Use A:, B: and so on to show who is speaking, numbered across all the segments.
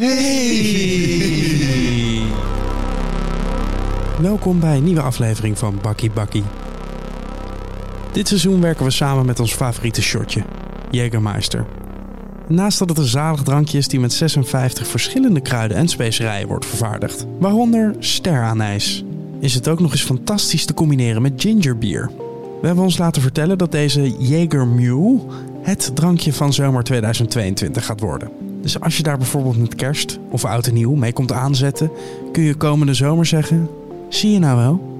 A: Hey! Welkom bij een nieuwe aflevering van Bakkie Bakkie. Dit seizoen werken we samen met ons favoriete shotje, Jägermeister. Naast dat het een zalig drankje is die met 56 verschillende kruiden en specerijen wordt vervaardigd, waaronder steraanijs, is het ook nog eens fantastisch te combineren met gingerbier. We hebben ons laten vertellen dat deze Jaeger Mule het drankje van zomer 2022 gaat worden. Dus als je daar bijvoorbeeld met kerst of oud en nieuw mee komt aanzetten, kun je komende zomer zeggen: zie je nou wel?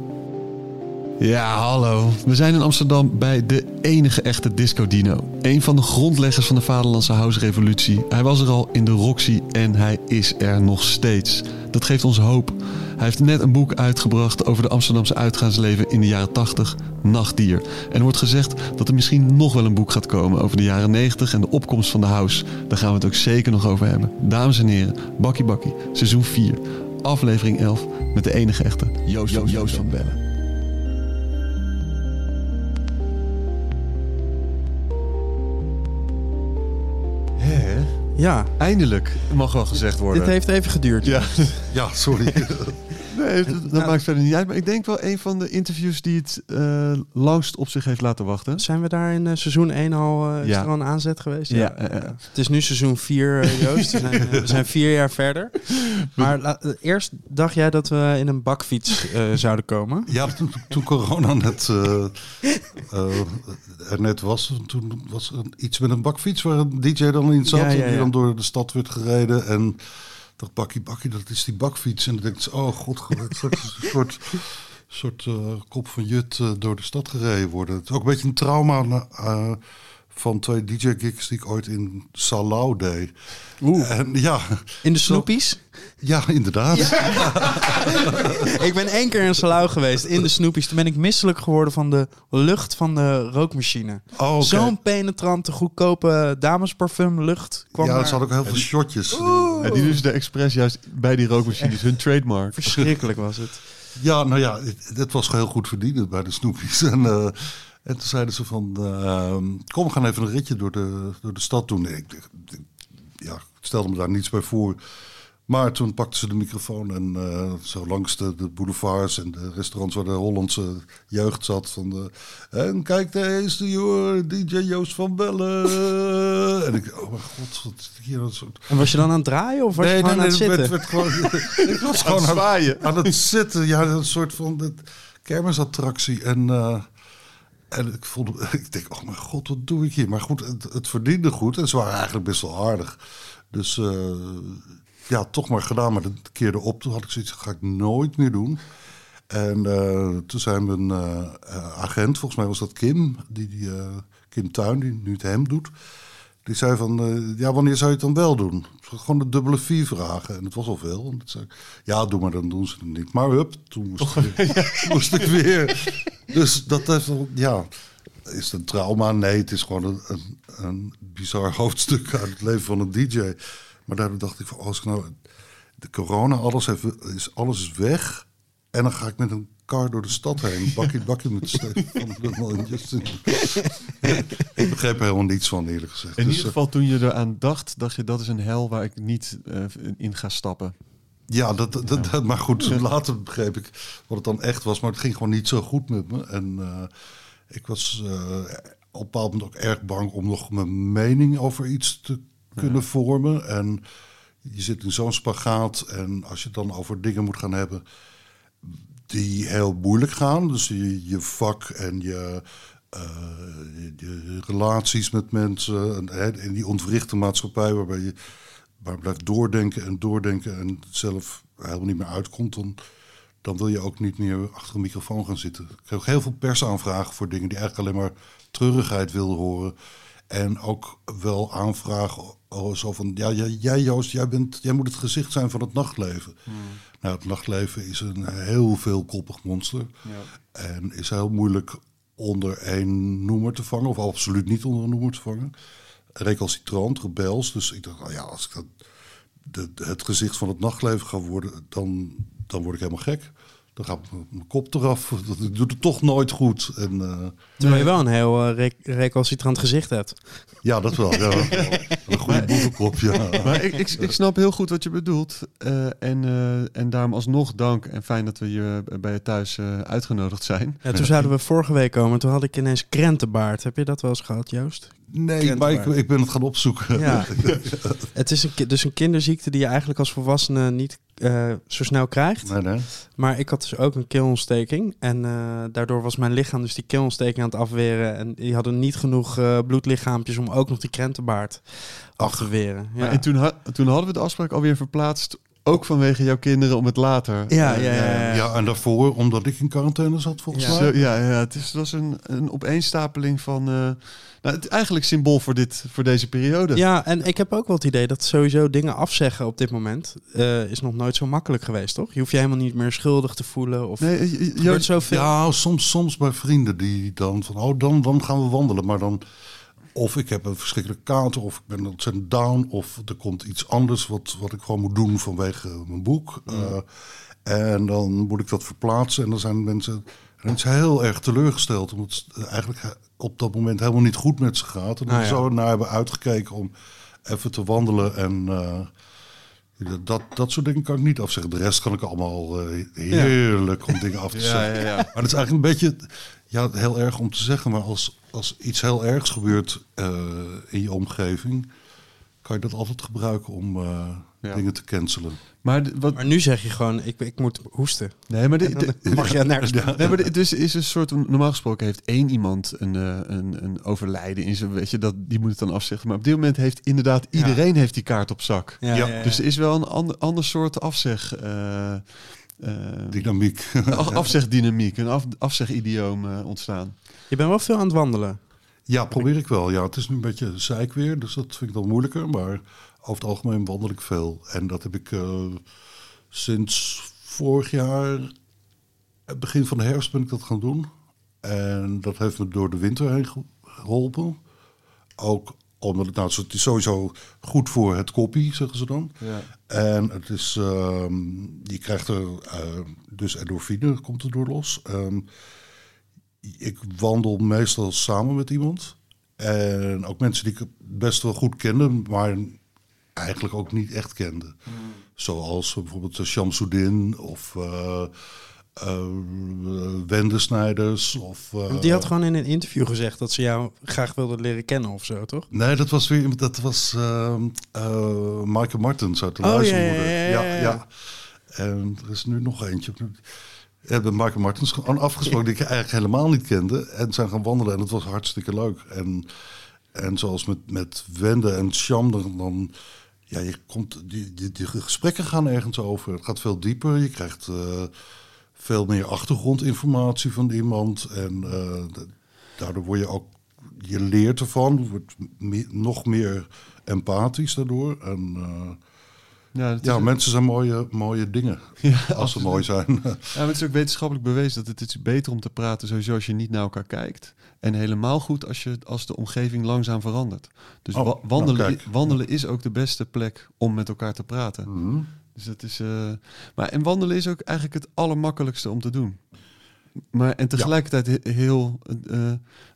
B: Ja, hallo. We zijn in Amsterdam bij de enige echte Disco Dino. Een van de grondleggers van de Vaderlandse House-revolutie. Hij was er al in de Roxy en hij is er nog steeds. Dat geeft ons hoop. Hij heeft net een boek uitgebracht over de Amsterdamse uitgaansleven in de jaren 80, Nachtdier. En er wordt gezegd dat er misschien nog wel een boek gaat komen over de jaren 90 en de opkomst van de house. Daar gaan we het ook zeker nog over hebben. Dames en heren, Bakkie Bakkie, seizoen 4, aflevering 11 met de enige echte Joost, Joost, Joost van Bellen.
A: Ja,
B: Eindelijk, mag wel gezegd worden.
A: dit heeft even geduurd.
B: Ja,
C: Ja, sorry.
B: Nee, dat, dat maakt verder niet uit. Maar ik denk wel een van de interviews die het eh, langst op zich heeft laten wachten.
A: Zijn we daar in eh, seizoen 1 al, eh, is
B: Ja.
A: er al een aanzet geweest?
B: Ja, eh.
A: Het is nu seizoen 4, eh, Joost. We zijn, we zijn vier jaar verder. Maar la- eerst dacht jij dat we in een bakfiets eh, zouden komen.
C: Ja, toen, toen corona net, er net was, toen was er iets met een bakfiets waar een DJ dan in zat.
A: Ja, ja,
C: En die
A: ja.
C: dan door de stad werd gereden. En dacht, bakkie, bakkie, dat is die bakfiets. En dan denk ik, oh god, een soort, soort eh, kop van jut eh, door de stad gereden worden. Het is ook een beetje een trauma eh, van twee DJ-gigs die ik ooit in Salau deed.
A: Oeh.
C: En ja,
A: In de Snoepies?
C: ja, inderdaad.
A: Ik ben één keer in Salau geweest, in de Snoepies. Toen ben ik misselijk geworden van de lucht van de rookmachine.
C: Oh.
A: Zo'n penetrante, goedkope damesparfum lucht kwam
C: Ja, er zat ook heel veel shotjes.
B: En die dus de expres juist bij die rookmachines, hun trademark.
A: Verschrikkelijk was het.
C: Ja, nou ja, het, het was heel goed verdiend bij de snoepjes. En, eh, en toen zeiden ze van, eh, kom, we gaan even een ritje door de, door de stad doen. Ik, ik- ja, ik stelde me daar niets bij voor. Maar toen pakten ze de microfoon en eh, zo langs de, de boulevards en de restaurants waar de Hollandse jeugd zat. Van de, en kijk, daar is de joh, DJ Joost van Bellen. en ik, oh mijn god, wat hier een soort...
A: En was je dan aan het draaien of was je gewoon aan het
C: het
A: zitten?
C: werd- werd gewoon, ik was gewoon aan,
B: zwaaien.
C: aan het zitten. Ja, een soort van de kermisattractie. En, eh, en ik, voelde, ik denk, oh mijn god, wat doe ik hier? Maar goed, het, het verdiende goed. En ze waren eigenlijk best wel aardig. Dus eh, ja, toch maar gedaan. Maar de keer erop, toen had ik zoiets, dat ga ik nooit meer doen. En eh, toen zei mijn eh, eh, agent, volgens mij was dat Kim, die, die, Kim Tuin, die nu het hem doet. Die zei van, ja, wanneer zou je het dan wel doen? Gewoon de dubbele vier vragen. En het was al veel. En zei ik, ja, doe maar, dan doen ze het niet. Maar hup, toen moest, ik, moest ik weer. Dus dat heeft wel, ja, is het een trauma? Nee, het is gewoon een, een, een bizar hoofdstuk uit het leven van een DJ. Maar daardoor dacht ik van, als ik nou, de corona, alles, heeft, is, alles is weg. En dan ga ik met een kar door de stad heen. Bakkie, bakkie met van en Justin. ik begreep er helemaal niets van, eerlijk gezegd.
B: In
C: Dus,
B: ieder geval, toen je eraan dacht, dacht je dat is een hel waar ik niet eh, in ga stappen.
C: Ja, dat, dat, dat- maar goed, later begreep ik wat het dan echt was. Maar het ging gewoon niet zo goed met me. En eh, ik was eh, op een bepaald moment ook erg bang om nog mijn mening over iets te kunnen vormen. En je zit in zo'n spagaat. En als je het dan over dingen moet gaan hebben die heel moeilijk gaan. Dus je, je vak en je, eh, je, je relaties met mensen. En, en die ontwrichte maatschappij waarbij je maar blijft doordenken en doordenken en zelf helemaal niet meer uitkomt. Dan, dan wil je ook niet meer achter een microfoon gaan zitten. Ik kreeg ook heel veel persaanvragen voor dingen die eigenlijk alleen maar treurigheid wilden horen. En ook wel aanvragen zo van, ja, jij, jij Joost, jij, bent, jij moet het gezicht zijn van het nachtleven. Nou, het nachtleven is een heel veelkoppig monster. En is heel moeilijk onder één noemer te vangen, of absoluut niet onder een noemer te vangen. Recalcitrant, rebels. Dus ik dacht, nou ja, als ik dat, de, het gezicht van het nachtleven ga worden, dan, dan word ik helemaal gek. dan gaat mijn- kop eraf. Dat ik doe het toch nooit goed. En, eh,
A: Terwijl je wel een heel rec- recalcitrant gezicht hebt.
C: ja, dat wel. Ja. Een goede boevenkop, ja.
B: Maar ik, ik, ik snap heel goed wat je bedoelt. Eh, en, eh, en daarom alsnog dank. En fijn dat we hier bij je thuis eh, uitgenodigd zijn.
A: Ja, toen zouden we vorige week komen. Toen had ik ineens krentenbaard. Heb je dat wel eens gehad, Joost?
C: Nee, maar ik, ik ben het gaan opzoeken.
A: Ja. Het is een, dus een kinderziekte die je eigenlijk als volwassene niet eh, zo snel krijgt.
C: Nee, nee.
A: Maar ik had dus ook een keelontsteking. En eh, daardoor was mijn lichaam dus die keelontsteking aan het afweren. En die hadden niet genoeg eh, bloedlichaampjes om ook nog die krentenbaard af te weren. Ja.
B: En toen, ha- toen hadden we de afspraak alweer verplaatst. Ook vanwege jouw kinderen om het later.
A: Ja,
B: eh,
A: ja, ja, ja.
C: Ja, en daarvoor, omdat ik in quarantaine zat, volgens
A: Ja.
C: mij.
B: Zo, ja, ja, het, is, het was een, een opeenstapeling van. eh, nou, het eigenlijk symbool voor, dit, voor deze periode.
A: Ja, en ik heb ook wel het idee dat sowieso dingen afzeggen op dit moment eh, is nog nooit zo makkelijk geweest, toch? Je hoeft je helemaal niet meer schuldig te voelen. Of
B: Nee, je- je-
A: zoveel.
C: Ja, soms, soms bij vrienden die dan van, oh, dan, dan gaan we wandelen. Maar dan, of ik heb een verschrikkelijke kater, of ik ben ontzettend down, of er komt iets anders wat, wat ik gewoon moet doen vanwege mijn boek. Eh, en dan moet ik dat verplaatsen en dan zijn mensen en zijn heel erg teleurgesteld, omdat het eigenlijk op dat moment helemaal niet goed met ze gaat. En dan
A: Ah, ja.
C: zo naar hebben uitgekeken om even te wandelen en... eh, dat, dat soort dingen kan ik niet afzeggen. De rest kan ik allemaal eh, heerlijk om dingen af te
B: Ja,
C: zeggen.
B: ja, ja.
C: Maar het is eigenlijk een beetje, ja, heel erg om te zeggen, maar als, als iets heel ergs gebeurt eh, in je omgeving, kan je dat altijd gebruiken om eh,
B: Ja.
C: dingen te cancelen.
B: Maar, wat,
A: Maar nu zeg je gewoon, ik, ik moet hoesten.
B: nee, maar,
A: dan mag je nergens
C: Ja.
B: nee, maar de- dus is een soort. Normaal gesproken heeft één iemand een, eh, een, een overlijden in zijn. Weet je, dat, die moet het dan afzeggen. Maar op dit moment heeft inderdaad
A: Ja.
B: iedereen heeft die kaart op zak.
A: Ja,
C: Ja,
A: ja, ja.
B: Dus er is wel een ander, ander soort afzeg. eh, eh,
C: Dynamiek.
B: af- afzegdynamiek, een af, afzegidioom ontstaan.
A: Je bent wel veel aan het wandelen.
C: ja, probeer ik wel. Ja, het is nu een beetje zeik weer, dus dat vind ik dan moeilijker. Maar over het algemeen wandel ik veel. En dat heb ik eh, sinds vorig jaar, eh, begin van de herfst ben ik dat gaan doen. En dat heeft me door de winter heen ge- geholpen. Ook omdat het, nou, het is sowieso goed voor het koppie, zeggen ze dan.
B: Ja.
C: En het is, ehm, je krijgt er eh, dus endorfine, komt er door los. Ehm, ik wandel meestal samen met iemand. En ook mensen die ik best wel goed kende, maar eigenlijk ook niet echt kende. Zoals bijvoorbeeld uh, Shamsuddin of eh eh, Wende Snijders. Of, eh,
A: Die had gewoon in een interview gezegd dat ze jou graag wilde leren kennen of zo, toch?
C: Nee, dat was weer dat was ehm eh, Michael Martens uit de
A: Oh, ja,
C: luistermoeder.
A: ja, ja, ja, ja.
C: En er is nu nog eentje. Hebben Michael Martens gewoon afgesproken die ik eigenlijk helemaal niet kende. En zijn gaan wandelen en het was hartstikke leuk. En, en zoals met, met Wende en Sham, dan, ja, je komt, die, die, die gesprekken gaan ergens over. Het gaat veel dieper. Je krijgt eh, veel meer achtergrondinformatie van iemand. En eh, daardoor word je ook, je leert ervan. Je wordt nog meer empathisch daardoor. En eh,
B: Ja,
C: mensen zijn mooie, mooie dingen.
B: Ja,
C: als ze mooi zijn.
B: Ja, maar het is ook wetenschappelijk bewezen dat het is beter om te praten sowieso als je niet naar elkaar kijkt. En helemaal goed als, je, als de omgeving langzaam verandert. Dus
C: Oh,
B: wa-
C: nou,
B: wandelen, wandelen is ook de beste plek om met elkaar te praten.
C: Mhm.
B: Dus dat is, eh, maar en wandelen is ook eigenlijk het allermakkelijkste om te doen. Maar en tegelijkertijd he- heel eh,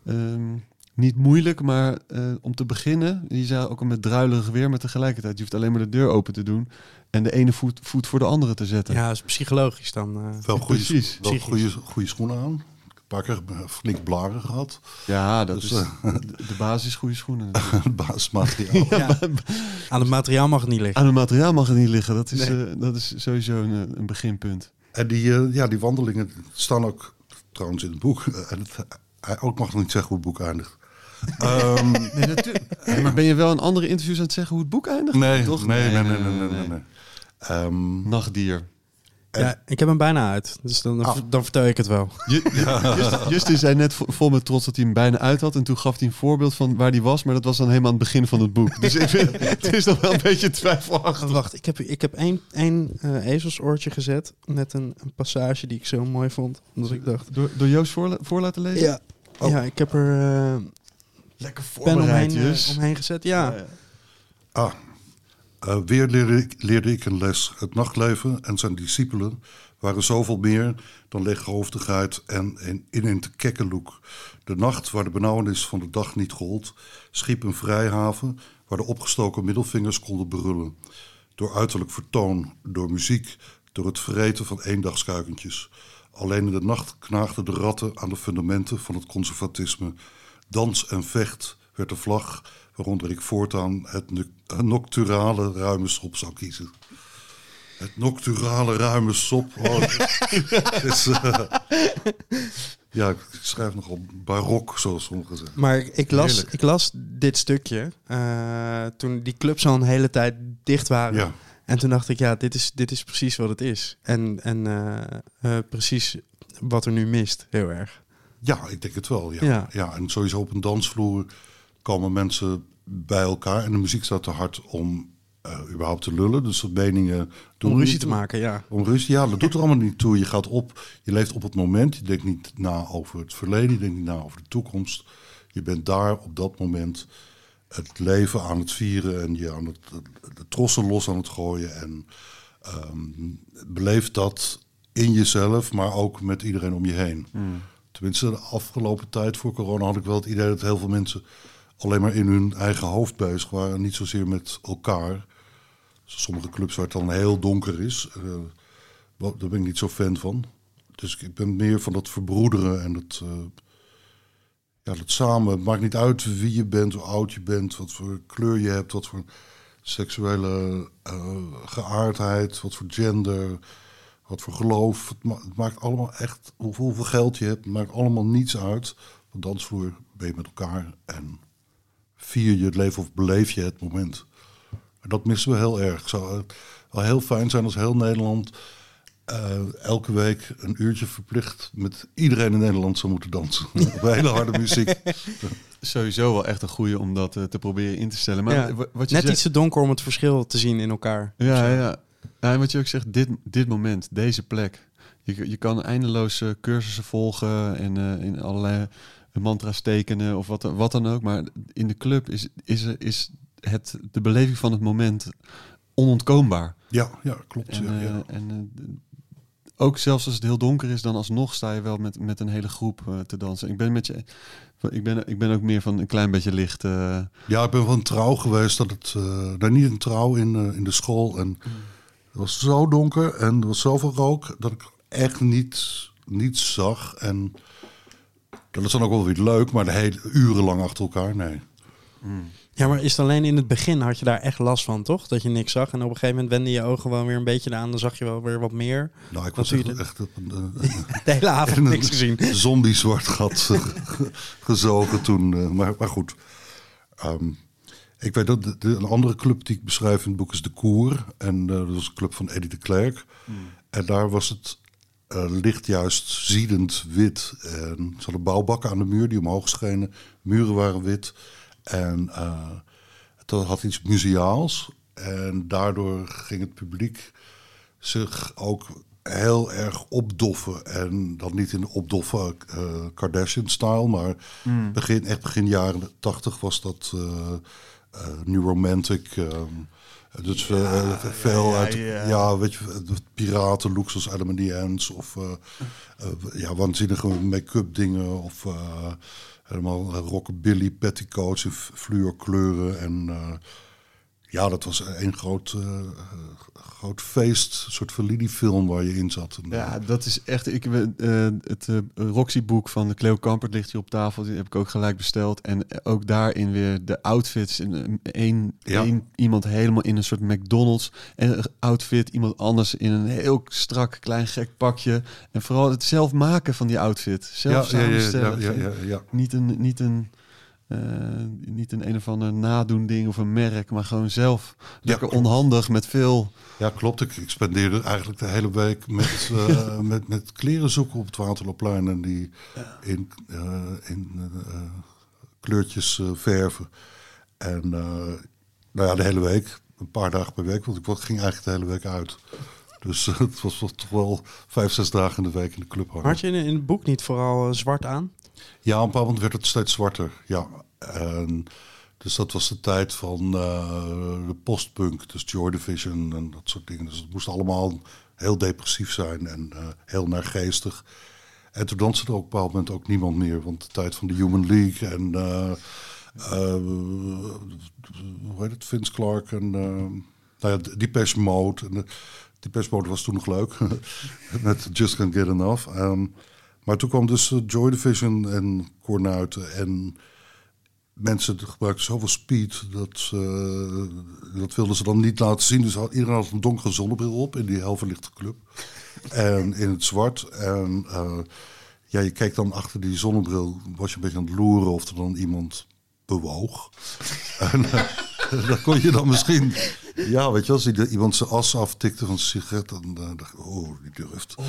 B: ehm, niet moeilijk, maar eh, om te beginnen. Je zei ook al met druilerig weer, maar tegelijkertijd je hoeft alleen maar de deur open te doen en de ene voet, voet voor de andere te zetten.
A: Ja, dat is psychologisch dan. eh.
C: Wel goede,
B: Precies.
C: wel
A: Psychisch.
C: goede, goede schoenen aan. Een paar keer flink blaren gehad.
B: Ja, dat
C: Dus,
B: is
C: eh,
B: de, basis goede schoenen. natuurlijk.
C: Basismateriaal.
A: Ja. Aan het materiaal mag het niet liggen.
B: Aan het materiaal mag het niet liggen. Dat is,
A: Nee.
B: eh, dat is sowieso een, eh, een beginpunt.
C: En die, eh, ja, die wandelingen staan ook trouwens in het boek. Eh, En het, hij ook mag nog niet zeggen hoe het boek eindigt. Ehm,
B: Nee, natuurlijk. maar ben je wel in andere interviews aan het zeggen hoe het boek eindigt?
C: nee,
B: Toch?
C: nee, nee, nee, nee, nee, nee, nee. Ehm,
B: Nachtdier.
A: Ja, ik heb hem bijna uit. Dus dan, dan,
C: Ah.
A: dan vertel ik het wel.
B: Ju- Justin, Justin zei net vo- vol met trots dat hij hem bijna uit had. En toen gaf hij een voorbeeld van waar hij was. Maar dat was dan helemaal aan het begin van het boek. Dus ik vind, het is nog wel een beetje twijfelachtig.
A: Wacht, ik heb, ik heb één, één eh, ezelsoortje gezet met een, een passage die ik zo mooi vond. Dus ik dacht...
B: Door, door Joost voor, voor laten lezen?
A: Ja,
C: Oh.
A: ja ik heb er eh
B: Lekker
A: pen omheen, eh, omheen gezet. Ja.
C: ah, Uh, weer leerde ik, leerde ik een les. Het nachtleven en zijn discipelen waren zoveel meer dan leeghoofdigheid en in, in een te kekkeloek. De nacht, waar de benauwenis van de dag niet gold, schiep een vrijhaven waar de opgestoken middelvingers konden brullen. Door uiterlijk vertoon, door muziek, door het vreten van eendagskuikentjes. Alleen in de nacht knaagden de ratten aan de fundamenten van het conservatisme. Dans en vecht werd de vlag waaronder ik voortaan het nocturale ruime sop zou kiezen. Het nocturale ruime sop. Oh, is, uh, ja, ik schrijf nogal barok, zoals sommigen zeggen.
A: Maar ik las, ik las dit stukje uh, toen die clubs al een hele tijd dicht waren. Ja. En toen dacht ik, ja, dit is, dit is precies wat het is. En, en uh, precies wat er nu mist, heel erg.
C: Ja, ik denk het wel. Ja. ja. Ja. en sowieso op een dansvloer komen mensen bij elkaar. En de muziek staat te hard om uh, überhaupt te lullen. Dus dat meningen
A: doen. Om ruzie te maken, ja.
C: Om ruzie, ja, dat doet er allemaal niet toe. Je gaat op, je leeft op het moment. Je denkt niet na over het verleden, je denkt niet na over de toekomst. Je bent daar op dat moment het leven aan het vieren en je aan het de trossen los aan het gooien. En um, beleef dat in jezelf, maar ook met iedereen om je heen. Hmm. Tenminste, de afgelopen tijd voor corona had ik wel het idee dat heel veel mensen alleen maar in hun eigen hoofd bezig waren. Niet zozeer met elkaar. Sommige clubs waar het dan heel donker is, uh, daar ben ik niet zo fan van. Dus ik ben meer van dat verbroederen en het, uh, ja, dat samen. Het maakt niet uit wie je bent, hoe oud je bent, wat voor kleur je hebt, wat voor seksuele uh, geaardheid, wat voor gender, wat voor geloof. Het, maakt allemaal echt, hoeveel, hoeveel geld je hebt, het maakt allemaal niets uit. Op dansvloer ben je met elkaar en vier je het leven of beleef je het moment. En dat missen we heel erg. Het zou wel heel fijn zijn als heel Nederland uh, elke week een uurtje verplicht met iedereen in Nederland zou moeten dansen. Op hele harde muziek.
B: Sowieso wel echt een goede om dat uh, te proberen in te stellen. Maar
A: ja, wat je Net iets te donker om het verschil te zien in elkaar.
B: Ja, ja. Ja. En wat je ook zegt, dit, dit moment, deze plek. Je, je kan eindeloze cursussen volgen en uh, in allerlei mantra's tekenen of wat, wat dan ook. Maar in de club is, is, is het, de beleving van het moment onontkoombaar.
C: Ja, ja klopt.
B: En,
C: ja, ja.
B: Eh, en uh, ook zelfs als het heel donker is, dan alsnog sta je wel met, met een hele groep uh, te dansen. Ik ben met je. Ik ben, ik ben ook meer van een klein beetje licht.
C: Ja, ik ben van trouw geweest dat het. daar niet een trouw in, in de school. En mm. Het was zo donker en er was zoveel rook dat ik echt niet, niets zag. En dat is dan ook wel weer leuk, maar de hele urenlang achter elkaar, nee.
A: Mm. Ja, maar is het alleen in het begin had je daar echt last van, toch? Dat je niks zag en op een gegeven moment wenden je ogen wel weer een beetje aan, dan zag je wel weer wat meer.
C: Nou, ik was echt, echt op een,
A: de hele avond niks gezien.
C: Zombie zwart gat gezogen toen, uh, maar, maar goed. Um, ik weet dat de, de, een andere club die ik beschrijf in het boek is de Koer. En uh, dat was een club van Eddie de Klerk. Mm. En daar was het uh, licht juist ziedend wit. En ze hadden bouwbakken aan de muur die omhoog schenen. Muren waren wit. En uh, het had iets museaals. En daardoor ging het publiek zich ook heel erg opdoffen. En dan niet in de opdoffen uh, Kardashian-style, maar mm. begin, echt begin jaren tachtig was dat New Romantic. Um, dus ja, uh, veel ja, uit, ja, weet je, piraten, zoals Adam and the Ants, of uh, ja, waanzinnige make-up dingen, of helemaal rockabilly petticoats in fluorkleuren en ja, dat was een groot, uh, groot feest, een soort Fellini-film waar je in zat.
B: Ja, dat is echt. Ik, uh, het uh, Roxy-boek van de Cleo Kampert ligt hier op tafel. Die heb ik ook gelijk besteld. En ook daarin weer de outfits. In één, ja. iemand helemaal in een soort McDonald's en outfit. Iemand anders in een heel strak, klein, gek pakje. En vooral het zelf maken van die outfit. Zelf ja, samenstellen. Ja, ja, ja, Niet een. Niet een uh, niet een een of ander nadoen ding of een merk, maar gewoon zelf lekker onhandig met veel.
C: Ja, klopt. Ik, ik spendeerde eigenlijk de hele week met, uh, met, met kleren zoeken op het Waterloopplein en die in, uh, in kleurtjes verven. En nou ja, de hele week, een paar dagen per week, want ik ging eigenlijk de hele week uit. Dus het was toch wel vijf, zes dagen in de week in de club hangen.
A: Had je in, in het boek niet vooral zwart aan?
C: Ja, op een moment werd het steeds zwarter. Ja. Dus dat was de tijd van de postpunk, dus Joy Division en dat soort dingen. Dus het moest allemaal heel depressief zijn en heel naargeestig. En toen danste er ook op een bepaald moment ook niemand meer. Want de tijd van de Human League en uh, hoe heet het, Vince Clark en nou ja, Depeche Mode. Depeche Mode was toen nog leuk, met Just Can't Get Enough. Um, maar toen kwam dus Joy Division en Cornuiten en mensen gebruikten zoveel speed dat dat wilden ze dan niet laten zien. Dus iedereen had een donkere zonnebril op in die helverlichte club en in het zwart. En uh, ja, je keek dan achter die zonnebril, was je een beetje aan het loeren of er dan iemand bewoog. uh, dan kon je dan misschien, ja, weet je, als iemand zijn as aftikte van zijn sigaret, dan uh, dacht ik, oh, die durft.
B: Oh,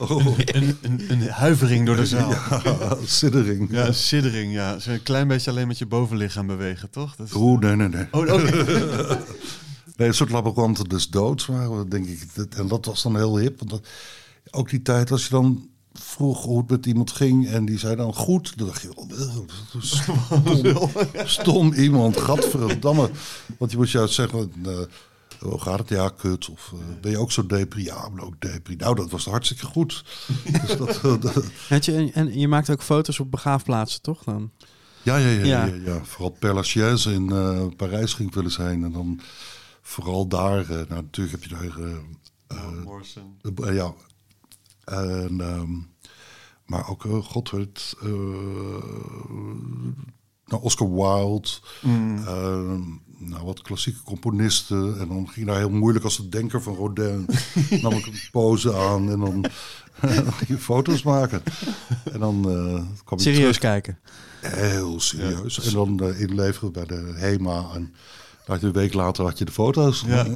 B: oh, oh. Een, een, een, huivering door de zaal.
C: Ja, siddering.
B: Ja, siddering, ja. Zo een klein beetje alleen met je bovenlichaam bewegen, toch?
C: Dat is... Nee, nee, nee. Oh, okay. Nee, een soort laboranten dus doods waren, denk ik. En dat was dan heel hip. Want dat, ook die tijd, als je dan vroeg hoe het met iemand ging en die zei dan goed, dan dacht je, oh, stom, stom iemand, gadverdamme. Want je moet juist zeggen, uh, hoe gaat het? Ja, kut. Of uh, ben je ook zo depri? Ja, ben ook depri. Nou, dat was hartstikke goed. dus dat,
A: uh, je, en je maakt ook foto's op begraafplaatsen, toch dan?
C: Ja, ja, ja. ja. ja, ja. Vooral Père Lachaise in Parijs ging ik wel eens heen. En dan vooral daar, uh, nou natuurlijk heb je daar... Uh, ja. En, um, maar ook, uh, god weet... nou, Oscar Wilde. Mm. Ehm, nou, wat klassieke componisten. En dan ging daar heel moeilijk als de denker van Rodin. nam ik een pose aan en dan, ging je foto's maken. En dan
A: kwam Serieus kijken?
C: Heel serieus. En dan inleveren bij de HEMA en had een week later had je de foto's.
A: Ja,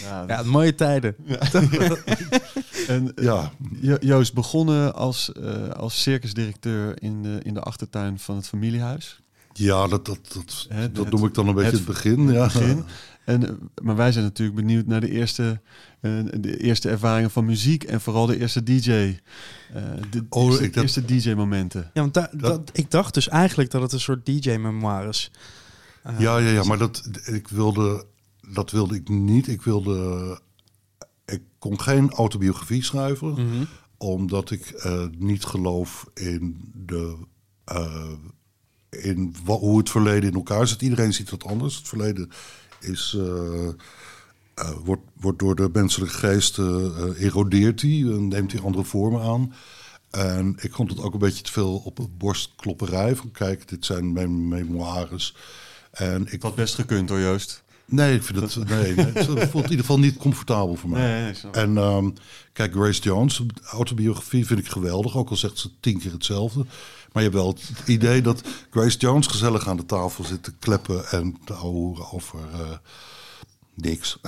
A: ja. ja mooie tijden. Ja.
B: en, ja. Joost, begonnen als, uh, als circusdirecteur in de, in de achtertuin van het familiehuis.
C: Ja, dat, dat, dat, dat noem ik dan een beetje het, begin. Ja. begin.
B: En, eh, maar wij zijn natuurlijk benieuwd naar de eerste, uh, de eerste ervaringen van muziek en vooral de eerste DJ. Uh, de oh, eerste, DJ-momenten.
A: Ja, want da, dat, ik dacht dus eigenlijk dat het een soort DJ-memoires
C: ja, ja, ja, maar dat, ik wilde, dat wilde ik niet. Ik wilde. Kon geen autobiografie schrijven, mhm. omdat ik uh, niet geloof in de. Uh, in hoe het verleden in elkaar zit. Iedereen ziet dat anders. Het verleden is. Uh, wordt, wordt door de menselijke geest erodeert hij en neemt hij andere vormen aan. En ik vond het ook een beetje te veel op borstklopperij. Van kijk, dit zijn mijn memoires.
B: En ik had best gekund hoor, Joost.
C: Nee, ik vind het, nee, nee, het voelt in ieder geval niet comfortabel voor mij. Nee, en um, kijk, Grace Jones, autobiografie vind ik geweldig, ook al zegt ze tien keer hetzelfde. Maar je hebt wel het idee dat Grace Jones gezellig aan de tafel zit te kleppen en te horen over uh, niks.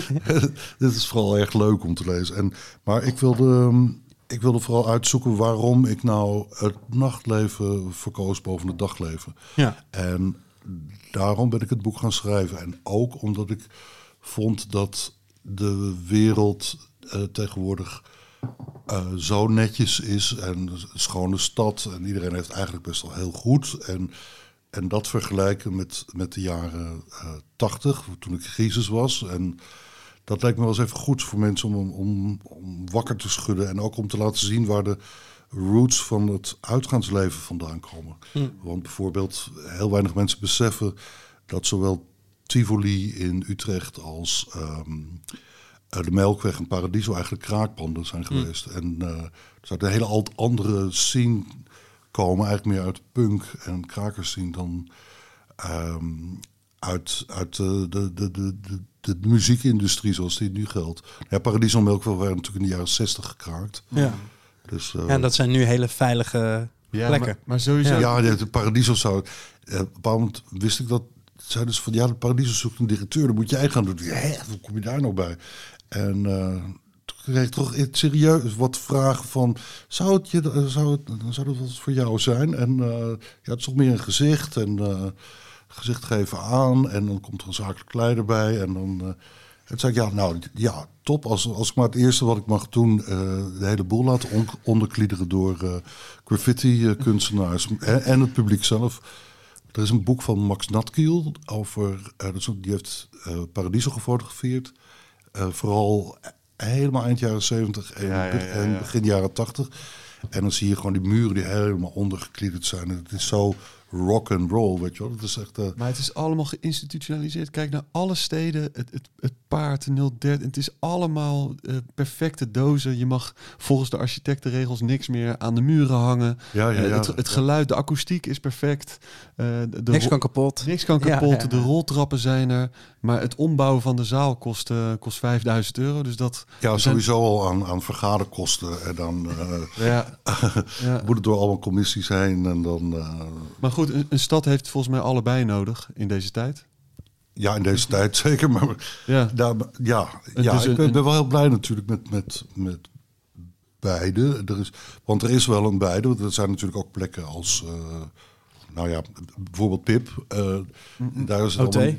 C: Dit is vooral erg leuk om te lezen. En, maar ik wilde, um, ik wilde vooral uitzoeken waarom ik nou het nachtleven verkoos boven het dagleven. Ja. En daarom ben ik het boek gaan schrijven. En ook omdat ik vond dat de wereld uh, tegenwoordig uh, zo netjes is en een schone stad. En iedereen heeft eigenlijk best wel heel goed. En, en dat vergelijken met, met de jaren uh, 80, toen ik crisis was. En dat lijkt me wel eens even goed voor mensen om, om, om wakker te schudden. En ook om te laten zien waar de roots van het uitgaansleven vandaan komen. Hm. Want bijvoorbeeld, heel weinig mensen beseffen dat zowel Tivoli in Utrecht als um, de Melkweg en Paradiso eigenlijk kraakpanden zijn hm. geweest. En uh, er zou een hele andere scene komen, eigenlijk meer uit punk en krakers zien dan um, uit, uit de, de, de, de, de, de muziekindustrie zoals die nu geldt. Ja, Paradiso en Melkweg waren natuurlijk in de jaren zestig gekraakt. Ja.
A: Dus, uh, ja, dat zijn nu hele veilige ja, plekken.
B: Maar, maar sowieso.
C: Ja, ja de Paradiso zou. Uh, op een bepaald moment wist ik dat. Zeiden ze van ja, de Paradiso zoekt een directeur, dan moet jij gaan doen. Hé, hoe kom je daar nou bij? En uh, toen kreeg ik toch serieus wat vragen van: zou het, je, zou het, zou dat wat voor jou zijn? En uh, ja, het is toch meer een gezicht en gezicht geven aan. En dan komt er een zakelijk leider bij. En dan en zei ik, ja, nou ja, top. Als, als ik maar het eerste wat ik mag doen, uh, de hele boel laten on onderkliederen door uh, graffiti-kunstenaars en, en, het publiek zelf. Er is een boek van Max Natkiel over. eh, die heeft eh Paradiso gefotografeerd. Eh, vooral helemaal eind jaren 70 en,
B: Ja, ja, ja,
C: en begin jaren 80. En dan zie je gewoon die muren die helemaal ondergekliederd zijn. En het is zo rock and roll, weet je wel. Het is echt. eh,
B: Maar het is allemaal geïnstitutionaliseerd. Kijk naar alle steden. Het, het, het paard 013. Het is allemaal eh, perfecte dozen. Je mag volgens de architectenregels niks meer aan de muren hangen.
C: ja, ja,
B: Eh,
C: ja.
B: het, het geluid, de akoestiek is perfect. Eh, de, de
A: Niks kan kapot.
B: niks kan kapot.
A: ja, ja.
B: De roltrappen zijn er. Maar het ombouwen van de zaal kost, eh, kost 5000 euro. Dus dat...
C: ja,
B: zijn-
C: sowieso al aan, aan vergaderkosten. En dan eh,
B: Ja, ja.
C: moet het door allemaal commissies heen. En dan. eh,
B: Maar goed, een, een stad heeft volgens mij allebei nodig in deze tijd.
C: ja, in deze tijd zeker. Maar
B: Ja,
C: Ja, maar- ja, ja
B: dus
C: ik ben,
B: een-
C: ben wel heel blij natuurlijk met, met, met beide. Er is, want er is wel een beide. Want er zijn natuurlijk ook plekken als, eh, nou ja, bijvoorbeeld Pip. eh, daar is het
A: OT?
C: allemaal-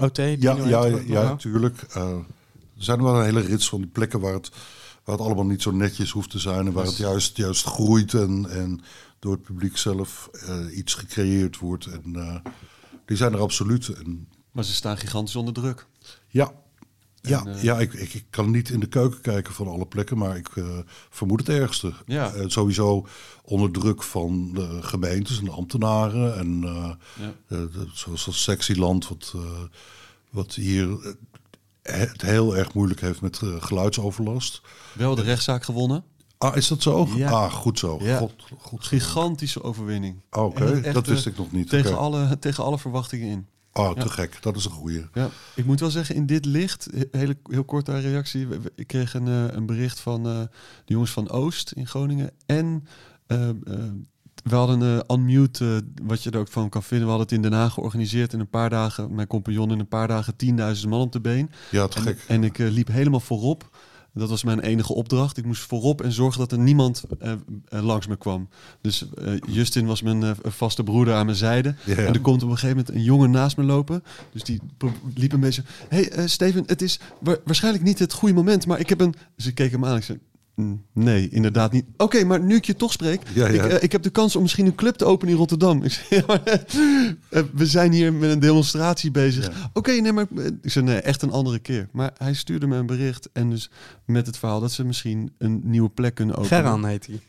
A: OT?
C: Ja, ja, ja, natuurlijk. Eh, er zijn wel een hele rits van die plekken waar het, waar het allemaal niet zo netjes hoeft te zijn. En waar het juist, juist groeit en, en door het publiek zelf eh, iets gecreëerd wordt. En eh, die zijn er absoluut. En
B: maar ze staan gigantisch onder druk.
C: ja, ja,
B: En, eh,
C: ja ik, ik, ik kan niet in de keuken kijken van alle plekken, maar ik eh, vermoed het ergste.
B: Ja.
C: Eh, sowieso onder druk van de gemeentes en de ambtenaren. En
B: Ja.
C: zoals dat Sexyland, wat, eh, wat hier het heel erg moeilijk heeft met geluidsoverlast.
B: Wel de rechtszaak gewonnen.
C: Ah, is dat zo?
B: Ja.
C: Ah, goed zo.
B: Ja.
C: God.
B: Gigantische overwinning.
C: Ah, Oké, dat wist ik nog niet.
B: Tegen, alle, tegen alle verwachtingen in.
C: Ah, te
B: Ja.
C: gek. Dat is een goeie.
B: Ja, ik moet wel zeggen, in dit licht, he- hele, heel korte reactie. Ik kreeg een, eh, een bericht van eh, de jongens van Oost in Groningen. En eh, we hadden een unmute, wat je er ook van kan vinden. We hadden het in Den Haag georganiseerd in een paar dagen. Mijn compagnon in een paar dagen 10.000 man op de been.
C: Ja, te
B: En,
C: gek.
B: en ik liep helemaal voorop. Dat was mijn enige opdracht. Ik moest voorop en zorgen dat er niemand eh, eh, langs me kwam. Dus eh, Justin was mijn vaste broeder aan mijn zijde.
C: Ja.
B: En er komt op een gegeven moment een jongen naast me lopen. Dus die liep een beetje... hey, eh, Steven, het is wa- waarschijnlijk niet het goede moment, maar ik heb een... Dus ik keek hem aan en ik zei... "Mm, Nee, inderdaad niet. Oké, maar nu ik je toch spreek,
C: Ja, ja.
B: Ik, eh, ik heb de kans om misschien een club te openen in Rotterdam. Ik zei, ja, maar, eh, we zijn hier met een demonstratie bezig.
C: Ja.
B: Oké, nee, maar eh, ik zei nee, echt een andere keer. Maar hij stuurde me een bericht en dus met het verhaal dat ze misschien een nieuwe plek kunnen openen.
A: Gerran heet hij.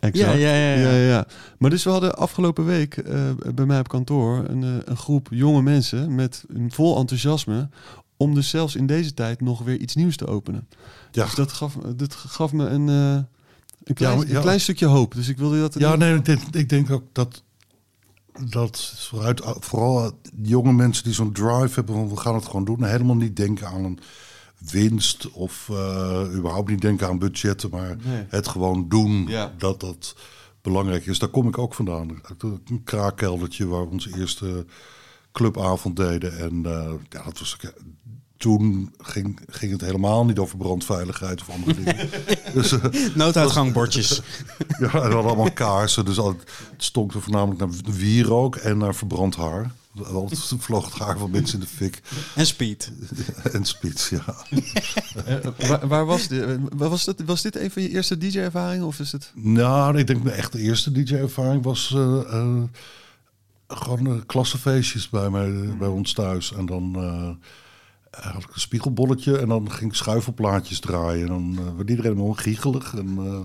B: Exact.
A: Ja, ja, ja, ja.
B: ja, ja. Maar dus we hadden afgelopen week eh, bij mij op kantoor een, eh, een groep jonge mensen met een vol enthousiasme om dus zelfs in deze tijd nog weer iets nieuws te openen.
C: Ja.
B: Dus dat gaf, dat gaf me een, eh, een, klein,
C: maar ja.
B: een klein stukje hoop. Dus ik wilde dat...
C: Ja, nee, ik denk, ik denk ook dat, dat vooruit, vooral jonge mensen die zo'n drive hebben van we gaan het gewoon doen. en Helemaal niet denken aan een winst of eh, überhaupt niet denken aan budgetten, maar
B: Nee.
C: het gewoon doen.
B: Ja.
C: Dat dat belangrijk is. Daar kom ik ook vandaan. Een kraakkeldertje waar onze eerste clubavond deden. En eh, ja, dat was toen ging, ging het helemaal niet over brandveiligheid of andere dingen. dus, eh,
A: Nooduitgangbordjes.
C: ja, en we hadden allemaal kaarsen. Dus al- het stonk er voornamelijk naar wierook en naar verbrand haar. Altijd vloog het haar van mensen in de fik.
A: en speed.
C: En spits, ja.
B: Eh, waar, waar was dit? Eh, Was, dat, was dit een van je eerste DJ-ervaringen? Of is het...
C: Nou, ik denk mijn echte eerste DJ-ervaring was eh, eh, gewoon eh, klassenfeestjes bij, mij, bij ons thuis. En dan eh, had ik een spiegelbolletje en dan ging ik schuifelplaatjes draaien. En dan eh, werd iedereen helemaal giechelig. En eh,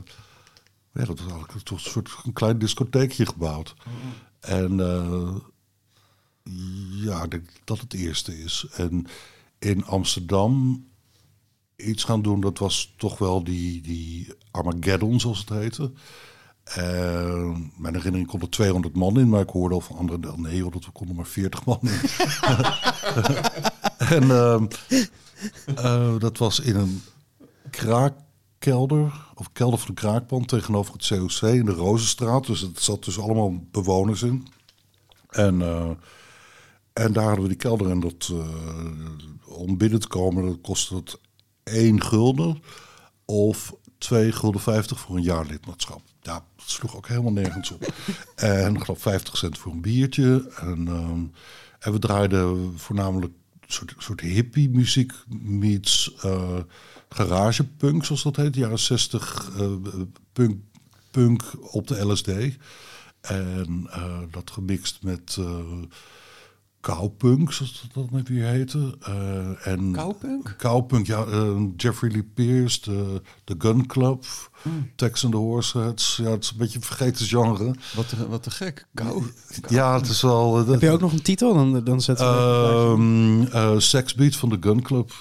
C: ja, dat was eigenlijk toch een soort een klein discotheekje gebouwd. En eh, ja, ik denk dat het eerste is. En in Amsterdam iets gaan doen, dat was toch wel die, die Armageddon, zoals het heette. Eh, mijn herinnering kon er 200 man in, maar ik hoorde al van anderen, wel, nee joh, dat we konden maar 40 man in. en ehm, eh, dat was in een kraakkelder, of kelder van een kraakpand tegenover het COC in de Rozenstraat. Dus het zat dus allemaal bewoners in. En, eh, en daar hadden we die kelder en dat, eh, om binnen te komen, dat kostte het 1 gulden of 2 gulden 50 voor een jaar lidmaatschap. Ja, dat sloeg ook helemaal nergens op. en ik geloof 50 cent voor een biertje. En, ehm, en we draaiden voornamelijk een soort, soort hippie muziek meets eh garage punk, zoals dat heet. Jaren 60 eh, punk, punk op de LSD. En eh, dat gemixt met uh, cowpunk, zoals dat dan weer heette. Uh, en
B: cowpunk?
C: Cowpunk, ja. Jeffrey Lee Pierce, de, de Gun Club, mm. Tex and the Horseheads. Ja, het is een beetje een vergeten genre.
B: Wat te, wat te gek. Cow,
C: ja, het is wel...
A: Heb je ook nog een titel? Dan, dan zetten
C: we... Um, Sex Beat van de Gun Club.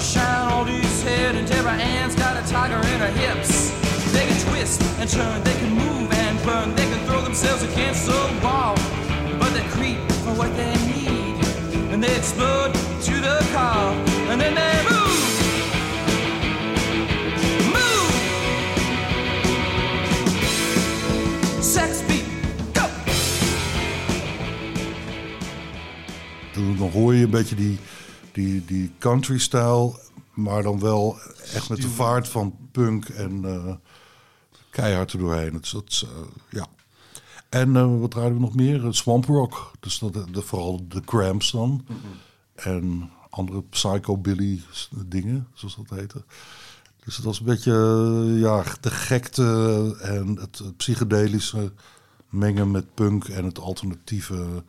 C: Shine on his head, and Deborah Ann's got a tiger in her hips. They can twist and turn, they can move and burn, they can throw themselves against the wall. But they creep for what they need, and they explode to the car, and then they move. Dan hoor je een beetje die die, die country style, maar dan wel echt met de vaart van punk en uh, keihard er doorheen. Het, dat, uh, ja. En uh, wat draaien we nog meer? Swamp rock. Dus dat, de, vooral de Cramps dan. Mm -hmm. En andere psychobilly dingen, zoals dat heette. Dus het was een beetje ja, de gekte en het, het psychedelische mengen met punk en het alternatieve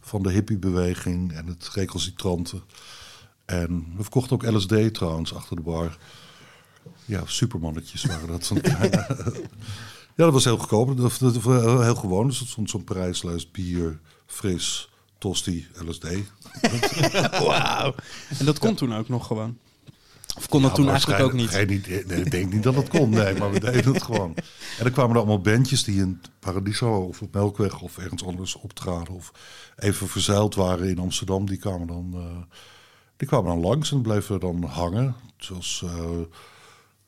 C: van de hippiebeweging en het recalcitrante. En we verkochten ook LSD trouwens achter de bar. Ja, supermannetjes waren dat. ja, dat was heel goedkoop. Dat, was heel gewoon. Dus dat stond zo'n prijslijst. Bier, fris, tosti, LSD.
A: Wauw. En dat kon toen ook nog gewoon? Of kon dat toen eigenlijk ook niet?
C: Nee, nee, ik denk niet dat het kon, nee, maar we deden het gewoon. En dan kwamen er allemaal bandjes die in Paradiso of op Melkweg of ergens anders optraden. Of even verzeild waren in Amsterdam. Die kwamen dan... Uh, die kwamen dan langs en bleven dan hangen. Zoals, uh,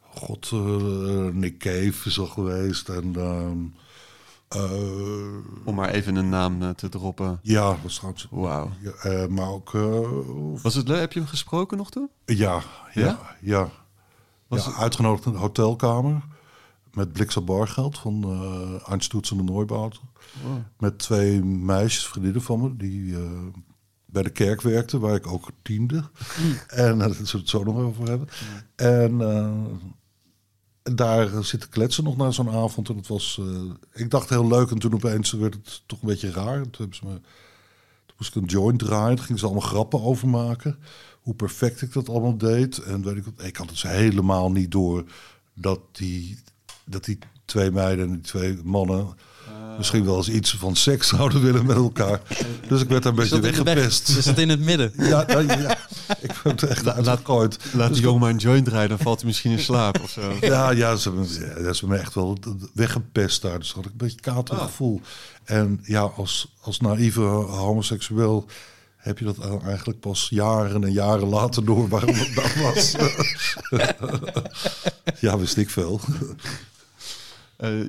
C: god, uh, Nick Cave is al geweest. En, uh,
B: Om maar even een naam te droppen.
C: Ja, was trouwens.
B: Wauw.
C: Ja, maar ook...
B: was het leuk? Heb je hem gesproken nog toen?
C: Ja, ja, ja. Was ja, het... uitgenodigd in de hotelkamer. Met Blixa Bargeld van uh, Einstoetsen en Nooibouten. Wow. Met twee meisjes, vriendinnen van me, die bij de kerk werkte, waar ik ook tiende. Mm. En daar zullen we het zo nog over hebben. En uh, daar zitten kletsen nog na zo'n avond. En het was, uh, ik dacht heel leuk. En toen opeens werd het toch een beetje raar. Toen, hebben ze me, toen moest ik een joint draaien. Toen gingen ze allemaal grappen over maken. Hoe perfect ik dat allemaal deed. En weet ik, ik had het dus helemaal niet door dat die, dat die twee meiden en die twee mannen misschien wel eens iets van seks zouden willen met elkaar. Dus ik werd daar een beetje weggepest.
A: Is het in het midden?
C: Ja, nou, ja, ik heb het echt uitgegooid.
B: Laat dus de jongen maar een joint draaien, dan valt hij misschien in slaap of zo.
C: Ja, ja, ze, ja, ze me echt wel weggepest daar. Dus had ik een beetje kater gevoel. En ja, als, als naïeve homoseksueel heb je dat eigenlijk pas jaren en jaren later door waarom het dat was. ja, wist ik veel.
B: Uh,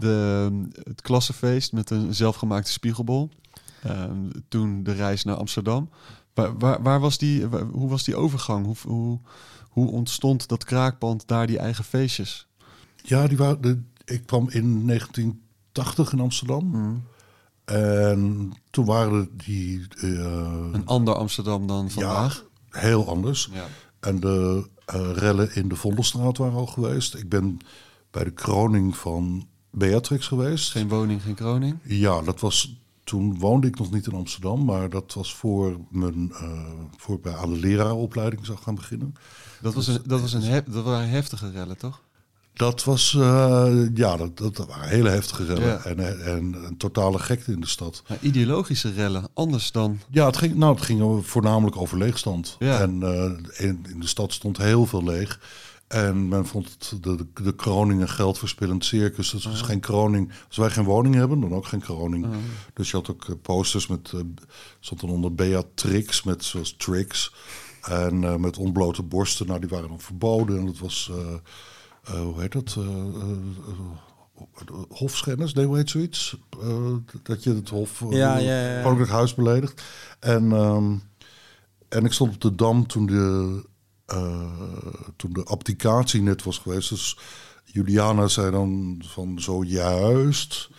B: de, het klassenfeest met een zelfgemaakte spiegelbol. Ehm, toen de reis naar Amsterdam. Waar, waar, waar was die, hoe was die overgang? Hoe, hoe, hoe, ontstond dat kraakpand daar die eigen feestjes?
C: Ja, die waren, de, ik kwam in 1980 in Amsterdam. Mm. En toen waren die... Uh,
B: een ander Amsterdam dan vandaag?
C: Ja, heel anders. Ja. En de uh, rellen in de Vondelstraat waren al geweest. Ik ben bij de kroning van Beatrix geweest.
B: Geen woning, geen kroning?
C: Ja, dat was toen woonde ik nog niet in Amsterdam, maar dat was voor mijn uh, voor bij aan de leraaropleiding zou gaan beginnen.
B: Dat was een, dat was een hef, dat waren heftige rellen, toch?
C: Dat was uh, ja, dat, dat waren hele heftige rellen en, en, een totale gekte in de stad.
B: Maar ideologische rellen, anders dan?
C: Ja, het ging, nou, het ging voornamelijk over leegstand. Ja. En uh, in, in de stad stond heel veel leeg. En men vond het de, de, kroning een geldverspillend circus. Dus is geen kroning. Als wij geen woning hebben, dan ook geen kroning. Dus je had ook eh, posters met, uh, stond dan onder Beatrix, met zoals tricks. En uh, met ontblote borsten, nou die waren dan verboden. En dat was, hoe heet dat? hofschennis, nee, hoe heet zoiets? dat je het hof, ja, ja, ja. huis beledigt. En, um, en ik stond op de Dam toen de eh, toen de abdicatie net was geweest. Dus Juliana zei dan van zojuist.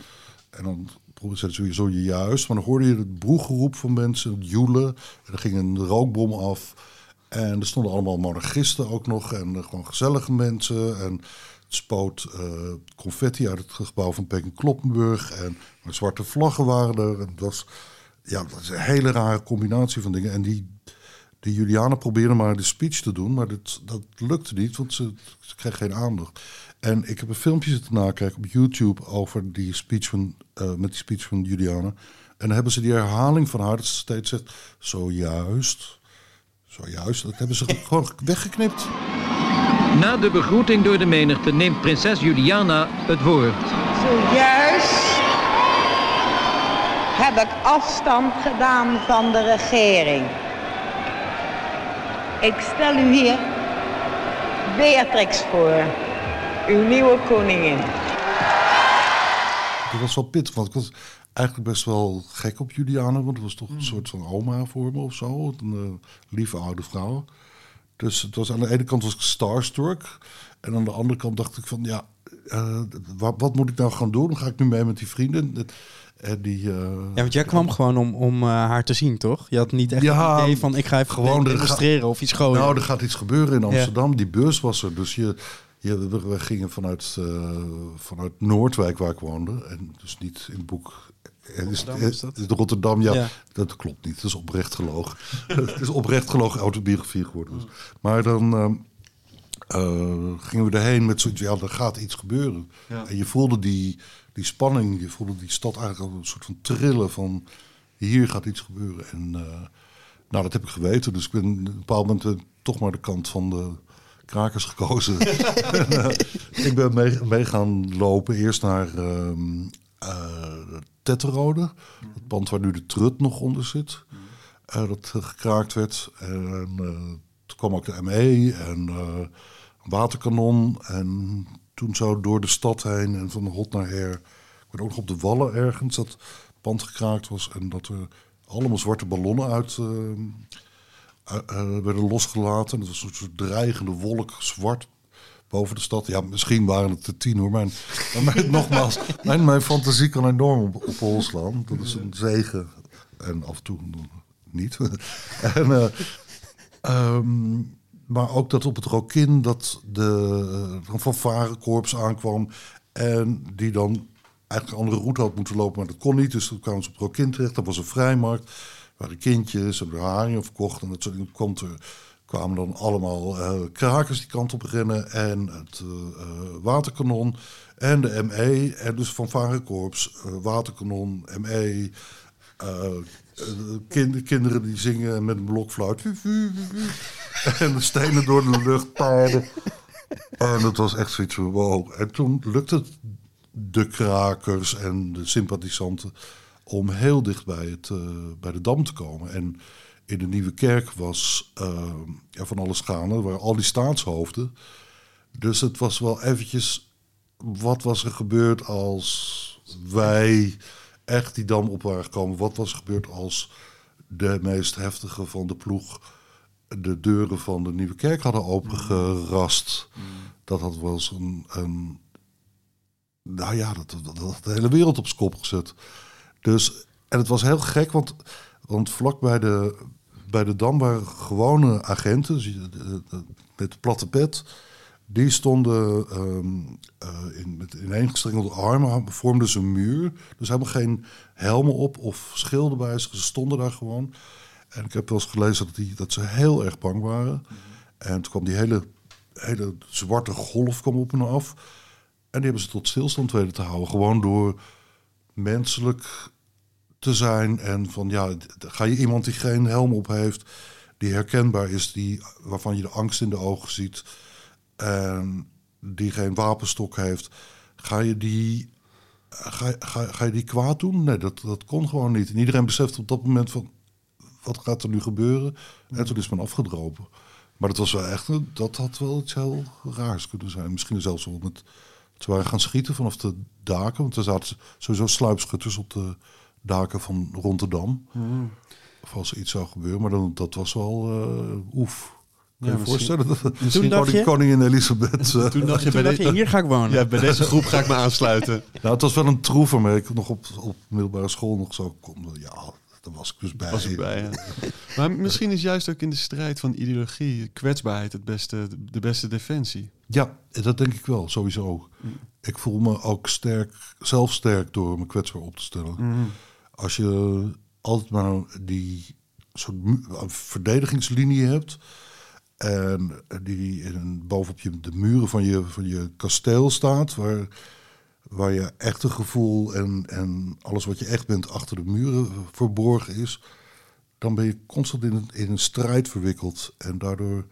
C: En dan zei ze zojuist. Maar dan hoorde je het broeggeroep van mensen, het joelen. En er ging een rookbom af. En er stonden allemaal monarchisten ook nog. En gewoon gezellige mensen. En het spoot uh, confetti uit het gebouw van Peking Kloppenburg. En zwarte vlaggen waren er. En dat was, ja, dat was een hele rare combinatie van dingen. En die, die Juliana probeerde maar de speech te doen. Maar dat, dat lukte niet, want ze, ze kreeg geen aandacht. En ik heb een filmpje zitten nakijken op YouTube over die speech van, uh, met die speech van Juliana. En dan hebben ze die herhaling van haar, dat ze steeds zegt, zojuist, zojuist, dat hebben ze gewoon weggeknipt.
D: Na de begroeting door de menigte neemt prinses Juliana het woord.
E: Zojuist heb ik afstand gedaan van de regering. Ik stel u hier Beatrix voor, uw nieuwe koningin.
C: Dat was wel pittig, want ik was eigenlijk best wel gek op Juliana. Want het was toch een soort van oma voor me of zo. Een uh, lieve oude vrouw. Dus het was aan de ene kant was ik starstruck. En aan de andere kant dacht ik van ja, uh, wat, wat, moet ik nou gaan doen? Ga ik nu mee met die vrienden? En die, uh,
A: ja, want jij kwam gewoon om, om uh, haar te zien, toch? Je had niet echt ja, het idee van ik ga even gewoon demonstreren of iets gooien.
C: Nou, er gaat iets gebeuren in Amsterdam. Ja. Die beurs was er. Dus je, je, we gingen vanuit, uh, vanuit Noordwijk, waar ik woonde. En dus niet in het boek
A: Rotterdam, is,
C: dat? is Rotterdam, ja, ja, Dat klopt niet. Dat is oprecht gelogen. het is oprecht gelogen autobiografie geworden. Dus. Maar dan uh, gingen we erheen met zoiets, ja, er gaat iets gebeuren. Ja. En je voelde die, die spanning, je voelde die stad eigenlijk al een soort van trillen van hier gaat iets gebeuren. En uh, nou, dat heb ik geweten. Dus ik ben op een bepaald moment uh, toch maar de kant van de krakers gekozen. en, ik ben mee, mee, gaan lopen, eerst naar uh, Tetterode, het pand waar nu de trut nog onder zit. dat gekraakt werd. En toen kwam ook de ME en waterkanon. En toen zo door de stad heen en van hot naar her. Ik ben ook nog op de wallen ergens dat pand gekraakt was. En dat er allemaal zwarte ballonnen uit uh, uh, werden losgelaten. Dat was een soort dreigende wolk, zwart boven de stad. Ja, misschien waren het er tien hoor. Mijn, mijn, nogmaals, mijn, mijn fantasie kan enorm op, op hol slaan. Dat is een zegen. En af en toe niet. en, uh, um, maar ook dat op het Rokin dat de fanfarekorps aankwam. En die dan eigenlijk een andere route had moeten lopen, maar dat kon niet. Dus toen kwamen ze op Rokin terecht. Dat was een vrijmarkt. Waren kindjes, hebben haringen verkocht. En dat soort dingen er kwamen dan allemaal uh, krakers die kant op rennen. En het uh, waterkanon en de ME. En dus fanfarekorps, waterkanon, ME... kind, kinderen die zingen met een blokfluit. en de stenen door de lucht paarden. En dat was echt zoiets van wow. En toen lukte het de krakers en de sympathisanten om heel dicht bij, het, uh, bij de dam te komen. En in de Nieuwe Kerk was uh, ja, van alles gaande. Er waren al die staatshoofden. Dus het was wel eventjes... Wat was er gebeurd als wij echt die dam op waren gekomen? Wat was gebeurd als de meest heftige van de ploeg de deuren van de Nieuwe Kerk hadden opengerast. Dat had wel een, Nou ja, dat, dat, had de hele wereld op skop gezet. Dus, en het was heel gek, want, want vlak bij de, bij de Dam waren gewone agenten dus met platte pet. Die stonden um, uh, in, met ineengestrengelde armen, vormden ze een muur. Dus hebben geen helmen op of schilden bij zich. Ze stonden daar gewoon. En ik heb wel eens gelezen dat, die, dat ze heel erg bang waren. En toen kwam die hele, hele zwarte golf op en af. En die hebben ze tot stilstand weten te houden. Gewoon door menselijk te zijn. En van ja, ga je iemand die geen helm op heeft, die herkenbaar is, die, waarvan je de angst in de ogen ziet. En die geen wapenstok heeft, ga je die. Ga, ga, ga je die kwaad doen? Nee, dat, dat kon gewoon niet. En iedereen beseft op dat moment van wat gaat er nu gebeuren? En toen is men afgedropen. Maar dat was wel echt, dat had wel iets heel raars kunnen zijn. Misschien zelfs wel met, ze waren gaan schieten vanaf de daken. Want er zaten sowieso sluipschutters op de daken van Rotterdam. Mm. Of als er iets zou gebeuren. Maar dan, dat was wel uh, oef. Kan je je
B: misschien-
C: voorstellen? Dat,
B: misschien
A: dacht
C: Koning,
A: je?
C: koningin Elisabeth. eh,
B: Toen dacht je
A: Toen
B: bij,
A: dacht je,
B: de-
A: hier ga ik wonen.
B: ja, bij deze groep ga ik me aansluiten.
C: Nou, het was wel een troef waarmee ik nog op, op middelbare school nog zo kon. Ja, daar was ik dus bij.
B: Was ik bij, ja. Maar misschien is juist ook in de strijd van ideologie kwetsbaarheid het beste, de beste defensie.
C: Ja, dat denk ik wel, sowieso. Ik voel me ook sterk, zelf sterk door me kwetsbaar op te stellen. Als je altijd maar die soort verdedigingslinie hebt... en die in, bovenop je, de muren van je, van je kasteel staat... waar, waar je echte gevoel en, en alles wat je echt bent achter de muren verborgen is... dan ben je constant in een, in een strijd verwikkeld. En daardoor...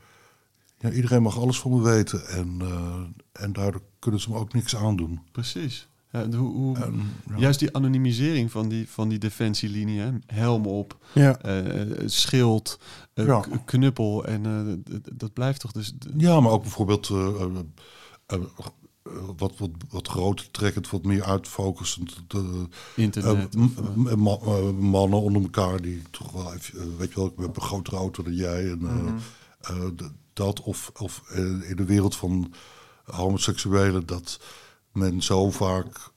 C: Ja, iedereen mag alles van me weten. En, eh, en daardoor kunnen ze me ook niks aandoen.
B: Precies. En hoe,
C: ja.
B: Juist die anonimisering van die, van die defensielinie, hè? helm op,
A: Ja.
B: eh, eh, schild, eh,
C: Ja.
B: knuppel. En eh, dat blijft toch dus...
C: Ja, maar ook bijvoorbeeld eh, eh, eh, eh, wat, wat, wat groter trekkend, wat meer uitfocusend. De,
B: Internet.
C: eh,
B: of, eh,
C: ma- eh, mannen onder elkaar die toch wel even, eh, weet je wel, ik heb een grotere auto dan jij. En, eh,
B: Mhm.
C: eh, dat of, of eh, in de wereld van homoseksuelen dat men zo vaak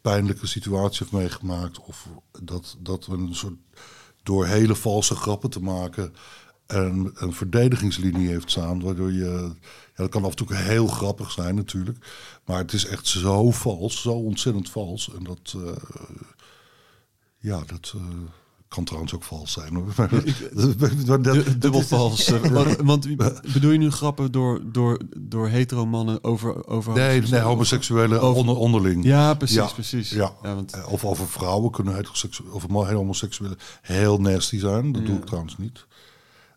C: pijnlijke situaties heeft meegemaakt. Of dat, dat men een soort door hele valse grappen te maken een, een verdedigingslinie heeft staan. Waardoor je. Ja, dat kan af en toe heel grappig zijn natuurlijk. Maar het is echt zo vals, zo ontzettend vals. En dat. eh, ja, dat. eh, kan trouwens ook vals zijn hoor. Dat- dat- dat-
B: du- dubbel vals. want, bedoel je nu grappen door, door, door hetero mannen over... over
C: Nee, nee, homoseksuelen onder, onderling.
B: Ja, precies,
C: Ja,
B: precies.
C: Ja.
B: want,
C: Eh, Of over vrouwen kunnen of heel homoseksuelen heel nasty zijn. Dat doe ik trouwens niet.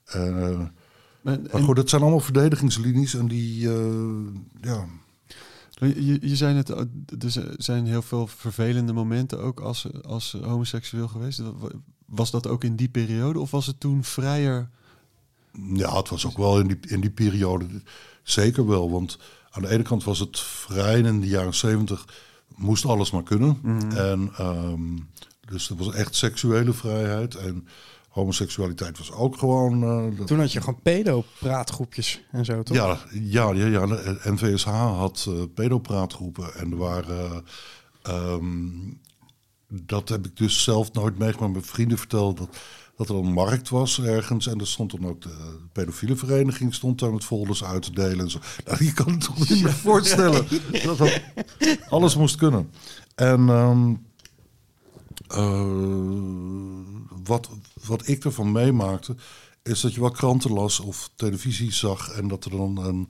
C: Eh,
B: maar-
C: goed, het zijn allemaal verdedigingslinies en die, eh, ja,
B: Je, je zei net, eh, er zijn heel veel vervelende momenten ook als, als homoseksueel geweest. Was dat ook in die periode of was het toen vrijer?
C: ja, het was ook wel in die, in die periode zeker wel. Want aan de ene kant was het vrij in de jaren zeventig moest alles maar kunnen. En ehm, dus er was echt seksuele vrijheid en homoseksualiteit was ook gewoon. eh, dat-
A: Toen had je gewoon pedo-praatgroepjes en zo, toch?
C: Ja, ja, ja, ja. De NVSH had eh pedopraatgroepen en er waren. ehm, dat heb ik dus zelf nooit meegemaakt. Mijn vrienden vertelden dat, dat er een markt was ergens. En er stond dan ook de pedofiele vereniging stond daar met folders uit te delen. En zo. Nou, je kan het toch niet meer voorstellen. Dat dat alles moest kunnen. En ehm, eh, wat, wat ik ervan meemaakte, is dat je wel kranten las of televisie zag en dat er dan een,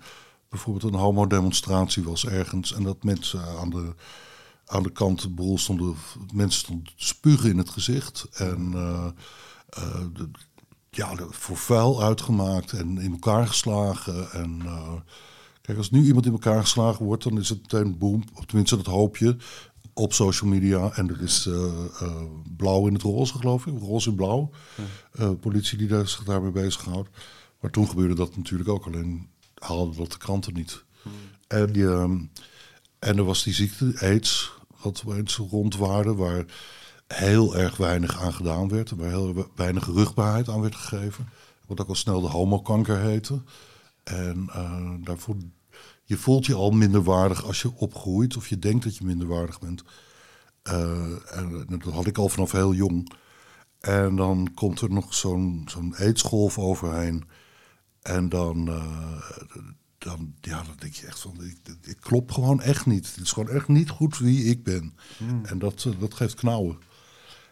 C: bijvoorbeeld een homodemonstratie was ergens en dat mensen aan de, aan de kant de boel stonden, mensen stonden te spugen in het gezicht en eh, eh, de- ja, de- voor vuil uitgemaakt en in elkaar geslagen en eh, Kijk, als nu iemand in elkaar geslagen wordt, dan is het meteen boom. Of tenminste, dat hoop je op social media. En er is blauw in het roze, geloof ik. Roze en blauw. Politie die daar, zich daarmee bezighoudt. Maar toen gebeurde dat natuurlijk ook. Alleen haalden dat de kranten niet. En, die, ehm, en er was die ziekte, AIDS, wat opeens rondwaarde, waar heel erg weinig aan gedaan werd. Waar heel weinig rugbaarheid aan werd gegeven. Wat ook al snel de homokanker heette. En eh, daarvoor, je voelt je al minder waardig als je opgroeit of je denkt dat je minder waardig bent. Eh, en dat had ik al vanaf heel jong. En dan komt er nog zo'n zo'n aidsgolf overheen. En dan, eh, dan, ja, dan denk je echt van, ik, ik klop gewoon echt niet. Het is gewoon echt niet goed wie ik ben. En dat, eh, dat geeft knauwen.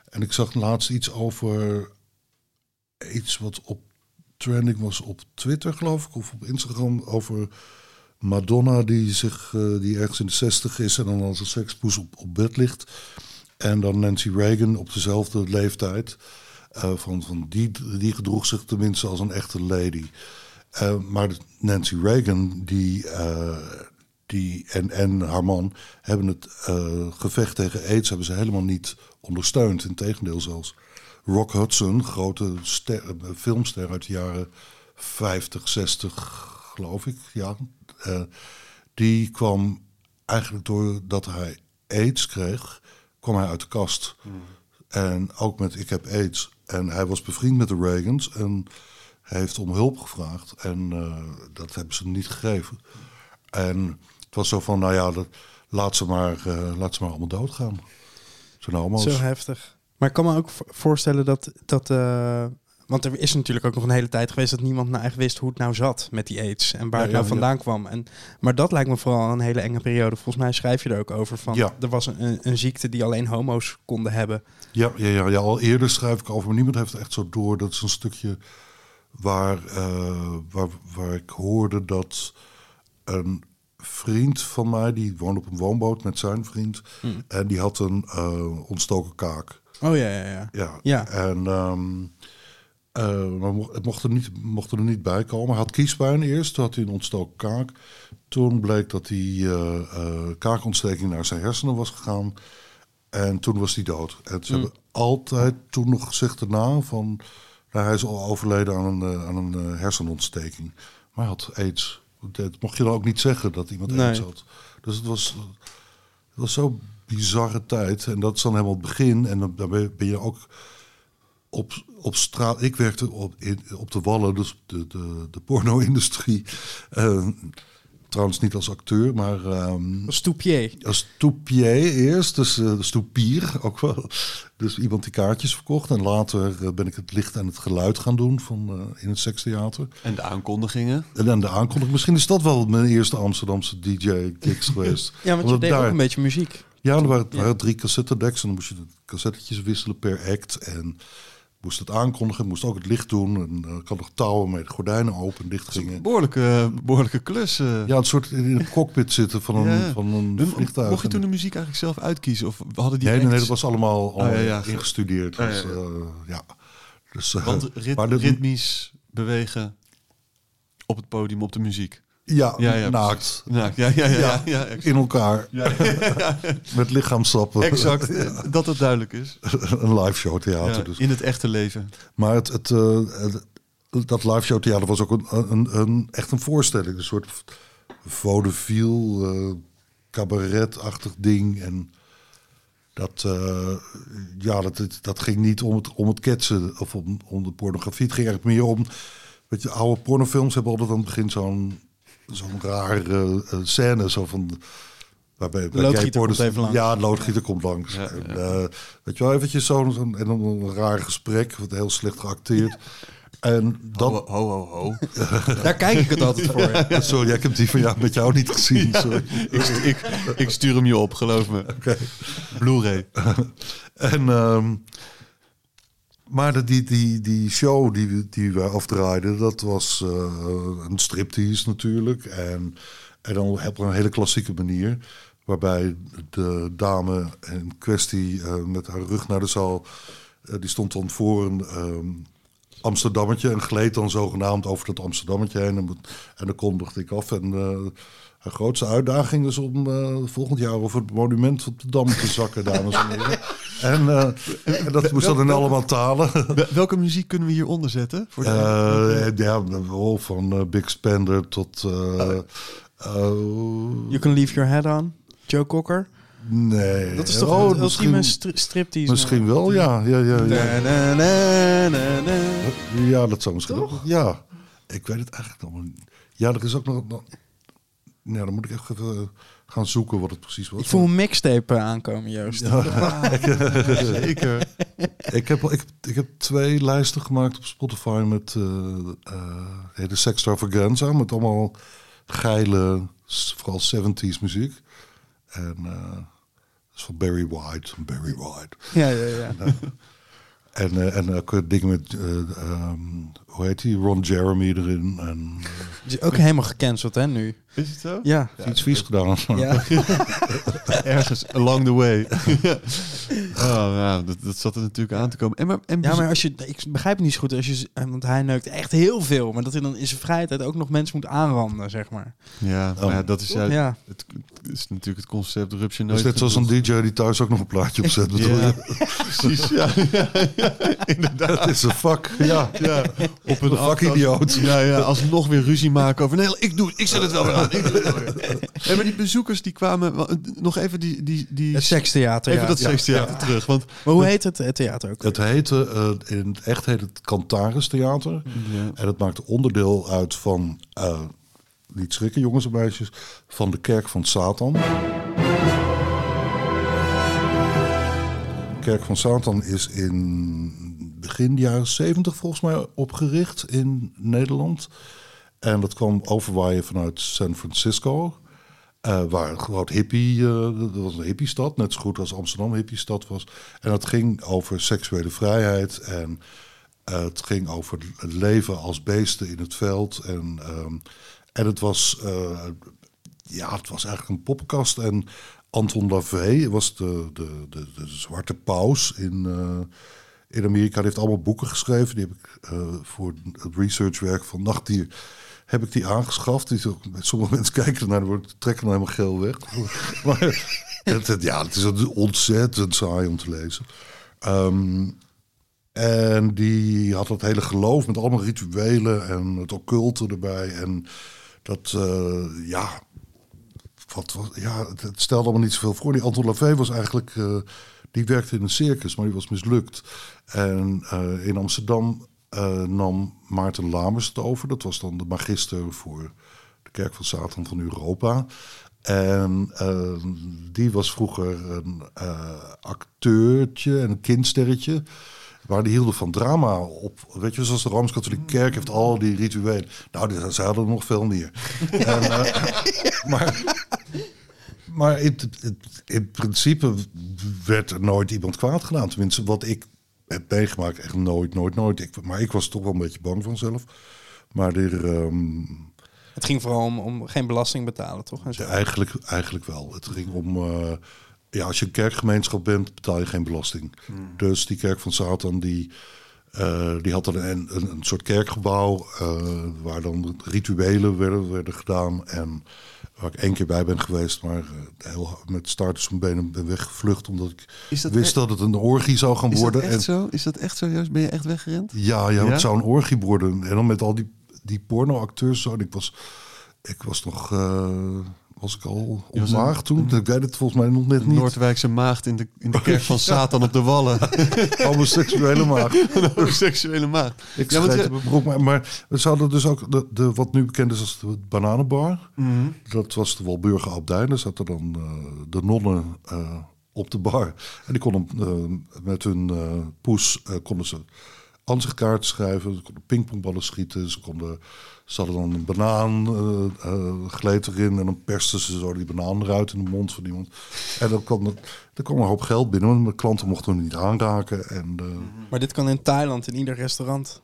C: En ik zag laatst iets over iets wat op trending was op Twitter, geloof ik, of op Instagram, over Madonna die, zich, eh, die ergens in de zestig is en dan als een sekspoes op, op bed ligt. En dan Nancy Reagan op dezelfde leeftijd. eh, van, van die, die gedroeg zich tenminste als een echte lady. Eh, maar Nancy Reagan, die, eh, die en, en haar man hebben het eh, gevecht tegen AIDS hebben ze helemaal niet ondersteund. Integendeel zelfs. Rock Hudson, grote ster, filmster uit de jaren 50, 60, geloof ik. Ja, die kwam eigenlijk doordat hij AIDS kreeg, kwam hij uit de kast. En ook met ik heb AIDS. En hij was bevriend met de Reagans. En heeft om hulp gevraagd. En eh, dat hebben ze niet gegeven. En het was zo van, nou ja, dat, laat, ze maar, eh, laat ze maar allemaal doodgaan. Zo'n homo's.
A: Zo heftig. Maar ik kan me ook vo- voorstellen dat... dat eh, want er is natuurlijk ook nog een hele tijd geweest... dat niemand nou echt wist hoe het nou zat met die aids. En waar
C: Ja,
A: het nou
C: ja,
A: vandaan kwam. En, maar dat lijkt me vooral een hele enge periode. Volgens mij schrijf je er ook over van...
C: Ja.
A: er was een, een, ziekte die alleen homo's konden hebben.
C: Ja, ja, ja, ja, al eerder schrijf ik over, maar niemand heeft echt zo door. Dat is een stukje waar, eh, waar, waar ik hoorde dat een vriend van mij, die woonde op een woonboot met zijn vriend, en die had een eh, ontstoken kaak.
A: Oh ja, ja, ja.
C: Ja,
A: Ja.
C: en maar mo- het mocht er, niet, mocht er niet bij komen. Hij had kiespijn eerst, toen had hij een ontstoken kaak. Toen bleek dat die kaakontsteking naar zijn hersenen was gegaan. En toen was hij dood. En ze hebben altijd toen nog gezegd daarna van... Nou, hij is al overleden aan een, eh, aan een eh, hersenontsteking. Maar hij had aids. Dat mocht je dan ook niet zeggen dat iemand
A: Nee.
C: aids had. Dus het was, het was zo'n bizarre tijd. En dat is dan helemaal het begin. En dan, dan ben je- ook op, op straat. Ik werkte op, in, op de Wallen, dus de, de, de porno-industrie. Eh, trouwens niet als acteur, maar ehm,
A: Als toepier.
C: als toepier eerst. Dus uh, stoepier ook wel. Dus iemand die kaartjes verkocht. En later eh, ben ik het licht en het geluid gaan doen van, eh, in het sekstheater.
B: En de aankondigingen.
C: En dan de aankondiging. Misschien is dat wel mijn eerste Amsterdamse DJ-gigs geweest.
A: Ja, want je
C: Omdat
A: deed
C: daar-
A: ook een beetje muziek.
C: ja, er waren, er waren drie cassettedecks en dan moest je de cassettetjes wisselen per act. En moest het aankondigen, moest ook het licht doen. En uh, ik had nog touwen met gordijnen open en dicht gingen.
B: Behoorlijke, behoorlijke klus. eh.
C: Ja, een soort in een cockpit zitten van een,
B: Ja.
C: van een
B: En
C: vliegtuig.
B: Mocht je toen
C: En-
B: de muziek eigenlijk zelf uitkiezen? Of hadden die
C: Nee, nee, dat was allemaal,
B: ja, ja.
C: ingestudeerd.
B: Ja,
C: Dus,
B: ja.
C: eh, ja. Dus, eh,
B: Want rit-
C: maar
B: ritmisch bewegen op het podium, op de muziek.
C: Ja,
B: Ja, ja,
C: naakt.
B: Ja, ja, ja, ja,
C: In elkaar. Met lichaamstappen.
B: exact. Dat het duidelijk is.
C: een live show theater. Dus.
B: in het echte leven.
C: Maar het, het, eh, dat live show theater was ook een, echt een voorstelling. Een soort vaudeville, eh cabaretachtig ding. En dat, eh, ja, dat, dat, dat ging niet om het, om het ketsen of om, om de pornografie. Het ging eigenlijk meer om... Weet je, oude pornofilms hebben altijd aan het begin zo'n zo'n rare eh, scène. Zo van... Waarbij,
A: De loodgieter
C: pornos-
A: komt even langs.
C: Ja, de loodgieter komt langs.
B: Ja,
C: En, eh, weet je wel, eventjes zo'n zo'n- en dan een raar gesprek, wat heel slecht geacteerd. En dat,
B: Ho, ho, ho, ho.
A: Daar kijk ik het altijd voor. ja.
C: Sorry, ik heb die van jou met jou niet gezien. Sorry.
B: ik, ik, ik stuur hem je op, geloof me. Blu-ray.
C: En, ehm, maar die, die, die show die, die we afdraaiden, dat was eh, een striptease natuurlijk. En, en dan op een hele klassieke manier. Waarbij de dame in kwestie eh, met haar rug naar de zaal... eh, die stond dan voor een ehm, Amsterdammetje... en gleed dan zogenaamd over dat Amsterdammetje heen. En, en dan kondigde ik af. En haar grootste uitdaging is om volgend jaar... over het monument op de Dam te zakken, dames en heren. En, eh, en dat moest dan in allemaal talen.
B: Wel- Welke muziek kunnen we hieronder zetten? Voor de-
C: Eh, ja, wel van eh, Big Spender tot...
A: You can leave your head on. Joe Cocker.
C: nee.
A: Dat is toch
C: Oh,
A: een ultieme
C: misschien,
A: stri striptease?
C: misschien wel, ja. Ja, ja, ja.
A: Na, na, na, na, na.
C: ja dat zou misschien wel. Ja, ik weet het eigenlijk nog niet. Ja, er is ook nog... ja, dan moet ik echt even gaan zoeken wat het precies was.
A: Ik voel een mixtape eh, aankomen, Joost.
B: Zeker.
C: Ik heb, ik, ik heb twee lijsten gemaakt op Spotify met uh, uh, de Sextravaganza. Met allemaal geile, vooral 70s muziek. En eh, dat is van Barry White. Barry White.
A: Ja, ja, ja.
C: En, eh, en ook dingen met, eh, ehm, hoe heet die? Ron Jeremy erin. En
A: Die is ook helemaal gecanceld, hè, nu.
B: Is het zo?
A: Ja.
C: iets vies gedaan.
A: Ja.
B: Ergens along the way. oh, ja, dat, dat zat er natuurlijk aan te komen. En, maar, en
A: Ja, maar als je, ik begrijp het niet zo goed als je, eh, want hij neukt echt heel veel, maar dat hij dan in zijn vrije tijd ook nog mensen moet aanranden, zeg maar.
B: Ja, maar ja, dat is, ja,
A: Ja.
B: het, het is natuurlijk het concept rupsje
C: Dat
B: nooit.
C: is net zoals een. DJ die thuis ook nog een plaatje opzet. bedoel
B: Ja,
C: je?
B: precies. Ja, ja,
C: Het is een vak, ja.
B: Ja, op een
C: Een vakidioot.
B: Ja, ja, alsnog weer ruzie maken over... Nee, ik doe het, ik zet het wel weer aan. En maar die bezoekers die kwamen... wa- Nog even die... die, die
A: Het sekstheater,
B: Even
A: ja.
B: dat sekstheater terug. Want
A: Maar hoe heet het, het theater ook?
C: Het heette, eh, in het echt heet het Cantaris Theater. En het maakte onderdeel uit van, eh, niet schrikken jongens en meisjes, van de Kerk van Satan. De Kerk van Satan is in begin jaren 70 volgens mij opgericht in Nederland. En dat kwam overwaaien vanuit San Francisco. eh, waar een groot hippie, eh, dat was een hippiestad, net zo goed als Amsterdam hippiestad was. En dat ging over seksuele vrijheid en eh, het ging over het leven als beesten in het veld. En, ehm, en het was, ja, het was eigenlijk een poppenkast. En Anton LaVey was de, de, de, de zwarte paus in, in Amerika. Die heeft allemaal boeken geschreven. Die heb ik voor het researchwerk van Nachtdier heb ik die aangeschaft. Die ook, sommige mensen kijken ernaar, worden trekken dan helemaal geel weg. maar het, ja, het is ontzettend saai om te lezen. Ehm, en die had dat hele geloof met allemaal rituelen en het occulte erbij. En dat, eh, ja, wat, was- ja, het, het stelde allemaal niet zoveel voor. Die Anton LaVey was eigenlijk, eh, die werkte in een circus, maar die was mislukt. En eh, in Amsterdam eh, nam Maarten Lamers het over. Dat was dan de magister voor de Kerk van Satan van Europa. En eh, die was vroeger een eh, acteurtje en een kindsterretje. Waar die hielden van drama op. Weet je, zoals de Rooms-Katholieke Kerk heeft al die rituelen. Nou, ze hadden er nog veel meer. en, maar maar in, in, in principe werd er nooit iemand kwaad gedaan. Tenminste, wat ik heb meegemaakt, echt nooit, nooit, nooit. Ik, maar ik was toch wel een beetje bang vanzelf. Maar er, ehm,
A: Het ging vooral om, om geen belasting betalen, toch? En zo.
C: ja, eigenlijk, eigenlijk wel. Het ging om... eh, ja, als je een kerkgemeenschap bent, betaal je geen belasting. Dus die kerk van Satan, die, eh, die had dan een, een, een soort kerkgebouw... eh, waar dan rituelen werden, werden gedaan. En waar ik één keer bij ben geweest, maar eh, heel, met staart op mijn benen ben weggevlucht... omdat ik
B: dat
C: wist dat het een orgie zou gaan
B: is dat
C: worden.
B: echt
C: En,
B: zo? Is dat echt zo? Ben je echt weggerend?
C: ja, ja,
B: Ja?
C: het zou een orgie worden. En dan met al die, die pornoacteurs zo. En ik was, ik was nog... eh, was ik al
B: was
C: ontmaagd toen? Ik weet het volgens mij nog net niet.
B: Noordwijkse maagd in de, in de kerk van Satan op de Wallen.
C: Homoseksuele maag.
B: Een seksuele maagd.
C: Ik
B: Ja, want
C: mijn broek, maar, maar we zouden dus ook de, de, wat nu bekend is als de bananenbar.
B: Mhm.
C: Dat was de Walburger Abdij. Daar zaten dan eh, de nonnen eh, op de bar. En die konden eh, met hun eh, poes eh, konden ze ansichtkaarten schrijven. Ze konden pingpongballen schieten. Ze, konden, ze hadden dan een banaan, eh eh, gleed erin. En dan persten ze zo die banaan eruit in de mond van iemand. En dan kwam, er, er kwam een hoop geld binnen. Want de klanten mochten hem niet aanraken. En eh,
A: Maar dit kan in Thailand, in ieder restaurant.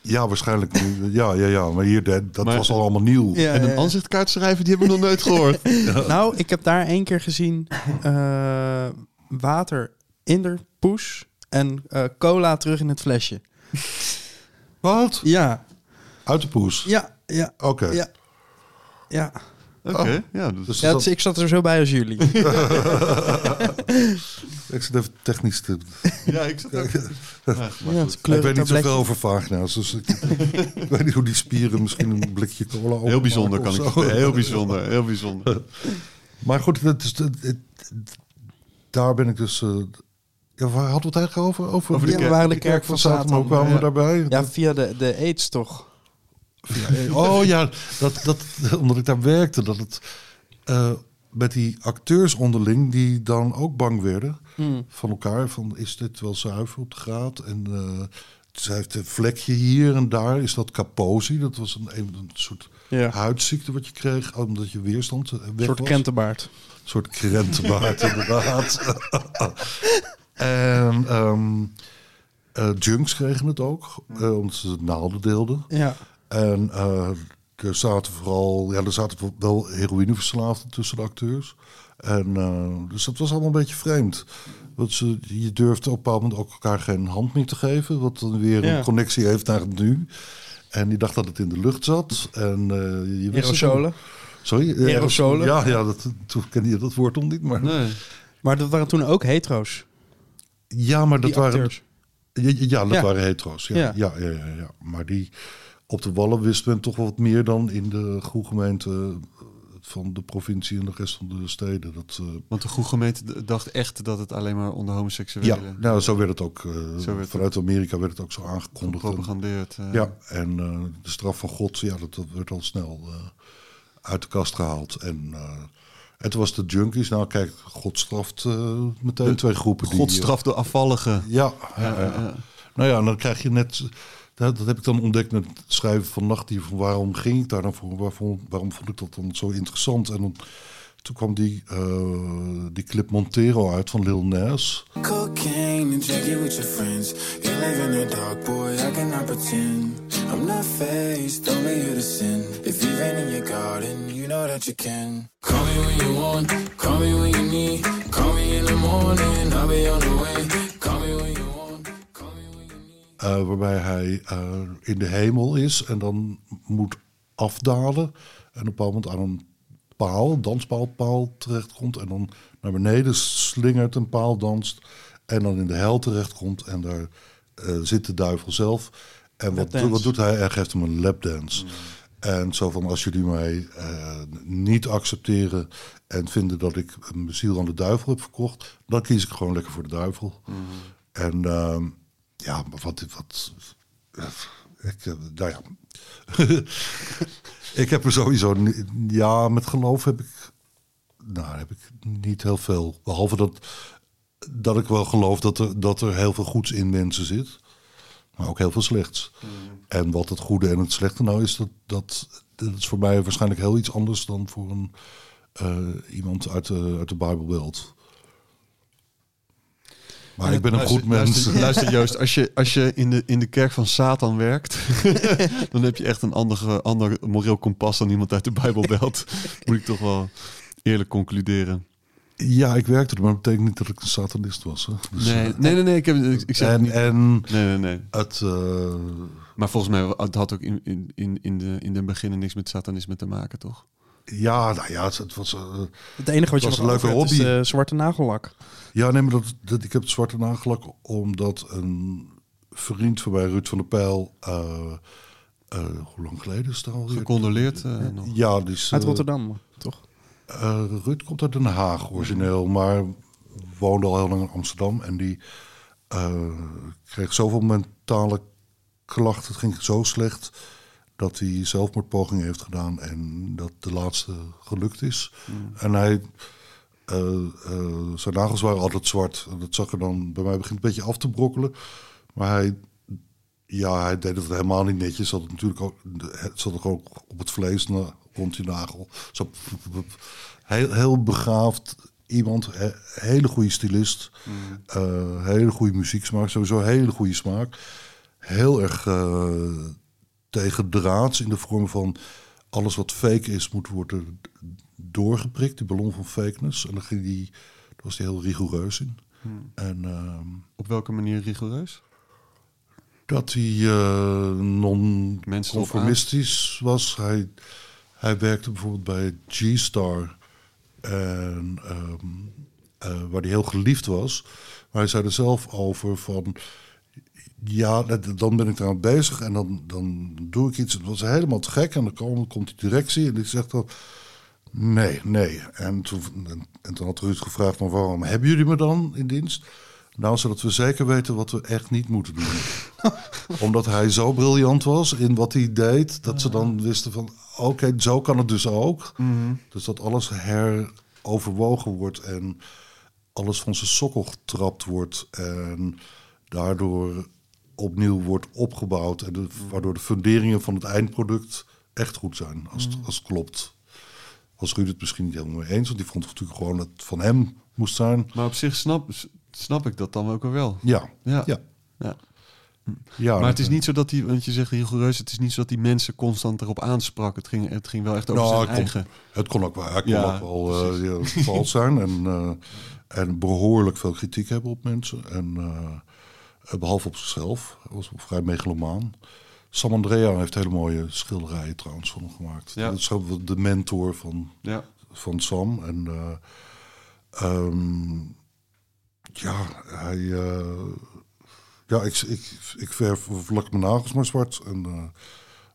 C: ja, waarschijnlijk. Ja, ja, ja. Maar hier, dat,
B: Maar-
C: was al allemaal nieuw.
A: Ja,
B: En een
A: ja.
B: aanzichtkaart schrijven, die hebben we nog nooit gehoord.
A: Nou, ik heb daar één keer gezien eh, water in de poes en eh, cola terug in het flesje.
C: Wat?
A: Ja,
C: Uit de poes?
A: ja, ja,
C: Oké.
A: ja. Ja,
B: Oké, ja. Dus,
C: Dus
A: ja
C: dat-
A: het- ik zat er zo bij als jullie.
C: ik zit even technisch te...
B: ja, ik zat ook...
A: Ja,
C: Ik weet niet zoveel over vagina's. Dus ik, ik weet niet hoe die spieren misschien een blikje cola
B: Heel bijzonder kan ik. Heel bijzonder, heel bijzonder.
C: Maar goed, dat is, het, het- daar ben ik dus... eh, ja, waar hadden we het eigenlijk over? Over,
B: Over de
A: Ja,
B: kerk-
A: de kerk van
C: Satan.
A: Satan.
C: Hoe kwamen
A: Ja.
C: we daarbij?
A: Ja, via de, de aids toch?
C: Oh ja, dat, dat, omdat ik daar werkte, dat het eh, met die acteurs onderling, die dan ook bang werden
A: Hmm.
C: van elkaar, van is dit wel zuiver op de graad? En eh ze heeft een vlekje hier en daar, is dat kaposi? Dat was een, een soort
A: Ja.
C: huidziekte wat je kreeg, omdat je weerstand eh, weg
A: Een soort
C: was.
A: krentenbaard.
C: Een soort krentenbaard, inderdaad. en ehm eh, junks kregen het ook, eh, omdat ze naalden deelden.
A: Ja.
C: En eh, er zaten vooral, ja, er zaten wel heroïneverslaafden tussen de acteurs. En eh, dus dat was allemaal een beetje vreemd. Want ze, je durfde op een bepaald moment ook elkaar geen hand meer te geven. Wat dan weer
A: Ja.
C: een connectie heeft naar het nu. En die dacht dat het in de lucht zat. En, eh, je
A: Aerosolen.
C: Sorry?
A: Aerosolen?
C: Ja, ja dat, toen kende je dat woord nog niet. Maar,
B: Nee.
A: Maar dat waren toen ook hetero's.
C: Ja, maar dat
A: die
C: waren... Ja, ja, dat
A: Ja.
C: waren hetero's. Ja.
A: Ja,
C: ja, ja, Maar die op de Wallen wist men toch wat meer dan in de groegemeente eh, van de provincie en de rest van de steden. Dat, eh,
B: Want de goede gemeente d- dacht echt dat het alleen maar onder
C: ja,
B: homoseksuelen
C: nou, zo werd het ook.
B: Zo werd
C: vanuit Amerika werd het ook zo aangekondigd.
B: Gepropagandeerd. eh.
C: Ja, en de straf van God, ja, dat, dat werd al snel uit de kast gehaald. En, toen was de junkies, nou kijk, God straft meteen
B: De-
C: twee groepen. die,
B: God straft de afvalligen.
C: ja, ja,
B: Ja,
C: ja.
B: ja.
C: nou ja, dan krijg je net, dat, dat heb ik dan ontdekt met het schrijven van Nachtdier, van waarom ging ik daar dan voor, waarom, waarom vond ik dat dan zo interessant? En dan, toen kwam die, eh, die clip Montero uit van Lil Nas.
F: Cocaine and drinking with your friends. You live in the dark, boy, I cannot pretend. I'm not faced, only here to sin. If you've been in your garden, you know that you can. Call me when you want, call me when you need. Call me in the morning, I'll be on the way.
C: Waarbij hij eh, in de hemel is en dan moet afdalen. En op een bepaald moment aan een paal, danspaalpaal terechtkomt. En dan naar beneden slingert een paal, danst. En dan in de hel terechtkomt. En daar eh, zit de duivel zelf. En wat, wat doet hij? Hij geeft hem een lapdance. En zo van, als jullie mij eh, niet accepteren en vinden dat ik mijn ziel aan de duivel heb verkocht, dan kies ik gewoon lekker voor de duivel. En ehm, ja, maar wat, wat ik, eh, nou ja. ik heb er sowieso, ja, met geloof heb ik, nou, heb ik niet heel veel. Behalve dat, dat ik wel geloof dat er, dat er heel veel goeds in mensen zit, maar ook heel veel slechts. En wat het goede en het slechte nou is, dat, dat, dat is voor mij waarschijnlijk heel iets anders dan voor een, eh, iemand uit de, uit de Bijbelbelt. Maar ik ben een
B: Luister-
C: goed mens.
B: Luister, luister, Joost, als je, als je in, de, in de kerk van Satan werkt, dan heb je echt een ander, ander moreel kompas dan iemand uit de Bijbelbelt. Moet ik toch wel eerlijk concluderen.
C: Ja, ik werkte er, maar dat betekent niet dat ik een satanist was. Hè. Dus,
B: Nee,
C: eh,
B: nee, nee, nee ik, heb, ik, ik zeg
C: en,
B: niet.
C: en
B: Nee, nee, nee.
C: het, eh,
B: Maar volgens mij het had ook in, in, in, in, de, in de beginnen niks met satanisme te maken, toch?
C: ja, nou ja, het, het was. eh,
A: Het enige wat je
C: was een leuke
A: is
C: hobby.
A: eh, zwarte nagellak.
C: Ja, nee, maar dat, dat, ik heb het zwarte nagelak omdat een vriend van mij, Ruud van der Pijl, eh, eh, hoe lang geleden is het alweer?
B: Gecondoleerd eh, nog.
C: Ja, die is,
A: Uit
C: eh,
A: Rotterdam, toch?
C: eh, Ruud komt uit Den Haag origineel, maar woonde al heel lang in Amsterdam. En die eh, kreeg zoveel mentale klachten. Het ging zo slecht dat hij zelfmoordpogingen heeft gedaan. En dat de laatste gelukt is. En hij... eh, eh, zijn nagels waren altijd zwart. En dat zag er dan bij mij begint een beetje af te brokkelen. Maar hij, ja, hij deed het helemaal niet netjes. Zat het natuurlijk ook, het zat ook op het vlees na- rond die nagel. Zo, heel, heel begaafd iemand, he- hele goede stylist, eh, hele goede muzieksmaak, sowieso hele goede smaak. Heel erg tegen draads in de vorm van alles wat fake is moet worden doorgeprikt, die ballon van fakeness. En dan ging die, daar was hij heel rigoureus in. En ehm,
B: Op welke manier rigoureus?
C: dat hij eh non-conformistisch was. Hij, hij werkte bijvoorbeeld bij G-Star, en, ehm, eh, waar hij heel geliefd was. Maar hij zei er zelf over van... Ja, dan ben ik eraan bezig en dan, dan doe ik iets. Het was helemaal te gek en dan komt, komt die directie en die zegt dan... Nee, nee. En toen, en, en toen had Ruud gevraagd, maar waarom hebben jullie me dan in dienst? Nou, zodat we zeker weten wat we echt niet moeten doen. Omdat hij zo briljant was in wat hij deed, dat ze dan wisten van... Oké, zo kan het dus ook. Dus dat alles heroverwogen wordt en alles van zijn sokkel getrapt wordt. En daardoor opnieuw wordt opgebouwd. En de, waardoor de funderingen van het eindproduct echt goed zijn, als, het, als het klopt was Ruud het misschien niet helemaal mee eens. Want die vond natuurlijk gewoon dat het van hem moest zijn.
B: Maar op zich snap, snap ik dat dan ook wel.
C: Ja,
B: Ja.
C: ja.
B: Ja.
C: ja
B: maar het is niet zo dat die, want je zegt rigoureus, het is niet zo dat die mensen constant erop aansprak. Het ging, het ging wel echt over
C: Nou,
B: zijn
C: het kon-
B: eigen.
C: Het kon ook wel, hij kon ook wel eh, ja, vals zijn en, eh, en behoorlijk veel kritiek hebben op mensen. En eh, behalve op zichzelf, hij was vrij megalomaan. Sam Andrea heeft hele mooie schilderijen trouwens van hem gemaakt.
B: Ja.
C: Dat is de mentor van,
B: Ja.
C: van Sam. En eh, ehm, ja, hij, eh, ja, ik, ik, ik verf of lak mijn nagels maar zwart. En, eh,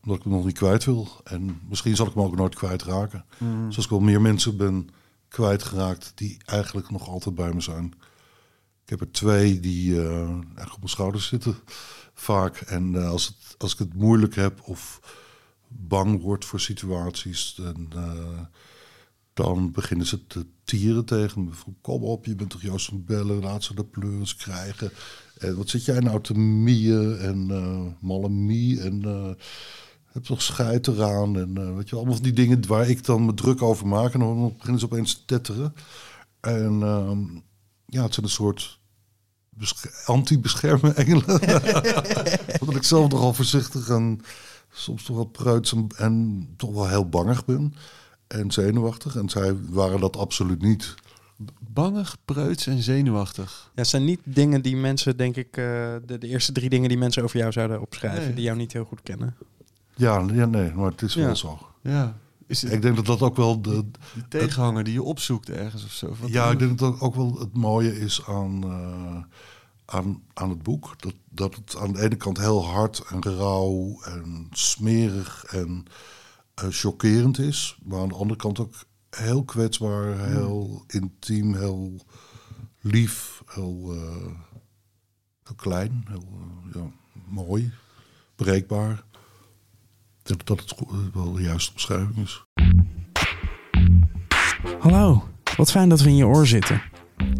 C: omdat ik hem nog niet kwijt wil. En misschien zal ik hem ook nooit kwijtraken.
B: Mm.
C: Zoals ik wel meer mensen ben kwijtgeraakt die eigenlijk nog altijd bij me zijn. Ik heb er twee die eigenlijk op mijn schouders zitten, vaak. En eh, als, het, als ik het moeilijk heb of bang word voor situaties, dan, eh, beginnen ze te tieren tegen me. Kom op, je bent toch Joost van Bellen, laat ze de pleurs krijgen. En wat zit jij nou te mieën en eh malle mie en eh, heb toch scheid eraan. En eh, weet je, allemaal van die dingen waar ik dan me druk over maak. En dan beginnen ze opeens te tetteren. En ehm, ja, het zijn een soort besche- anti-bescherme engelen. Omdat ik zelf nogal voorzichtig en soms toch wat preuts en, en toch wel heel bangig ben. En zenuwachtig. En zij waren dat absoluut niet.
B: Bangig, preuts en zenuwachtig.
A: Ja, het zijn niet dingen die mensen, denk ik, eh, de, de eerste drie dingen die mensen over jou zouden opschrijven,
B: Nee.
A: die jou niet heel goed kennen.
C: Ja, ja nee, maar het is
A: Ja.
C: wel zo.
B: Ja. Is het
C: Ik denk dat dat ook wel de,
B: de tegenhanger die je opzoekt ergens of zo? Wat
C: Ja, ik denk dat dat ook wel het mooie is aan, eh, aan, aan het boek. Dat, dat het aan de ene kant heel hard en rauw en smerig en eh, chockerend is. Maar aan de andere kant ook heel kwetsbaar, heel intiem, heel lief, heel, eh, heel klein, heel ja, mooi, breekbaar. Denk dat het wel de juiste omschrijving is.
A: Hallo, wat fijn dat we in je oor zitten.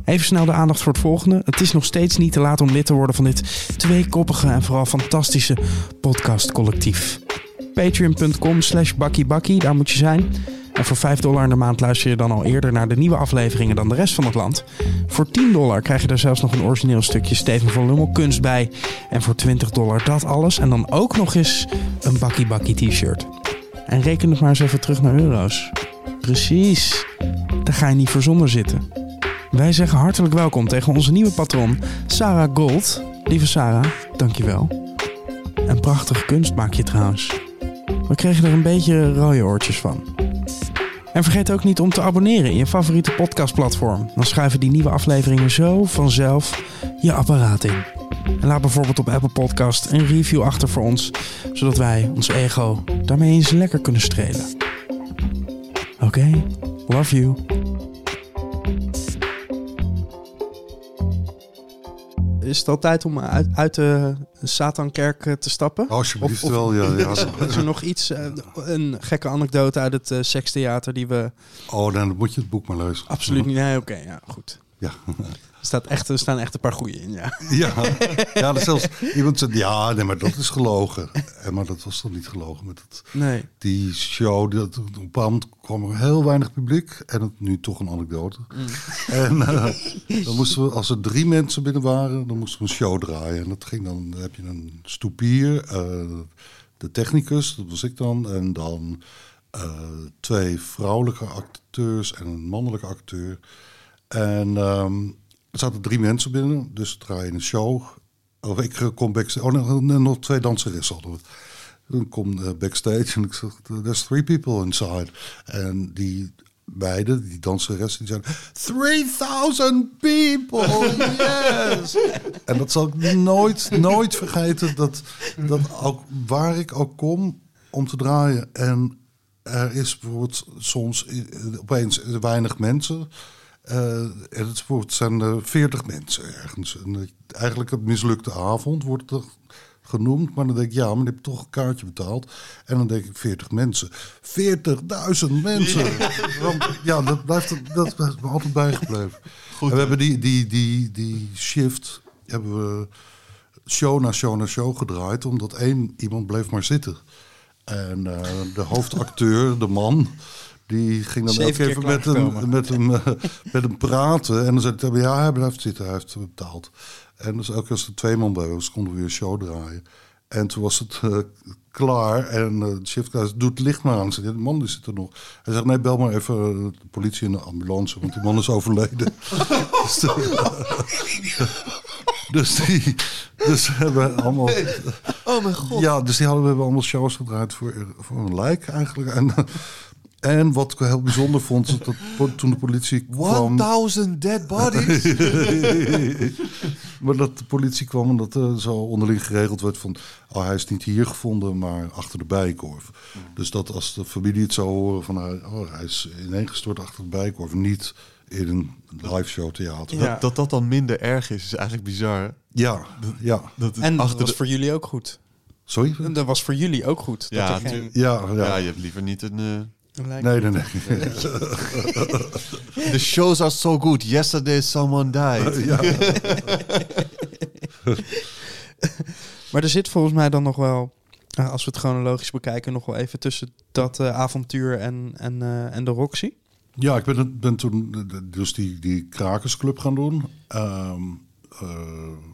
A: Even snel de aandacht voor het volgende. Het is nog steeds niet te laat om lid te worden van dit tweekoppige en vooral fantastische podcastcollectief. Patreon.com slash bakkiebakkie, daar moet je zijn. En voor 5 dollar in de maand luister je dan al eerder naar de nieuwe afleveringen dan de rest van het land. Voor 10 dollar krijg je er zelfs nog een origineel stukje Steven van Lummel kunst bij. En voor 20 dollar dat alles. En dan ook nog eens een bakkie bakkie t-shirt. En reken het maar eens even terug naar euro's. Precies. Daar ga je niet voor zonder zitten. Wij zeggen hartelijk welkom tegen onze nieuwe patron, Sarah Gold. Lieve Sarah, dankjewel. En prachtige kunst maak je trouwens. We kregen er een beetje rode oortjes van. En vergeet ook niet om te abonneren in je favoriete podcastplatform. Dan schuiven die nieuwe afleveringen zo vanzelf je apparaat in. En laat bijvoorbeeld op Apple Podcast een review achter voor ons, zodat wij ons ego daarmee eens lekker kunnen strelen. Oké, love you. Is het al tijd om uit, uit de Satankerk eh, te stappen?
C: Alsjeblieft
A: Of- of-
C: wel, ja. ja.
A: Is er nog iets, eh, een gekke anekdote uit het eh, sekstheater die we
C: Oh, dan moet je het boek maar lezen.
A: absoluut niet... Nee, oké, ja, goed.
C: Ja.
A: Er, staat echt, er staan echt een paar goeie in, ja.
C: Ja, ja dat zelfs iemand zei, ja, nee, maar dat is gelogen. En, maar dat was toch niet gelogen met het,
A: Nee.
C: die show. Dat, op een bepaald kwam er heel weinig publiek. En het, nu toch een anekdote. En eh, dan moesten we, als er drie mensen binnen waren, dan moesten we een show draaien. En dat ging dan, dan heb je een stoepier, eh, de technicus, dat was ik dan. En dan eh, twee vrouwelijke acteurs en een mannelijke acteur. En ehm, er zaten drie mensen binnen, dus draaien een show. Of ik eh, kom backstage. Oh, nee, nog twee danseressen hadden. Dan kom eh, backstage en ik zeg, there's three people inside. En die beide, die danseressen, die zeiden, 3000 people, yes! en dat zal ik nooit, nooit vergeten, dat, dat ook, waar ik ook kom om te draaien. En er is bijvoorbeeld soms eh, opeens weinig mensen. En het, zijn er 40 mensen ergens. En eigenlijk een mislukte avond wordt het genoemd. Maar dan denk ik, ja, maar je hebt toch een kaartje betaald. En dan denk ik, 40 mensen. 40.000 mensen! Want, ja, dat blijft, dat me altijd bijgebleven. en we hebben die, die, die, die shift hebben we show na show na show gedraaid. Omdat één iemand bleef maar zitten. En eh, de hoofdacteur, de man, die ging dan
A: Zeven keer
C: even met hem, met, hem, eh, met hem praten. En dan zei hij, ja, hij blijft zitten, hij heeft betaald. En dus elke keer als er twee man bij was, konden we weer een show draaien. En toen was het eh, klaar en eh, de shift zei, doe het licht maar aan. Zei, "Ja, de man die zit er nog. Hij zegt, nee, bel maar even de politie en de ambulance, want die man is overleden. dus, de- dus die... Dus we hebben allemaal...
B: Oh mijn god.
C: Ja, dus die hadden we hebben allemaal shows gedraaid voor, voor een lijk eigenlijk. En, En wat ik heel bijzonder vond, is dat toen de politie kwam...
B: 1000 dead bodies?
C: Maar dat de politie kwam en dat eh, zo onderling geregeld werd van... Oh, hij is niet hier gevonden, maar achter de bijenkorf. Dus dat als de familie het zou horen van... hij- Oh, hij is ineengestort achter de bijenkorf. Niet in een live show theater. Ja,
A: Ja.
B: Dat, dat dat dan minder erg is, is eigenlijk bizar.
C: ja.
B: Dat het
A: En dat was
B: de...
A: voor jullie ook goed.
C: Sorry?
A: Dat was voor jullie ook goed.
B: Ja,
A: dat er geen,
C: Ja, ja.
B: Ja, je hebt liever niet een... eh,
C: Nee, nee, nee.
B: The shows are so good. Yesterday someone died.
C: ja.
A: Maar er zit volgens mij dan nog wel, eh, als we het chronologisch bekijken, nog wel even tussen dat eh, avontuur en, en, eh, en de Roxy.
C: Ja, ik ben, ben toen dus die, die krakersclub gaan doen. ehm, eh,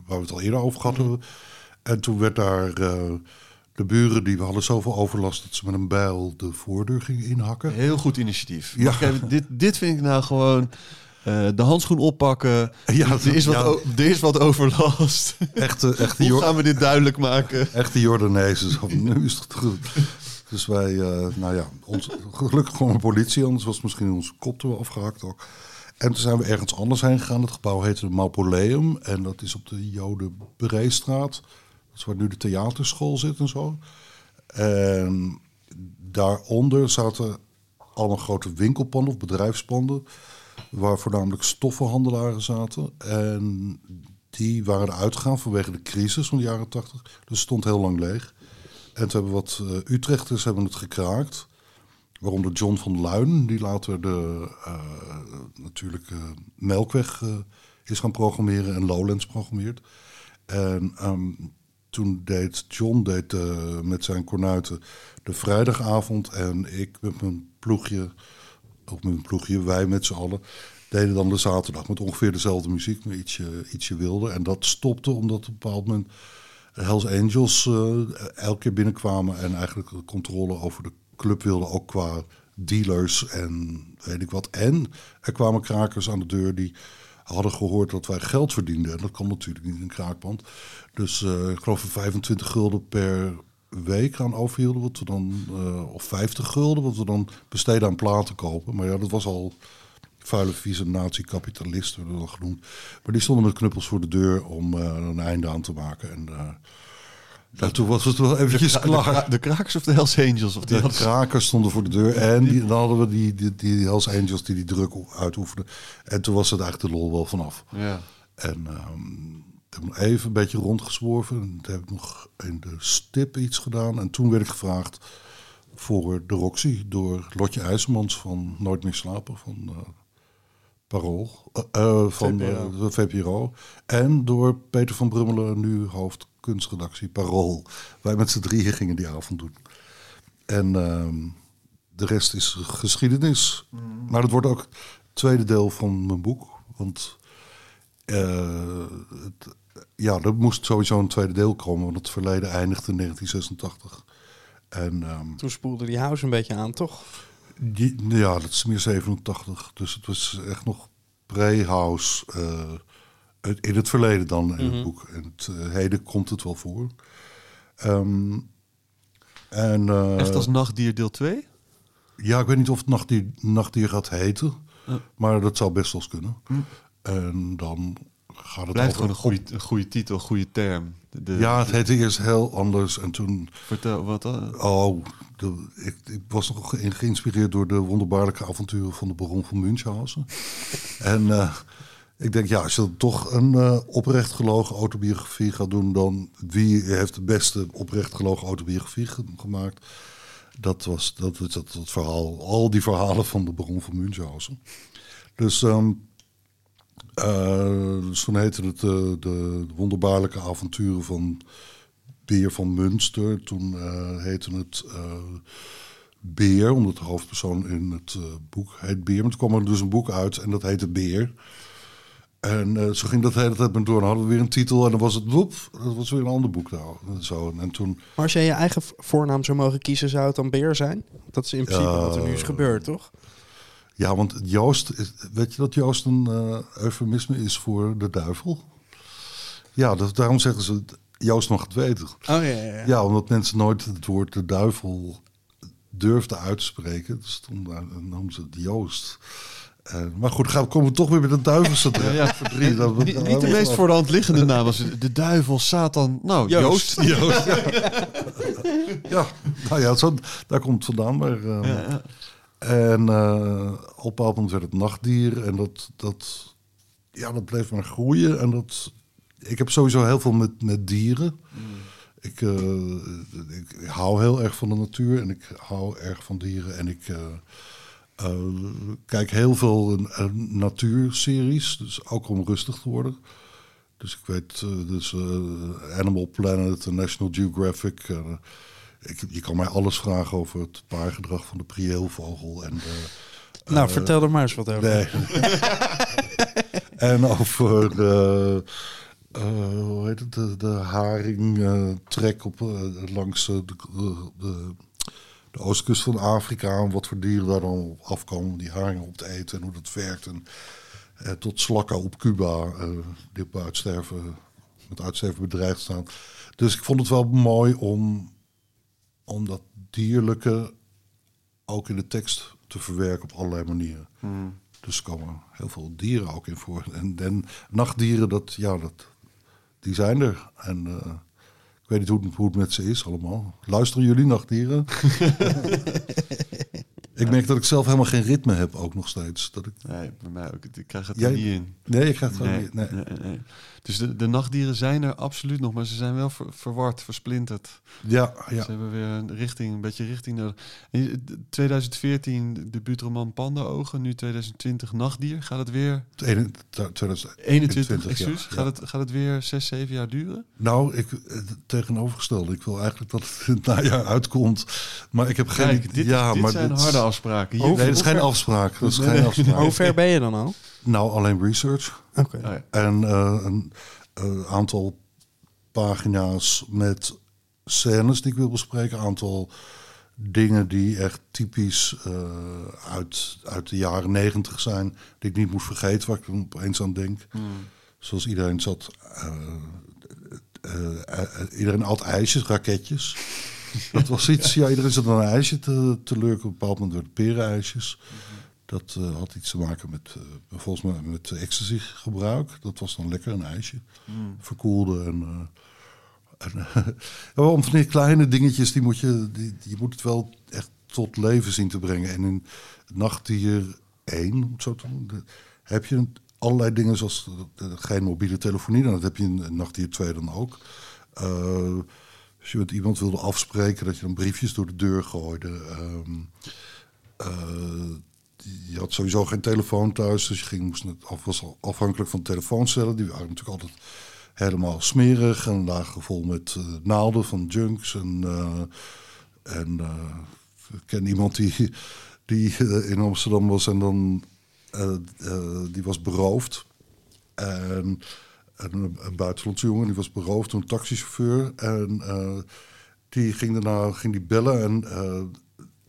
C: waar we het al eerder over gehad hebben. En toen werd daar de buren, die hadden zoveel overlast... dat ze met een bijl de voordeur gingen inhakken.
B: Heel goed initiatief.
C: Ja.
B: Even- dit, dit vind ik nou gewoon... eh, de handschoen oppakken.
C: Ja,
B: er, is wat,
C: ja.
B: o- er is wat overlast.
C: Echte, echte,
B: Hoe gaan we dit duidelijk maken?
C: echte Jordanezen. Nu is het goed. Dus wij, eh, nou ja, ons, gelukkig gewoon een politie, anders was misschien onze kop er afgehakt ook. En toen zijn we ergens anders heen gegaan. Het gebouw heette Mausoleum en dat is op de Joden Breestraat. Dat waar nu de theaterschool zit en zo. En daaronder zaten allemaal grote winkelpanden of bedrijfspanden. Waar voornamelijk stoffenhandelaren zaten. En die waren eruit gegaan vanwege de crisis van de jaren tachtig. Dus het stond heel lang leeg. En toen hebben wat eh, Utrechters hebben het gekraakt. Waaronder John van Luin, die later de eh, natuurlijk eh, Melkweg is gaan programmeren en Lowlands programmeert. En ehm, toen deed John deed, eh, met zijn kornuiten de vrijdagavond en ik met mijn ploegje, ook met mijn ploegje, wij met z'n allen, deden dan de zaterdag met ongeveer dezelfde muziek, maar ietsje, ietsje wilder. En dat stopte omdat op een bepaald moment Hells Angels eh, elke keer binnenkwamen en eigenlijk de controle over de club wilden, ook qua dealers en weet ik wat. En er kwamen krakers aan de deur die hadden gehoord dat wij geld verdienden. En dat kan natuurlijk niet in een kraakpand. Dus eh, ik geloof 25 gulden per week aan overhielden, wat we dan, eh, of 50 gulden, wat we dan besteden aan platen kopen. Maar ja, dat was al vuile, vieze nazi-kapitalisten, dan genoemd. Maar die stonden met knuppels voor de deur om eh, een einde aan te maken. En eh, nou, toen was het wel eventjes
B: De, kra- de krakers of de Hells Angels? Of die
C: De krakers stonden voor de deur. En die, dan hadden we die, die, die Hells Angels die die druk uitoefenden. En toen was het eigenlijk de lol wel vanaf.
B: Ja.
C: En ehm ik heb nog even een beetje rondgezworven. En toen heb ik nog in de stip iets gedaan. En toen werd ik gevraagd voor de Roxy door Lotje IJzermans van Nooit meer slapen van eh Parool. eh, eh, van
A: VPRO.
C: de VPRO. En door Peter van Brummelen, nu hoofd kunstredactie Parool. Wij met z'n drieën gingen die avond doen. En ehm, de rest is geschiedenis. Maar het wordt ook het tweede deel van mijn boek. Want eh, het, ja, er moest sowieso een tweede deel komen. Want het verleden eindigde in 1986. En ehm,
A: Toen spoelde die house een beetje aan, toch?
C: die, ja, dat is meer 87. Dus het was echt nog pre-house. eh, in het verleden dan in het boek. En het eh, heden komt het wel voor. Ehm, en, eh,
B: Echt als nachtdier deel 2?
C: Ja, ik weet niet of het nachtdier, nachtdier gaat heten. Maar dat zou best wel eens kunnen. En dan gaat het
B: Blijft gewoon
C: over-
B: een goede, een goede titel, een goede term. De,
C: Ja, het heette eerst heel anders. En toen...
B: Vertel, wat dan?
C: Oh, de, ik, ik was nog ge- geïnspireerd door de wonderbaarlijke avonturen van de baron van Münchhausen. en eh, ik denk, ja, als je toch een eh, oprecht gelogen autobiografie gaat doen, dan wie heeft de beste oprecht gelogen autobiografie ge- gemaakt? Dat was dat, dat, dat, dat verhaal, al die verhalen van de baron van Münchhausen. Dus, ehm, eh, dus toen heette het eh, de wonderbaarlijke avonturen van Beer van Münster. Toen heette het Beer, omdat de hoofdpersoon in het boek heet Beer. Maar toen kwam er dus een boek uit en dat heette Beer. En eh, zo ging dat de hele tijd maar door. Dan hadden we weer een titel en dan was het woep. Dat was weer een ander boek nou. En Zo. En toen,
A: Maar als jij je eigen voornaam zou mogen kiezen, zou het dan Beer zijn? Dat is in principe wat er nu is gebeurd, toch?
C: ja, want Joost, is- weet je dat Joost een eh eufemisme is voor de duivel? Ja, dat, daarom zeggen ze Joost mag het weten.
A: Oh ja, ja, ja.
C: Ja, omdat mensen nooit het woord de duivel durfde uit te spreken. Dus toen noemden ze het Joost. Uh, maar goed, gaan, komen we toch weer met de duivelse terecht. Ja,
B: dat, niet, niet de meest voor de hand liggende naam was de duivel, Satan. Nou, Joost. Joost. Joost
C: ja. ja. nou ja, zo, daar komt het vandaan. Maar, uh, ja. En uh, op een werd het nachtdier. En dat, dat, ja, dat bleef maar groeien. En dat, ik heb sowieso heel veel met, met dieren. Mm. Ik, ik, hou heel erg van de natuur en ik hou erg van dieren. En ik uh, kijk heel veel uh, natuurseries, dus ook om rustig te worden. Dus ik weet, uh, dus Animal Planet, National Geographic. Ik, je kan mij alles vragen over het paargedrag van de prieelvogel. En
A: nou, vertel er maar eens wat over. Nee.
C: en over hoe heet het, de, de haring trek op, langs de, de de oostkust van Afrika. En wat voor dieren daar dan afkomen om die haringen op te eten en hoe dat werkt. En eh, tot slakken op Cuba, eh, die op uitsterven, met uitsterven bedreigd staan. Dus ik vond het wel mooi om, om dat dierlijke ook in de tekst te verwerken op allerlei manieren. Hmm. Dus er komen heel veel dieren ook in voor. En, en nachtdieren, dat, ja, dat, die zijn er. En uh, ik weet niet hoe, hoe het met ze is allemaal. Luisteren jullie nachtdieren? ik merk dat ik zelf helemaal geen ritme heb, ook nog steeds. Dat ik...
B: Nee, bij mij ook. Ik krijg het er niet in.
C: Nee, ik krijg het nee, niet nee. nee, nee.
B: Dus de, de nachtdieren zijn er absoluut nog, maar ze zijn wel verward, versplinterd.
C: Ja, ja.
B: Ze hebben weer een richting, een beetje richting nodig. 2014 de buurtroman Panda Ogen, nu 2020 Nachtdier. Gaat het weer... 2021, excuus. Ja, gaat, Het, gaat het weer 6, 7 jaar duren?
C: Nou, ik tegenovergestelde. Ik wil eigenlijk dat het in het najaar uitkomt. Maar ik heb geen...
B: dit, ja, dit maar zijn harde afspraken.
C: Hier, nee, dat is geen afspraak. Dat is geen afspraak.
A: Hoe ver ben je dan al?
C: Nou, alleen research. Oké. Okay. En uh, een uh, aantal pagina's met scènes die ik wil bespreken. Een aantal dingen die echt typisch uh, uit, uit de jaren negentig zijn. Die ik niet moet vergeten, waar ik opeens aan denk. Mm. Zoals iedereen zat... iedereen had ijsjes, raketjes. Dat was iets, ja, iedereen zat aan een ijsje te, te lurken. Op een bepaald moment door de perenijsjes. Mm -hmm. Dat uh, had iets te maken met, uh, volgens mij, met ecstasy gebruik. Dat was dan lekker, een ijsje. Mm. Verkoelde en... Uh, en om van die kleine dingetjes, die moet je, die, je moet het wel echt tot leven zien te brengen. En in Nachtdier 1, zo te noemen, heb je allerlei dingen zoals geen mobiele telefonie. Dan heb je in Nachtdier 2 dan ook. als je met iemand wilde afspreken, dat je dan briefjes door de deur gooide. Um, je had sowieso geen telefoon thuis, dus je ging, moest was afhankelijk van telefooncellen. Die waren natuurlijk altijd helemaal smerig en lagen vol met uh, naalden van junks. En, uh, en uh, ik ken iemand die, die in Amsterdam was en dan die was beroofd. En, en een, buitenlandse jongen die was beroofd een taxichauffeur. En die ging daarna ging die bellen en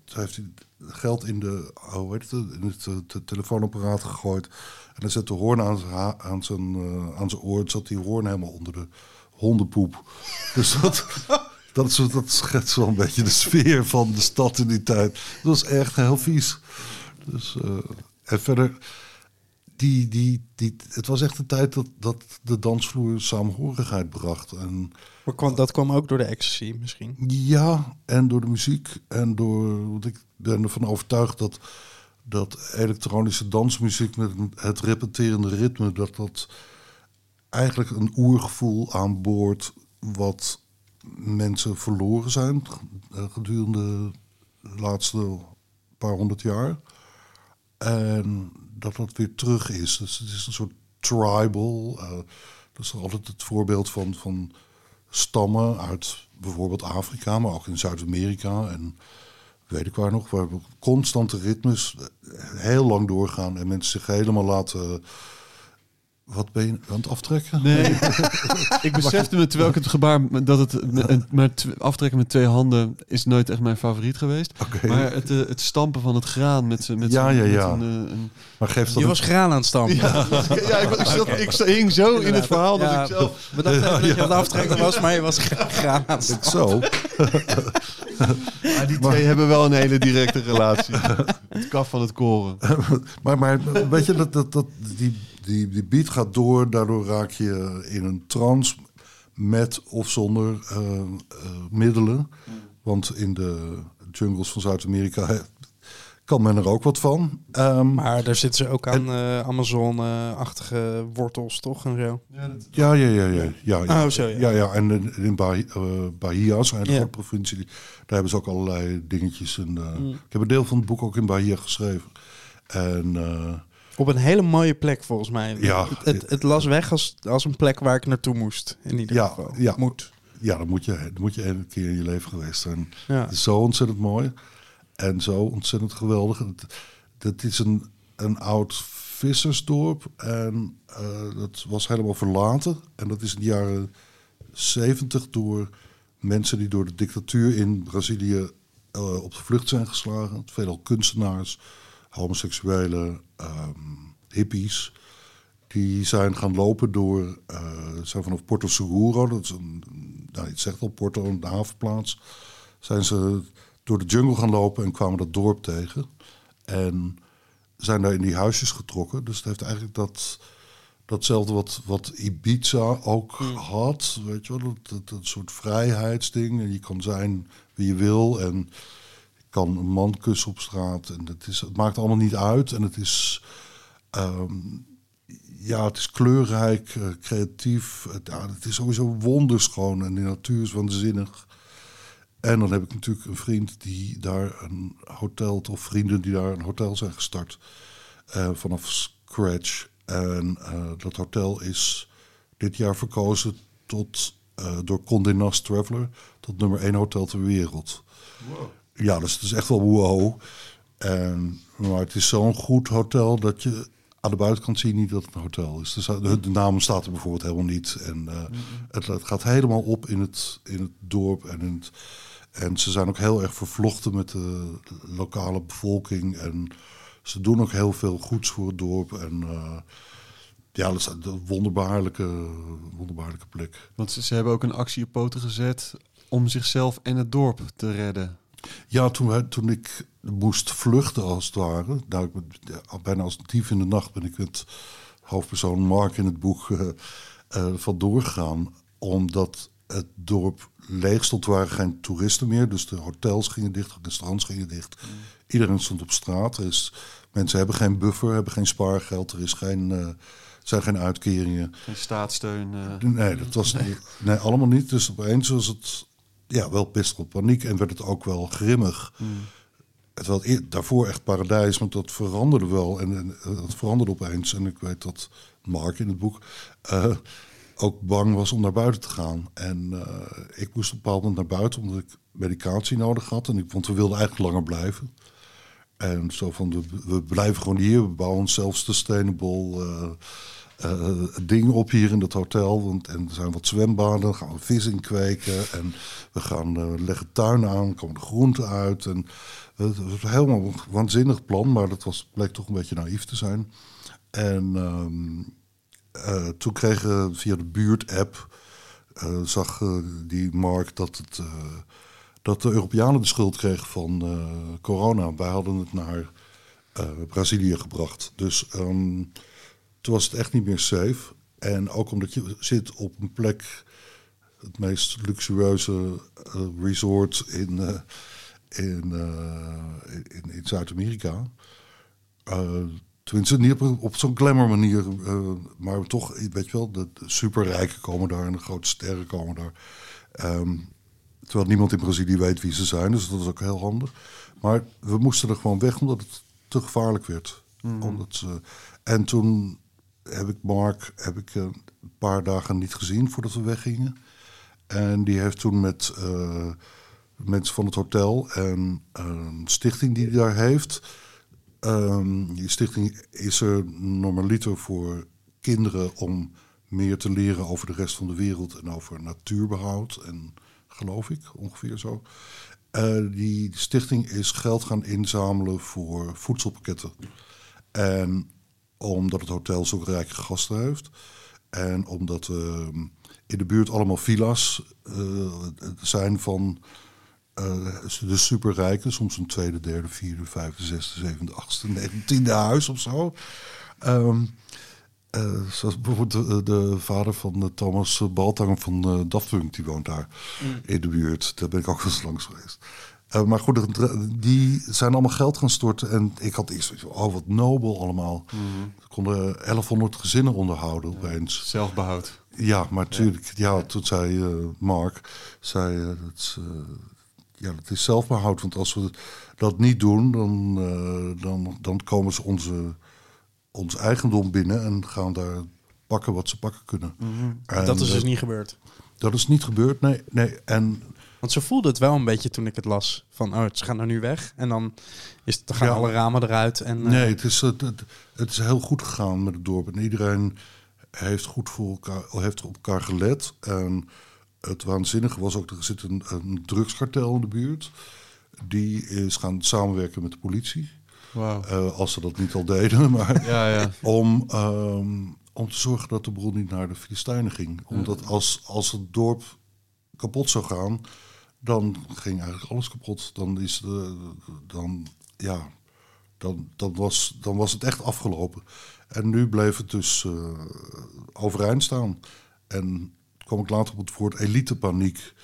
C: heeft hij geld in de, hoe heet het, in het, eh, telefoonapparaat gegooid. En dan zette de hoorn aan, aan, zijn, uh, aan zijn oor. zat die hoorn helemaal onder de hondenpoep. Dus dat, dat, is, dat schetst wel een beetje de sfeer van de stad in die tijd. Dat was echt heel vies. Dus, uh, en verder, die, die, die, het was echt een tijd dat, dat de dansvloer saamhorigheid bracht. En,
A: maar kwam, dat kwam ook door de ecstasy misschien?
C: Ja, en door de muziek. En door, want ik ben ervan overtuigd dat, dat elektronische dansmuziek met het repeterende ritme, dat dat eigenlijk een oergevoel aan boord wat mensen verloren zijn gedurende de laatste paar honderd jaar. En dat dat weer terug is. Dus het is een soort tribal. Uh, dat is altijd het voorbeeld van, van stammen uit bijvoorbeeld Afrika, maar ook in Zuid-Amerika en weet ik waar nog, waar constante ritmes heel lang doorgaan en mensen zich helemaal laten Wat ben je aan het aftrekken?
B: Nee, ik besefte me terwijl ik het gebaar dat het met- maar aftrekken met twee handen is nooit echt mijn favoriet geweest. Maar het, eh, het stampen van het graan met z'n- met
C: Ja, ja,
B: met
C: ja.
B: een, eh, een-
C: Maar geeft dat
A: Je
C: een-
A: was graan aan het stampen.
B: ja, ja, ik, was- ik, zat, ik hing zo in het verhaal dat
A: Ja,
B: ik zelf.
A: We dachten dat je aan het aftrekken was, maar je was gra- graan aan het stampen.
C: zo?
B: Maar die twee hebben wel een hele directe relatie. Het kaf van het koren.
C: maar, maar weet je, dat, dat, dat, die, die, die beat gaat door. Daardoor raak je in een trance met of zonder eh, eh, middelen. Want in de jungles van Zuid-Amerika kan men er ook wat van. Ehm,
A: Maar daar zitten ze ook aan eh, Amazon-achtige wortels, toch? En zo.
C: ja, ja, ja, ja. ja, ja.
A: Oh, zo, ja.
C: ja, ja. En in, in Bahia, eh,
A: Ja.
C: grote provincie, daar hebben ze ook allerlei dingetjes. En, eh,
A: Mm.
C: Ik heb een deel van het boek ook in Bahia geschreven. En eh,
A: Op een hele mooie plek, volgens mij.
C: Ja.
A: Het, het, het las weg als, als een plek waar ik naartoe moest, in ieder
C: Ja,
A: geval.
C: ja.
A: Moet.
C: ja, dan moet je, dan moet je een keer in je leven geweest zijn.
A: Ja.
C: Het is zo ontzettend mooi en zo ontzettend geweldig. Het, het is een, een oud vissersdorp en eh, dat was helemaal verlaten. En dat is in de jaren zeventig door mensen die door de dictatuur in Brazilië eh, op de vlucht zijn geslagen. Veelal kunstenaars, homoseksuelen, ehm, hippies. Die zijn gaan lopen door, eh, zijn vanaf Porto Seguro, dat is een, nou, het zegt al Porto, een havenplaats, zijn ze door de jungle gaan lopen en kwamen dat dorp tegen. En zijn daar in die huisjes getrokken. Dus het heeft eigenlijk dat, datzelfde wat, wat Ibiza ook had, weet je wel, dat, dat, dat soort vrijheidsding. En je kan zijn wie je wil en kan een man kussen op straat. En het, is, het maakt allemaal niet uit en het is... ehm, ja, het is kleurrijk, eh, creatief. Het, ja, het is sowieso wonderschoon en de natuur is waanzinnig. En dan heb ik natuurlijk een vriend die daar een hotel, of vrienden die daar een hotel zijn gestart eh, vanaf scratch. En eh, dat hotel is dit jaar verkozen tot, door Condé Nast Traveler tot nummer één hotel ter wereld. Ja, dus het is echt wel wow. En, maar het is zo'n goed hotel dat je aan de buitenkant zie je niet dat het een hotel is. Dus de, de naam staat er bijvoorbeeld helemaal niet. En eh, het, het gaat helemaal op in het, in het dorp. En, in het, en ze zijn ook heel erg vervlochten met de lokale bevolking. En ze doen ook heel veel goeds voor het dorp. En eh, ja, dat is een wonderbaarlijke, wonderbaarlijke plek.
B: Want ze, ze hebben ook een actie op poten gezet om zichzelf en het dorp te redden.
C: Ja, toen, ik moest vluchten als het ware, nou, bijna als een dief in de nacht ben ik met hoofdpersoon Mark in het boek eh eh, vandoor gegaan. Omdat het dorp leeg stond, waren geen toeristen meer. Dus de hotels gingen dicht, de restaurants gingen dicht. Iedereen stond op straat. Is, mensen hebben geen buffer, hebben geen spaargeld. Er is geen, eh, zijn geen uitkeringen.
B: Geen staatssteun.
C: Nee, dat was niet, nee, allemaal niet. Dus opeens was het ja, wel best wel paniek en werd het ook wel grimmig. Het was daarvoor echt paradijs, want dat veranderde wel. En, en eh, dat veranderde opeens. En ik weet dat Mark in het boek eh, ook bang was om naar buiten te gaan. En eh, ik moest op een bepaald moment naar buiten omdat ik medicatie nodig had. En ik, want we wilden eigenlijk langer blijven. En zo van, we, we blijven gewoon hier. We bouwen een self-sustainable eh, eh, ding op hier in dat hotel. Want, en er zijn wat zwembaden, gaan we vis in kweken. En we gaan eh, leggen tuinen aan, komen de groenten uit. En eh, het was helemaal een waanzinnig plan, maar dat was, bleek toch een beetje naïef te zijn. En ehm, eh, toen kregen via de buurt-app, eh, zag eh, die Mark dat het... eh, dat de Europeanen de schuld kregen van eh, corona. Wij hadden het naar eh, Brazilië gebracht. Dus ehm, toen was het echt niet meer safe. En ook omdat je zit op een plek, het meest luxueuze eh, resort in, eh, in, eh, in, in Zuid-Amerika. Tenminste, niet op, op zo'n glamour manier, maar toch, weet je wel, de, de superrijken komen daar en de grote sterren komen daar. Ehm, Terwijl niemand in Brazilië weet wie ze zijn, dus dat is ook heel handig. Maar we moesten er gewoon weg omdat het te gevaarlijk werd. Omdat ze, en toen heb ik Mark heb ik, eh, een paar dagen niet gezien voordat we weggingen. En die heeft toen met eh, mensen van het hotel en een stichting die hij daar heeft. ehm, die stichting is er normaliter voor kinderen om meer te leren over de rest van de wereld en over natuurbehoud. En geloof ik, ongeveer zo. Eh, die stichting is geld gaan inzamelen voor voedselpakketten. En omdat het hotel zulke rijke gasten heeft. En omdat uh, in de buurt allemaal villa's uh, zijn van uh, de superrijken. Soms een tweede, derde, vierde, vijfde, zesde, zevende, achtste, negentiende huis of zo. Um, uh, zoals bijvoorbeeld de, de, vader van Thomas Baltang van Daft Punk, die woont daar mm. in de buurt. Daar ben ik ook wel eens langs geweest. Uh, maar goed, die zijn allemaal geld gaan storten. En ik had eerst oh wat nobel allemaal. Mm. konden 1100 gezinnen onderhouden ja, opeens.
B: Zelfbehoud.
C: Ja, maar natuurlijk, ja. ja, toen zei Mark, zei, dat, ja, dat is zelfbehoud. Want als we dat niet doen, dan, dan, dan komen ze onze ons eigendom binnen en gaan daar pakken wat ze pakken kunnen.
A: Mm -hmm. dat is dus niet gebeurd.
C: Dat is niet gebeurd, nee. nee. En,
A: Want ze voelde het wel een beetje toen ik het las. Van, oh, ze gaan er nu weg. En dan, is het, dan gaan ja. alle ramen eruit. En,
C: uh... Nee, het is, het, het, het, is heel goed gegaan met het dorp. En iedereen heeft goed voor elkaar, heeft op elkaar gelet. En het waanzinnige was ook, er zit een, een drugskartel in de buurt. Die is gaan samenwerken met de politie.
B: Wow.
C: Uh, als ze dat niet al deden, maar
B: ja, ja.
C: Om, um, om te zorgen dat de boel niet naar de Filistijnen ging. Omdat als, als het dorp kapot zou gaan, dan ging eigenlijk alles kapot. Dan is de, dan, ja, dan, dan, was, dan was het echt afgelopen. En nu bleef het dus uh, overeind staan. En kom ik later op het woord elitepaniek.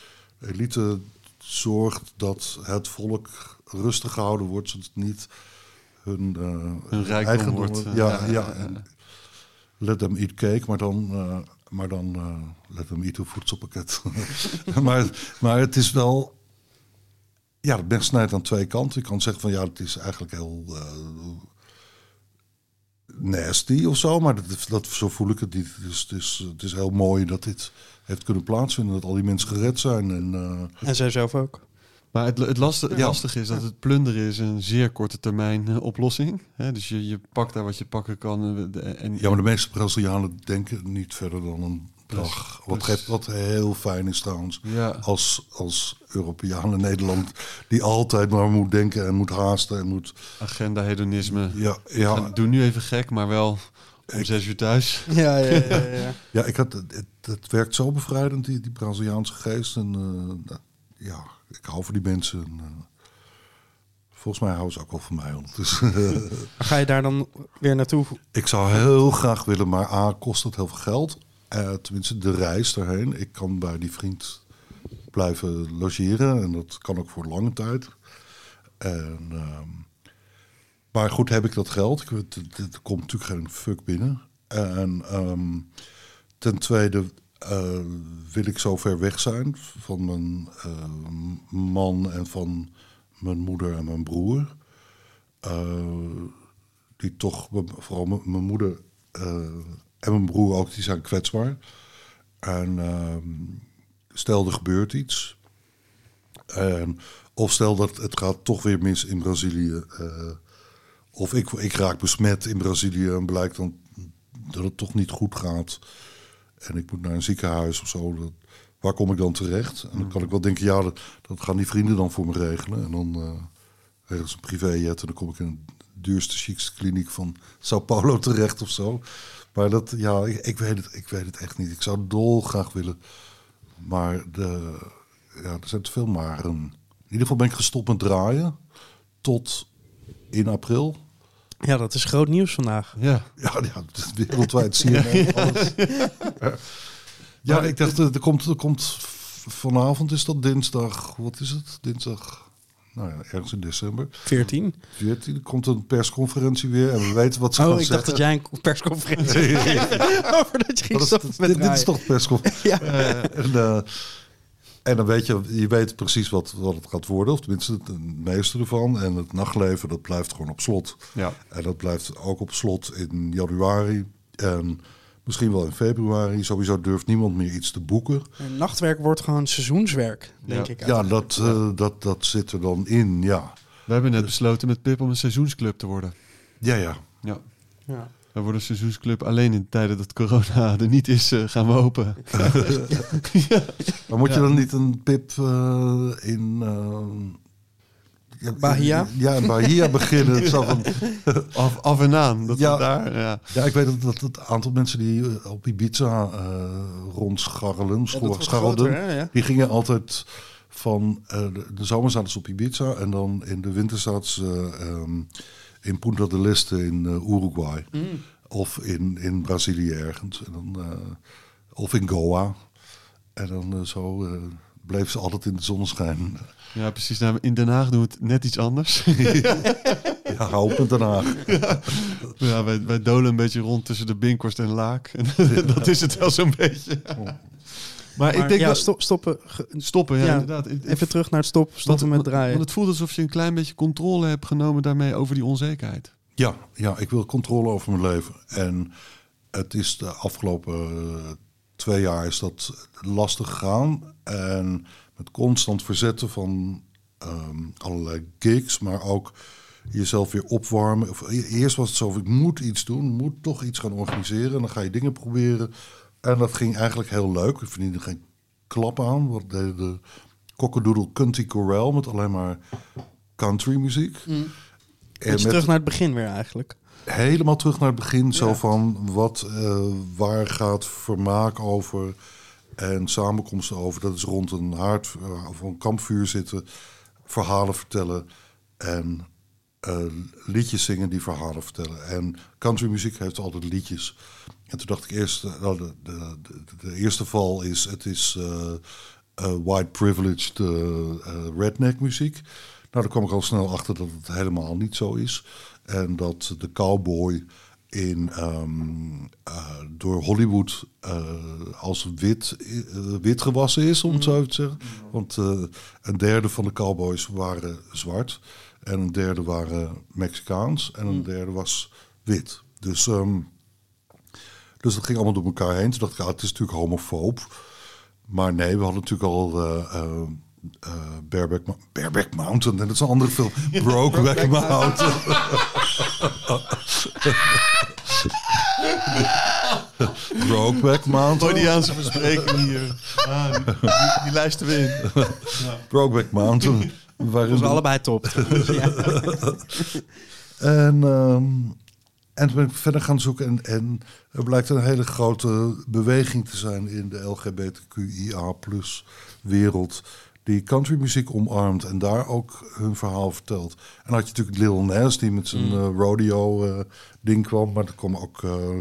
C: Elite zorgt dat het volk rustig gehouden wordt, zodat het niet hun, uh,
B: hun eigendom wordt.
C: Ja, ja, ja, ja. let them eat cake, maar dan, uh, maar dan uh, let them eat een voedselpakket. maar, maar het is wel... Ja, het mes snijdt aan twee kanten. Je kan zeggen van ja, het is eigenlijk heel nasty of zo, maar dat, dat, zo voel ik het niet. Het is, het, is, het is heel mooi dat dit heeft kunnen plaatsvinden, dat al die mensen gered zijn. En,
A: en zij zelf ook.
B: Maar het, het lastige, ja. lastige is dat het plunderen is een zeer korte termijn uh, oplossing. Hè? Dus je, je pakt daar wat je pakken kan.
C: Eh, en, ja, maar de meeste Brazilianen denken niet verder dan een dag. Dus, wat, wat heel fijn is trouwens.
B: Ja.
C: Als, als Europeaan in Nederland die altijd maar moet denken en moet haasten en moet...
B: Agenda hedonisme.
C: Ja, ja.
B: doe nu even gek, maar wel om ik, zes uur thuis.
A: Ja, ja, ja. ja.
C: ja ik had, het, het werkt zo bevrijdend, die, die Braziliaanse geest. En uh, ja ik hou van die mensen. Uh, volgens mij houden ze ook wel van mij. Dus,
A: Ga je daar dan weer naartoe?
C: Ik zou heel graag willen, maar A, kost het heel veel geld. Uh, tenminste, de reis daarheen. Ik kan bij die vriend blijven logeren. En dat kan ook voor lange tijd. En, uh, maar goed, heb ik dat geld? Er komt natuurlijk geen fuck binnen. En um, ten tweede uh, wil ik zo ver weg zijn van mijn uh, man en van mijn moeder en mijn broer. Uh, die toch, vooral mijn moeder en mijn broer ook, die zijn kwetsbaar. En ehm, stel er gebeurt iets. Of stel dat het gaat toch weer mis in Brazilië. of ik, ik raak besmet in Brazilië en blijkt dan dat het toch niet goed gaat en ik moet naar een ziekenhuis of zo, dat, waar kom ik dan terecht? En dan kan ik wel denken, ja, dat, dat gaan die vrienden dan voor me regelen. En dan uh, regelen ze een privéjet en dan kom ik in de duurste, chicste kliniek van Sao Paulo terecht of zo. Maar dat, ja, ik, ik, weet het, ik weet het echt niet. Ik zou dol graag willen. Maar de, ja, er zijn te veel maren. In ieder geval ben ik gestopt met draaien tot in april.
A: Ja, dat is groot nieuws vandaag.
B: Ja,
C: ja, ja wereldwijd zie je alles. ja, ik dacht, er komt, er komt vanavond is dat dinsdag, wat is het? Dinsdag, nou ja, ergens in december.
A: 14.
C: 14, komt een persconferentie weer en we weten wat ze
A: oh,
C: gaan
A: ik
C: zeggen.
A: dacht dat jij een persconferentie over dat je ging
C: dat
A: stoppen
C: is,
A: met
C: dit, dit is toch persconferentie?
A: ja.
C: en, uh, en dan weet je, je weet precies wat, wat het gaat worden, of tenminste het meeste ervan. En het nachtleven, dat blijft gewoon op slot.
B: Ja.
C: En dat blijft ook op slot in januari en misschien wel in februari. Sowieso durft niemand meer iets te boeken.
A: En nachtwerk wordt gewoon seizoenswerk, denk
C: ja.
A: ik.
C: Ja, dat, uh, dat, dat zit er dan in, ja.
B: We hebben net besloten met Pip om een seizoensclub te worden.
C: Ja, ja.
B: Ja.
A: ja.
B: Wij worden seizoensclub alleen in tijden dat corona er niet is, eh, gaan we open.
C: Maar moet je dan niet een pip eh, in... eh, ja,
A: Bahia?
C: Ja, in Bahia beginnen. Zo van,
B: Af, af en aan. Dat
C: Ja.
B: we daar, ja.
C: ja, ik weet dat, dat het aantal mensen die op Ibiza eh rondscharrelen,
A: wordt
C: scharrelden,
A: groter, hè, ja.
C: die gingen altijd van eh, de, de zomer zaten ze op Ibiza en dan in de winter zaten ze ehm, in Punta del Este in eh, Uruguay.
A: Mm.
C: Of in, in Brazilië ergens. En dan, eh, of in Goa. En dan eh, zo bleef ze altijd in de zonneschijn.
B: ja, precies. Nou, in Den Haag doen we het net iets anders.
C: Ja, hou op met Den Haag.
B: ja, wij, wij dolen een beetje rond tussen de Binkhorst en Laak. En dat is het wel zo'n beetje. Maar, ik denk
A: ja, stop, stoppen.
B: Stoppen, ja,
A: Ja,
B: inderdaad.
A: Even terug naar het stop, stoppen met draaien.
B: Want het voelt alsof je een klein beetje controle hebt genomen daarmee over die onzekerheid.
C: Ja, ja, ik wil controle over mijn leven. En het is de afgelopen eh, twee jaar is dat lastig gegaan. En met constant verzetten van ehm, allerlei gigs, maar ook jezelf weer opwarmen. Of, e- eerst was het zo, ik moet iets doen, moet toch iets gaan organiseren. En dan ga je dingen proberen. En dat ging eigenlijk heel leuk. We verdienden geen klap aan. Wat deden de Cockadoodle Country Chorale met alleen maar country muziek. En
A: Beetje
C: met-
A: terug naar het begin weer eigenlijk.
C: helemaal terug naar het begin. Zo van wat, eh, waar gaat vermaak over en samenkomsten over. Dat is rond een haard eh, of een kampvuur zitten, verhalen vertellen en eh, liedjes zingen die verhalen vertellen. En countrymuziek heeft altijd liedjes. En toen dacht ik eerst, eh, nou, de, de, de, de eerste val is, het is eh, eh, white privileged redneck muziek. Nou, daar kwam ik al snel achter dat het helemaal niet zo is. En dat de cowboy in, ehm, eh, door Hollywood als wit, wit gewassen is, om het zo even te zeggen. Want een derde van de cowboys waren zwart. En een derde waren Mexicaans. En een derde was wit. Dus, ehm, dus dat ging allemaal door elkaar heen. Toen dacht ik, ah, het is natuurlijk homofoob. Maar nee, we hadden natuurlijk al eh, eh, eh, Bareback, Mo- Bareback Mountain. En dat is een andere film. Brokeback Mountain. Brokeback Mountain.
B: Freudiaanse verspreking hier. Ah, die, die, lijsten we in.
C: Brokeback Mountain. Waarin
A: is allebei top. ja.
C: En, ehm, en toen ben ik verder gaan zoeken. En, en er blijkt een hele grote beweging te zijn in de LGBTQIA wereld. Die countrymuziek omarmt en daar ook hun verhaal vertelt. En dan had je natuurlijk Lil Nas die met zijn eh, rodeo eh, ding kwam. Maar er kwam ook... eh,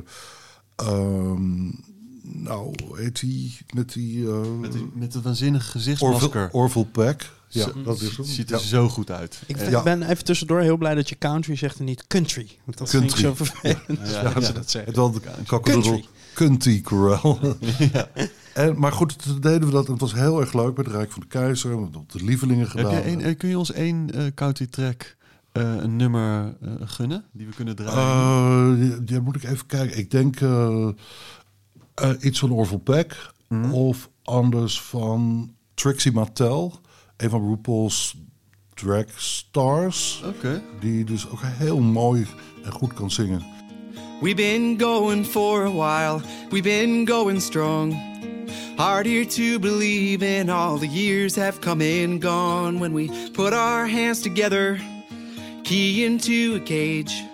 C: ehm, nou, heet die? Met die...
B: Met, die- met het waanzinnige
C: Orville,
B: gezichtsmasker.
C: Orville Peck. Ja,
B: Zo-
C: dat is
B: ziet
C: Ja.
B: er zo goed uit.
A: Ik
C: Ja.
A: ben even tussendoor heel blij dat je country zegt en niet country. Want dat vind ik
C: Country.
A: zo vervelend.
B: Ja,
A: dat
B: ja.
A: ze dat zeggen.
C: De Cockadoodle Country Chorale. en, maar goed, toen deden we dat. En het was heel erg leuk bij het Rijk van de Keizer. We hebben op de lievelingen
B: Heb
C: gedaan.
B: jij een, eh, kun je ons één eh country track, eh, een nummer eh, gunnen die we kunnen draaien?
C: Eh, ja, ja, moet ik even kijken. Ik denk iets van Orville Peck.
B: Mhm.
C: Of anders van Trixie Mattel. Een van RuPaul's drag stars.
B: Oké.
C: Die dus ook heel mooi en goed kan zingen.
G: We've been going for a while, we've been going strong. Hard here to believe in all the years have come and gone when we put our hands together, key into a cage.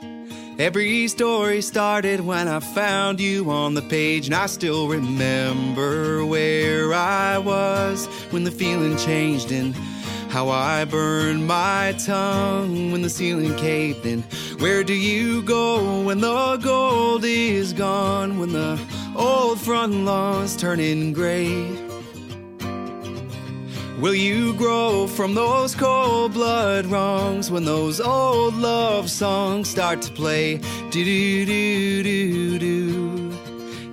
G: Every story started when I found you on the page, and I still remember where I was when the feeling changed and how I burned my tongue when the ceiling caved in. Where do you go when the gold is gone? When the old front lawn's turning gray? Will you grow from those cold blood wrongs when those old love songs start to play? Do do do do do.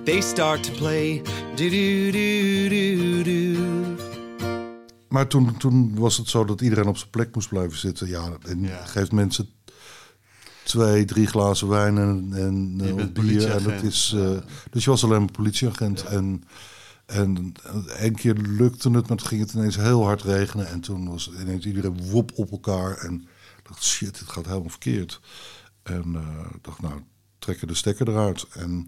G: They start to play. Do do do do do.
C: Maar toen, toen was het zo dat iedereen op zijn plek moest blijven zitten. Ja, en
B: Ja.
C: geeft mensen twee, drie glazen wijn en, en bier. En dat is, eh, dus je was alleen maar politieagent. En, en een keer lukte het, maar toen ging het ineens heel hard regenen. En toen was ineens iedereen wop op elkaar. En dacht, shit, dit gaat helemaal verkeerd. En ik dacht, nou, trekken de stekker eruit. En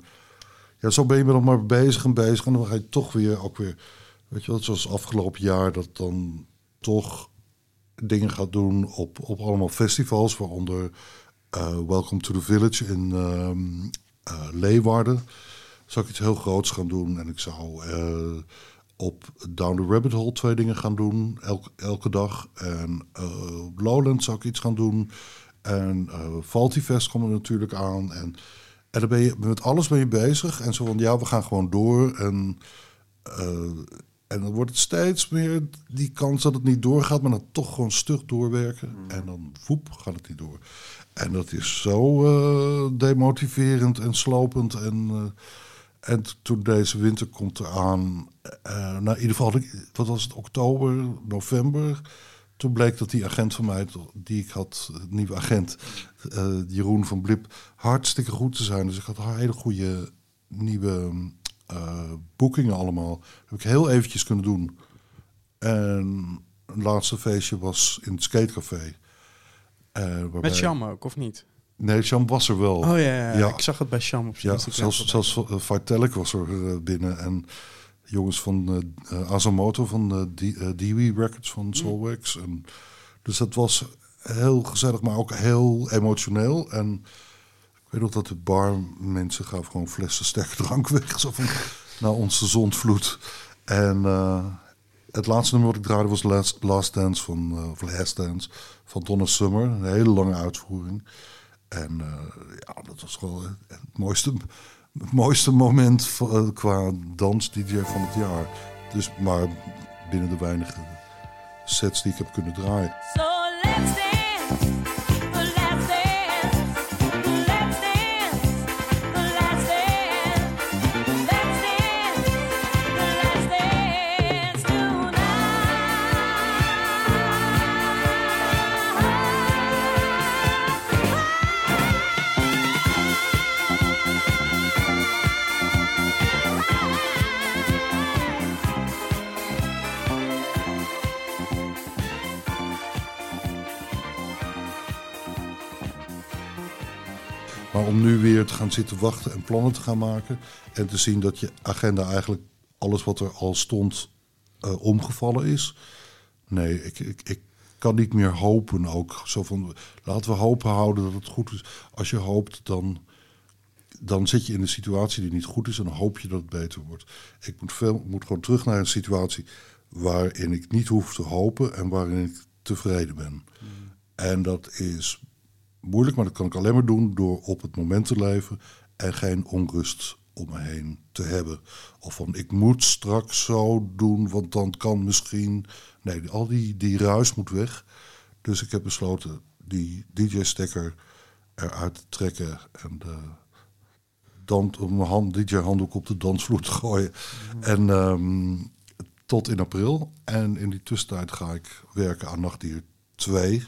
C: ja, zo ben je nog maar bezig en bezig. En dan ga je toch weer ook weer, weet je wel, zoals afgelopen jaar, dat dan toch dingen gaat doen op, op allemaal festivals, waaronder eh, Welcome to the Village in eh, Leeuwarden. Zou ik iets heel groots gaan doen en ik zou eh, op Down the Rabbit Hole twee dingen gaan doen, elke, elke dag. En eh, op Lowland zou ik iets gaan doen. En eh Faltifest komt er natuurlijk aan. En, en dan ben je met alles ben je bezig. En zo van, ja, we gaan gewoon door. En, eh, en dan wordt het steeds meer die kans dat het niet doorgaat, maar dan toch gewoon stug doorwerken. En dan woep, gaat het niet door. En dat is zo eh, demotiverend en slopend. En, eh, en toen deze winter komt eraan, eh nou in ieder geval, wat was het, oktober, november. Toen bleek dat die agent van mij, die ik had, nieuwe agent, eh, Jeroen van Blip, hartstikke goed te zijn. Dus ik had hele goede nieuwe eh, boekingen allemaal. heb ik heel eventjes kunnen doen. En een laatste feestje was in het skatecafé.
A: Met Sham ook, of niet?
C: Nee, Jean was er wel.
A: Oh ja, ja,
C: Ja.
A: ik zag het bij Sham op zijn
C: Ja, zelfs, zelfs uh, Vitalik was er eh, binnen. En jongens van eh uh, Asamoto van uh, Dewey Records van Soulwax. En, dus dat was heel gezellig, maar ook heel emotioneel. En ik weet nog dat de bar mensen gaven gewoon flessen sterke drank weg. Zo van, na onze zondvloed. En het laatste nummer wat ik draaide was Last, Last Dance van, of Last Dance van Donna Summer. Een hele lange uitvoering. En uh, ja, dat was gewoon het mooiste, mooiste moment uh, qua dans-dj van het jaar. Dus maar binnen de weinige sets die ik heb kunnen draaien. Gaan zitten wachten en plannen te gaan maken. En te zien dat je agenda eigenlijk alles wat er al stond uh, omgevallen is. Nee, ik, ik, ik kan niet meer hopen ook. Zo van, laten we hopen houden dat het goed is. Als je hoopt, dan, dan zit je in een situatie die niet goed is. En dan hoop je dat het beter wordt. Ik moet, veel, moet gewoon terug naar een situatie waarin ik niet hoef te hopen. En waarin ik tevreden ben. Mm. En dat is moeilijk, maar dat kan ik alleen maar doen door op het moment te leven en geen onrust om me heen te hebben. Of van ik moet straks zo doen, want dan kan misschien. Nee, al die, die ruis moet weg. Dus ik heb besloten die DJ-stekker eruit te trekken en de dan om mijn hand, DJ-handdoek op de dansvloer te gooien. Mm. En um, tot in april. En in die tussentijd ga ik werken aan Nachtdier 2.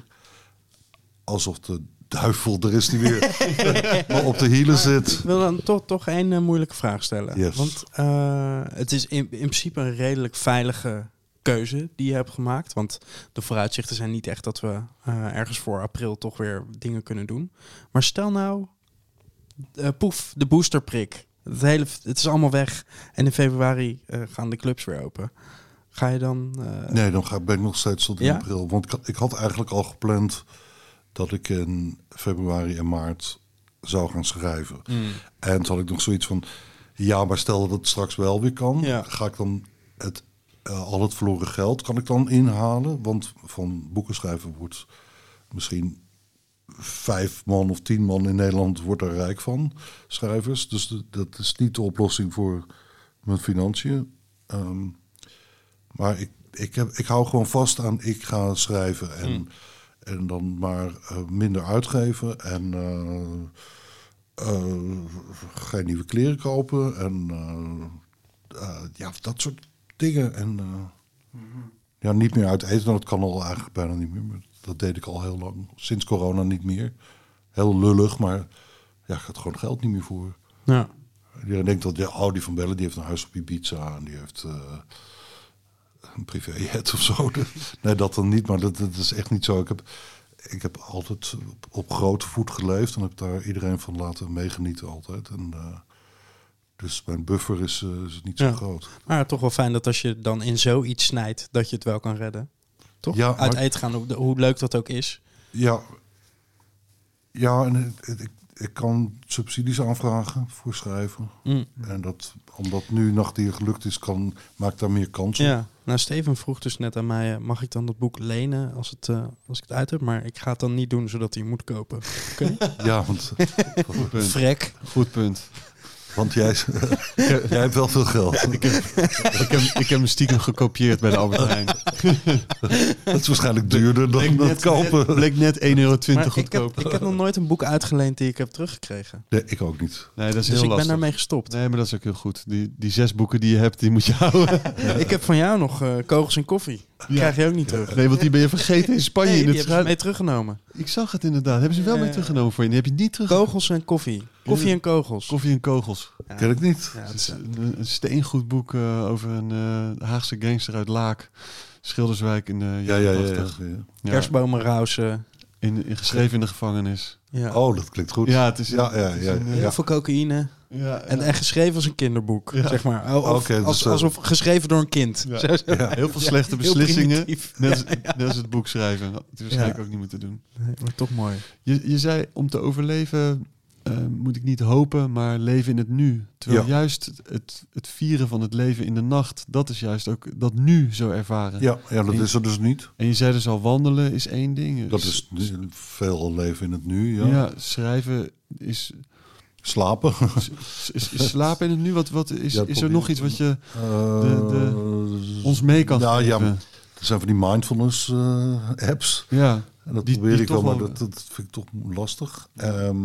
C: Alsof de duivel, er is die weer maar op de hielen zit.
A: Ik wil dan toch, toch een uh, moeilijke vraag stellen.
C: Yes.
A: Want uh, het is in, in, principe een redelijk veilige keuze die je hebt gemaakt. Want de vooruitzichten zijn niet echt dat we uh, ergens voor april toch weer dingen kunnen doen. Maar stel nou, poef, de boosterprik. Het, hele, het is allemaal weg. En in februari gaan de clubs weer open. Ga je dan...
C: Nee, dan ga, ben ik nog steeds tot in ja? april. Want ik had eigenlijk al gepland dat ik in februari en maart zou gaan schrijven. Mm. En toen had ik nog zoiets van... Ja, maar stel dat het straks wel weer kan...
A: Ja.
C: ga ik dan het, uh, al het verloren geld kan ik dan inhalen? Want van boeken schrijven wordt misschien vijf man of tien man in Nederland wordt er rijk van, schrijvers. Dus de, dat is niet de oplossing voor mijn financiën. Um, maar ik, ik, heb, ik hou gewoon vast aan ik ga schrijven en, mm. En dan maar uh, minder uitgeven en uh, uh, geen nieuwe kleren kopen en ja, dat soort dingen. En mm -hmm. ja, niet meer uit eten, dat kan al eigenlijk bijna niet meer. Maar dat deed ik al heel lang. Sinds corona niet meer. Heel lullig, maar ja, ik had gewoon geld niet meer voor.
A: Ja.
C: Iedereen denkt dat, ja, oh, die van Bellen, die heeft een huis op Ibiza en die heeft een privéjet of zo. nee, dat dan niet, maar dat, dat, is echt niet zo. Ik heb, ik heb altijd op, op grote voet geleefd en heb daar iedereen van laten meegenieten altijd. En, eh, dus mijn buffer is, eh, is niet zo groot.
A: Maar toch wel fijn dat als je dan in zoiets snijdt, dat je het wel kan redden. Toch?
C: Ja,
A: Uit
C: maar-
A: eten gaan, hoe, hoe leuk dat ook is.
C: Ja, ja en ik, ik kan subsidies aanvragen voor schrijven.
A: Mm.
C: En dat, omdat nu nachtdier gelukt is, kan, maak ik daar meer kans op.
A: Ja, nou Steven vroeg dus net aan mij, eh, mag ik dan dat boek lenen als, het, eh, als ik het uit heb? Maar ik ga het dan niet doen, zodat hij moet kopen.
C: Ja, want,
B: Goed punt.
A: Vrek.
B: Goed punt.
C: Want jij, jij hebt wel veel geld.
B: Ik heb, ik, heb, ik heb hem stiekem gekopieerd bij de Albert Heijn.
C: Dat is waarschijnlijk duurder dan dat
B: net,
C: kopen.
B: bleek net 1,20 euro
A: Maar ik, heb,
B: goedkoper.
A: ik heb nog nooit een boek uitgeleend die ik heb teruggekregen.
C: Nee, ik ook niet.
B: Nee, dat is
A: Dus
B: heel
A: ik ben daarmee gestopt.
B: Nee, maar dat is ook heel goed. Die, die zes boeken die je hebt, die moet je houden.
A: Ik heb van jou nog eh, kogels en koffie. Die krijg je ook niet terug.
B: Nee, want die ben je vergeten in Spanje.
A: Nee,
B: in
A: die
B: het
A: hebben ze mee teruggenomen.
B: Ik zag het inderdaad. Hebben ze wel mee
A: Eh,
B: teruggenomen voor je? Die heb je niet terug.
A: Kogels en koffie. Koffie en kogels.
B: Koffie en kogels.
A: Ja.
C: Ken ik niet.
A: Ja, het
B: Het
A: is,
B: is een, een steengoed boek eh, over een eh, Haagse gangster uit Laak. Schilderswijk in de
C: Ja,
B: jaren
C: ja, ja.
B: 80.
C: ja, ja.
B: Ja,
A: Kerstbomen rausen.
B: In, in, geschreven in de gevangenis.
A: Ja.
C: Oh, dat klinkt goed.
B: Ja, het is,
C: Ja, ja,
B: het is
C: ja,
B: een, eh,
A: Heel veel cocaïne.
B: ja,
A: En,
B: ja.
A: en geschreven als een kinderboek,
B: Ja.
A: zeg maar. Of,
C: Oké,
A: als,
C: dus, eh,
A: alsof geschreven door een kind.
B: Ja.
A: Zo- zo.
C: Ja.
B: heel veel slechte beslissingen. Net als, net als het boek schrijven. Dat is waarschijnlijk
A: Ja.
B: ook niet moeten doen.
A: Nee, maar toch mooi.
B: Je, je zei om te overleven eh, moet ik niet hopen, maar leven in het nu. Terwijl
C: Ja.
B: juist het, het vieren van het leven in de nacht, dat is juist ook dat nu zo ervaren.
C: Ja, ja, dat is er dus niet.
B: En je zei dus al, wandelen is één ding.
C: Dat is veel leven in het nu, ja.
B: Ja, schrijven is,
C: Slapen.
B: is, is- is slapen in het nu. Wat, wat is,
C: Ja,
B: is er nog iets wat je
C: Eh,
B: ons mee kan
C: ja,
B: geven?
C: ja, er zijn van die mindfulness eh, apps.
B: Ja,
C: En dat
B: Die-
C: probeer
B: die
C: ik wel, maar dat, dat vind ik toch lastig. Ehm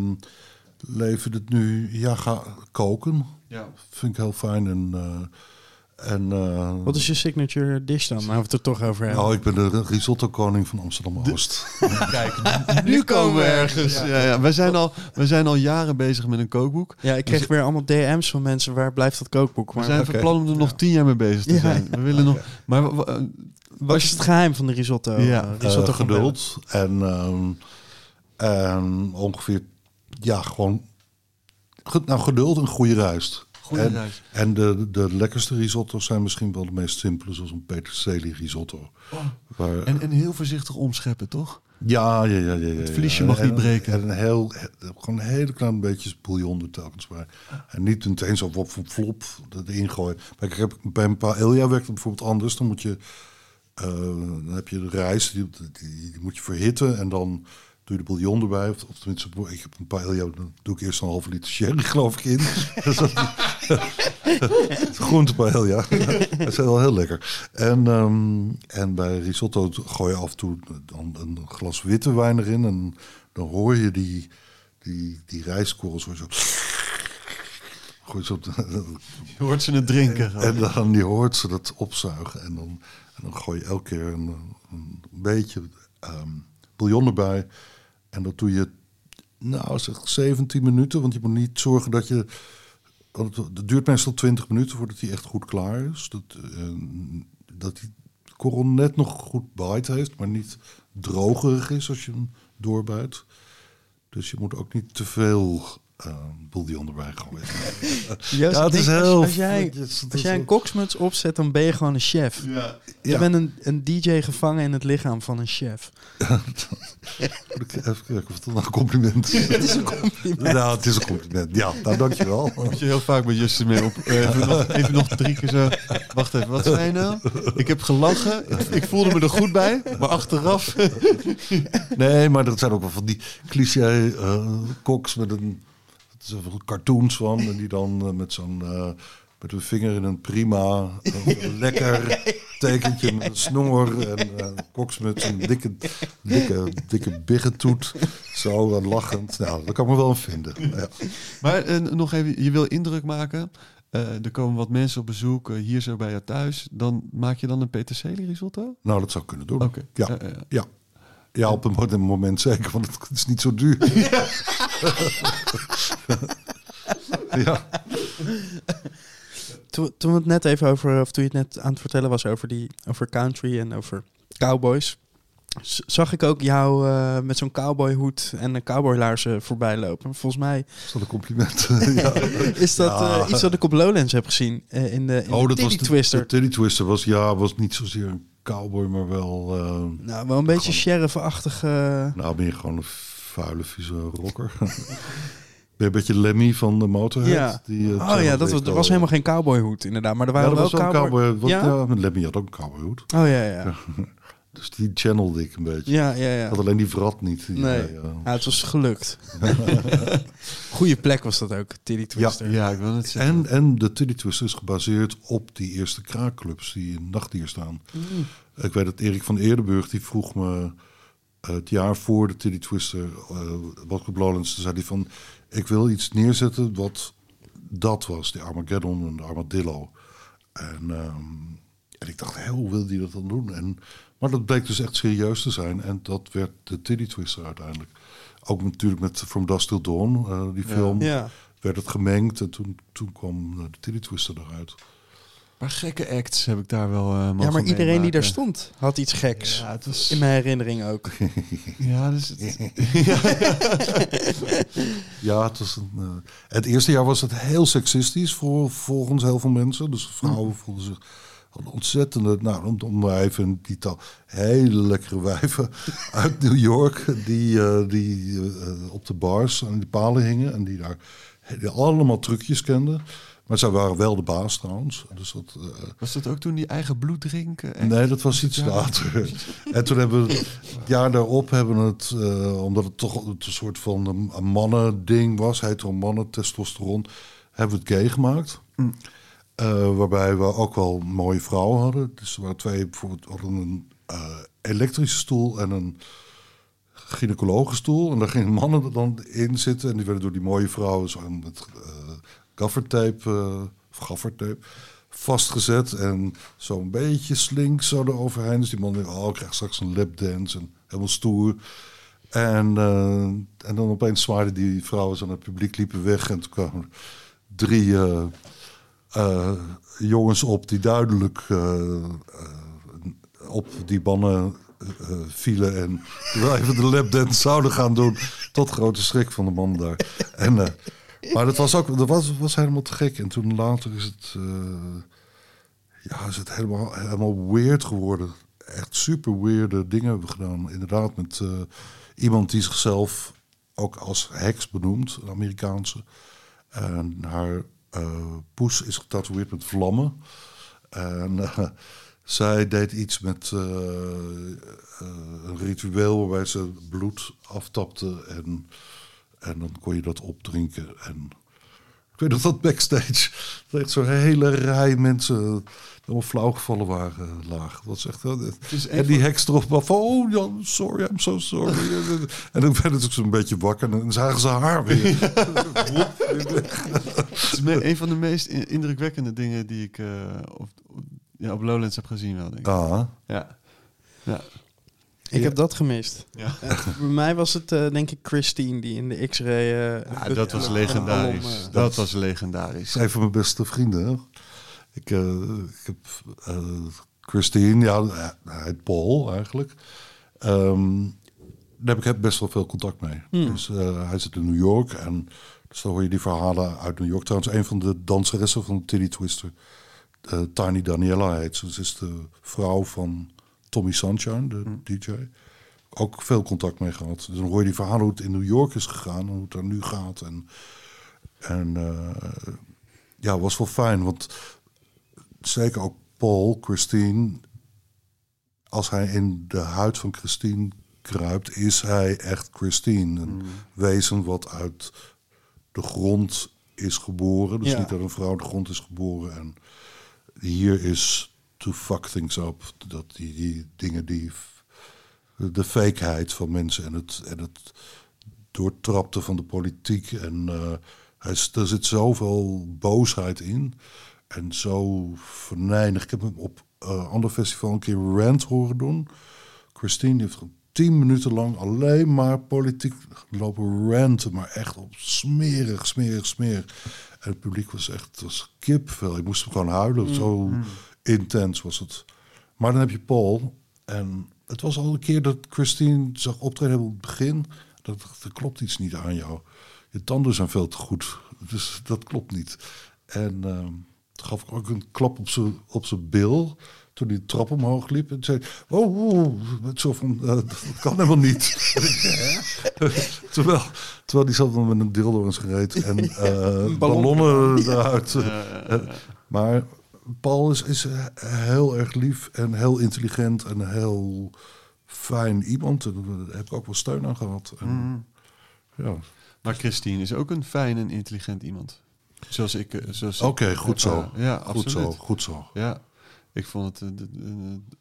C: leven het nu, ja, ga koken.
B: ja.
C: Vind ik heel fijn. En, eh, en, eh,
A: Wat is je signature dish dan? Nou, we het er toch over hebben.
C: Nou, ik ben de risotto koning van Amsterdam-Oost.
B: Kijk, nu komen we ergens. Ja. Ja, Wij, zijn al, wij zijn al jaren bezig met een kookboek.
A: Ja, ik kreeg weer allemaal DM's van mensen. Waar blijft dat kookboek?
B: We
A: Maar
B: zijn
C: oké.
B: van plan om er nog tien jaar mee bezig te
A: Ja.
B: zijn. We willen nog. Maar wa- wa-
A: wat is het geheim van de risotto?
B: Ja.
A: Eh, risotto
C: geduld. En, ehm, en ongeveer, ja, gewoon... Nou, geduld en goede rijst.
B: Goede
C: en,
B: rijst.
C: En de, de lekkerste risotto's zijn misschien wel de meest simpele, zoals een peterselie risotto. Waar,
B: en, en heel voorzichtig omscheppen, toch?
C: ja, ja, ja, ja, ja.
B: Het vliesje
C: ja.
B: mag
C: En-
B: niet breken.
C: En een heel, he- gewoon een hele klein beetje bouillon er telkens bij. En niet meteen zo op flop, flop erin gooien. Maar ik heb, bij een paella werkt het bijvoorbeeld anders. Dan moet je, eh, dan heb je de rijst, die, die, die moet je verhitten en dan doe je de bouillon erbij. Of, of tenminste, ik heb een paella, dan doe ik eerst een halve liter sherry geloof ik in. Dat- Groente paella, dat is wel heel lekker. En, ehm, en bij risotto gooi je af en toe dan een glas witte wijn erin. En dan hoor je die, die, die rijstkorrels je zo... Gooi je zo op
B: Je hoort ze het drinken.
C: en dan die hoort ze dat opzuigen. En dan, en dan gooi je elke keer een, een beetje ehm bouillon erbij. En dat doe je, nou zeg 17 minuten. Want je moet niet zorgen dat je... Want het, duurt meestal 20 minuten voordat hij echt goed klaar is. Dat, eh, dat die korrel net nog goed bite heeft, maar niet drogerig is als je hem doorbijt. Dus je moet ook niet te veel eh bouillon erbij gooien.
A: Joost,
C: Ja, het is
A: als-
C: heel-
A: Als jij, als
C: is
A: jij een koksmuts opzet, dan ben je gewoon een chef.
B: Ja.
A: Je
C: Ja.
A: bent een, een DJ gevangen in het lichaam van een chef.
C: Moet ik even kijken of het nou een compliment is.
A: Het is een compliment.
C: Nou, het is een compliment. Ja, nou dankjewel.
B: Moet je heel vaak met Justin mee op. eh, Even nog, even nog drie keer zo. Wacht even, wat zei je nou? Ik heb gelachen. Ik, ik voelde me er goed bij. Maar achteraf.
C: Nee, maar dat zijn ook wel van die cliché eh, koks met een... Wel cartoons van. En die dan eh, met zo'n... eh, met een vinger in een prima, een lekker tekentje met een snor en eh, koksmuts en een dikke, dikke, dikke biggentoet. Zo lachend. Nou, daar kan ik me wel in vinden. Ja.
B: Maar nog even, je wil indruk maken. Eh, er komen wat mensen op bezoek hier zo bij jou thuis. Dan maak je dan een peterselie risotto?
C: Nou, dat zou ik kunnen doen.
B: Oké.
C: Ja.
B: Ja, ja, ja.
C: Op een mo- een moment zeker, want het is niet zo duur. ja.
A: Toen, toen we het net even over, of toen je het net aan het vertellen was over, die, over country en over cowboys. Zag ik ook jou eh, met zo'n cowboyhoed en een cowboylaarzen voorbij lopen? Volgens mij
C: Is dat een compliment? ja.
A: is dat
C: Ja.
A: eh, iets wat ik op Lowlands heb gezien eh, in de, in
C: Oh,
A: de
C: dat was de,
A: Twister.
C: de Titty Twister. Was, ja, was niet zozeer een cowboy, maar wel... eh,
A: nou, wel een beetje sheriff-achtige...
C: nou, ben je gewoon een vuile, vieze rocker. ben je een beetje Lemmy van de Motorhead?
A: Ja.
C: Die, eh,
A: oh ja, dat was, er was helemaal geen cowboyhoed inderdaad. Maar er
C: Ja,
A: waren
C: was
A: wel cowboy... Ja?
C: ja, Lemmy had ook een cowboyhoed.
A: Oh ja, ja.
C: Dus die channelde ik een beetje.
A: Ja, ja, ja.
C: Had alleen die vrat niet. Die,
A: Nee. Ja, het was gelukt. Goeie plek was dat ook, Titty Twister.
B: Ja, ik wil het zeggen.
C: En, en de Titty Twister is gebaseerd op die eerste kraakclubs die in Nachtdier staan.
A: Mm.
C: Ik weet dat Erik van Eerdenburg, die vroeg me eh, het jaar voor de Titty Twister, eh wat op Lowlands, zei hij van, ik wil iets neerzetten wat dat was, die Armageddon en de Armadillo. En, ehm, en ik dacht, hé, hoe wil die dat dan doen? En, maar dat bleek dus echt serieus te zijn en dat werd de Titty Twister uiteindelijk. Ook natuurlijk met From Dusk Till Dawn, eh, die film
A: Ja.
C: werd het gemengd en toen, toen kwam eh, de Titty Twister eruit.
B: Maar gekke acts heb ik daar wel eh
A: Ja, maar iedereen die daar stond had iets geks.
B: Ja, het was...
A: In mijn herinnering ook.
B: Ja, dus het...
C: Ja, het, was een, het eerste jaar was het heel seksistisch voor, volgens heel veel mensen. Dus vrouwen voelden zich een ontzettende, nou, om, om even die hele lekkere wijven uit New York. Die, eh, die eh, op de bars aan die palen hingen en die daar die allemaal trucjes kenden. Maar zij waren wel de baas trouwens. Dus dat, eh,
B: Was dat ook toen die eigen bloed drinken? En-
C: Nee, dat was iets later. En toen hebben we het jaar daarop hebben we het, omdat het toch een soort van een, mannen-ding was, hetero mannen, testosteron, hebben we het gay gemaakt. Eh, waarbij we ook wel mooie vrouwen hadden. Dus er waren twee, bijvoorbeeld een eh, elektrische stoel en een gynaecologenstoel. En daar gingen mannen dan in zitten. En die werden door die mooie vrouwen zo met eh gaffertape, of gaffertape vastgezet. En zo'n beetje slink zo eroverheen. Dus die man denkt, oh, ik krijg straks een lapdance. En helemaal stoer. En, en dan opeens zwaaiden die vrouwen naar het publiek, liepen weg. En toen kwamen drie eh, jongens op die duidelijk eh, eh, op die bannen vielen. En wel even de lapdance zouden gaan doen. Tot grote schrik van de man daar. En, maar dat was ook dat was, was helemaal te gek. En toen later is het, ja, is het helemaal, helemaal weird geworden. Echt super weirde dingen hebben we gedaan. Inderdaad, met iemand die zichzelf ook als heks benoemt, een Amerikaanse. En haar poes is getatoeëerd met vlammen. En eh, zij deed iets met eh, eh, een ritueel waarbij ze bloed aftapte. En, en dan kon je dat opdrinken. En ik weet nog dat backstage, dat zo'n hele rij mensen helemaal flauw gevallen waren laag. Dat was echt, eh,
B: is
C: en die heks erop van, oh ja, sorry, I'm so sorry. en dan werden ze ook zo'n beetje wakker en dan zagen ze haar weer.
B: Het is me- een van de meest in- indrukwekkende dingen die ik eh, op, op- ja, op Lowlands heb gezien wel, denk ik.
C: Ah,
B: Ja. ja.
A: Ik heb dat gemist.
B: Ja.
A: Eh, bij mij was het eh, denk ik Christine die in de X-ray... eh,
B: Ja,
A: het-
B: dat was legendarisch.
A: alom,
B: dat was legendarisch.
C: een van mijn beste vrienden. Ik, eh, ik heb eh, Christine, ja, hij heet Paul eigenlijk. Ehm, daar heb ik best wel veel contact mee. Dus eh, hij zit in New York en dus dan hoor je die verhalen uit New York. Trouwens, een van de danseressen van Titty Twister, eh, Tiny Daniela heet ze. Ze is de vrouw van Tommy Sunshine, de DJ. Ook veel contact mee gehad. Dus dan hoor je die verhalen hoe het in New York is gegaan en hoe het daar nu gaat. En, en eh, ja, was wel fijn, want zeker ook Paul, Christine, als hij in de huid van Christine kruipt, is hij echt Christine. Een wezen wat uit de grond is geboren. Dus
A: Ja.
C: niet uit een vrouw de grond is geboren. En hier is to fuck things up. Dat die, die dingen die... De fakeheid van mensen en het, en het doortrapte van de politiek. En eh, hij, er zit zoveel boosheid in. En zo venijnig. Ik heb hem op een ander festival een keer rant horen doen. Christine heeft tien minuten lang alleen maar politiek lopen ranten. Maar echt op smerig, smerig, smerig. En het publiek was echt was kipvel. Ik moest hem gewoon huilen. Zo intens was het. Maar dan heb je Paul. En het was al een keer dat Christine zag optreden op het begin. Dat er klopt iets niet aan jou. Je tanden zijn veel te goed. Dus dat klopt niet. En ehm, gaf ik ook een klap op zijn op bil. Toen de trap omhoog liep. En zei: Oh, oh, zo van: eh, Dat kan helemaal niet. terwijl, terwijl die zat dan met een dildo in zijn reet. En eh, ballonnen eruit. Maar Paul is, is eh, heel erg lief en heel intelligent en heel fijn iemand. En daar heb ik ook wel steun aan gehad. En, ja.
B: Maar Christine is ook een fijn en intelligent iemand. Zoals ik. eh, zoals
C: Oké,
B: ik-
C: goed zo.
B: eh, ja,
C: goed zo,
B: absoluut.
C: goed zo.
B: Ja, ik vond het eh, eh,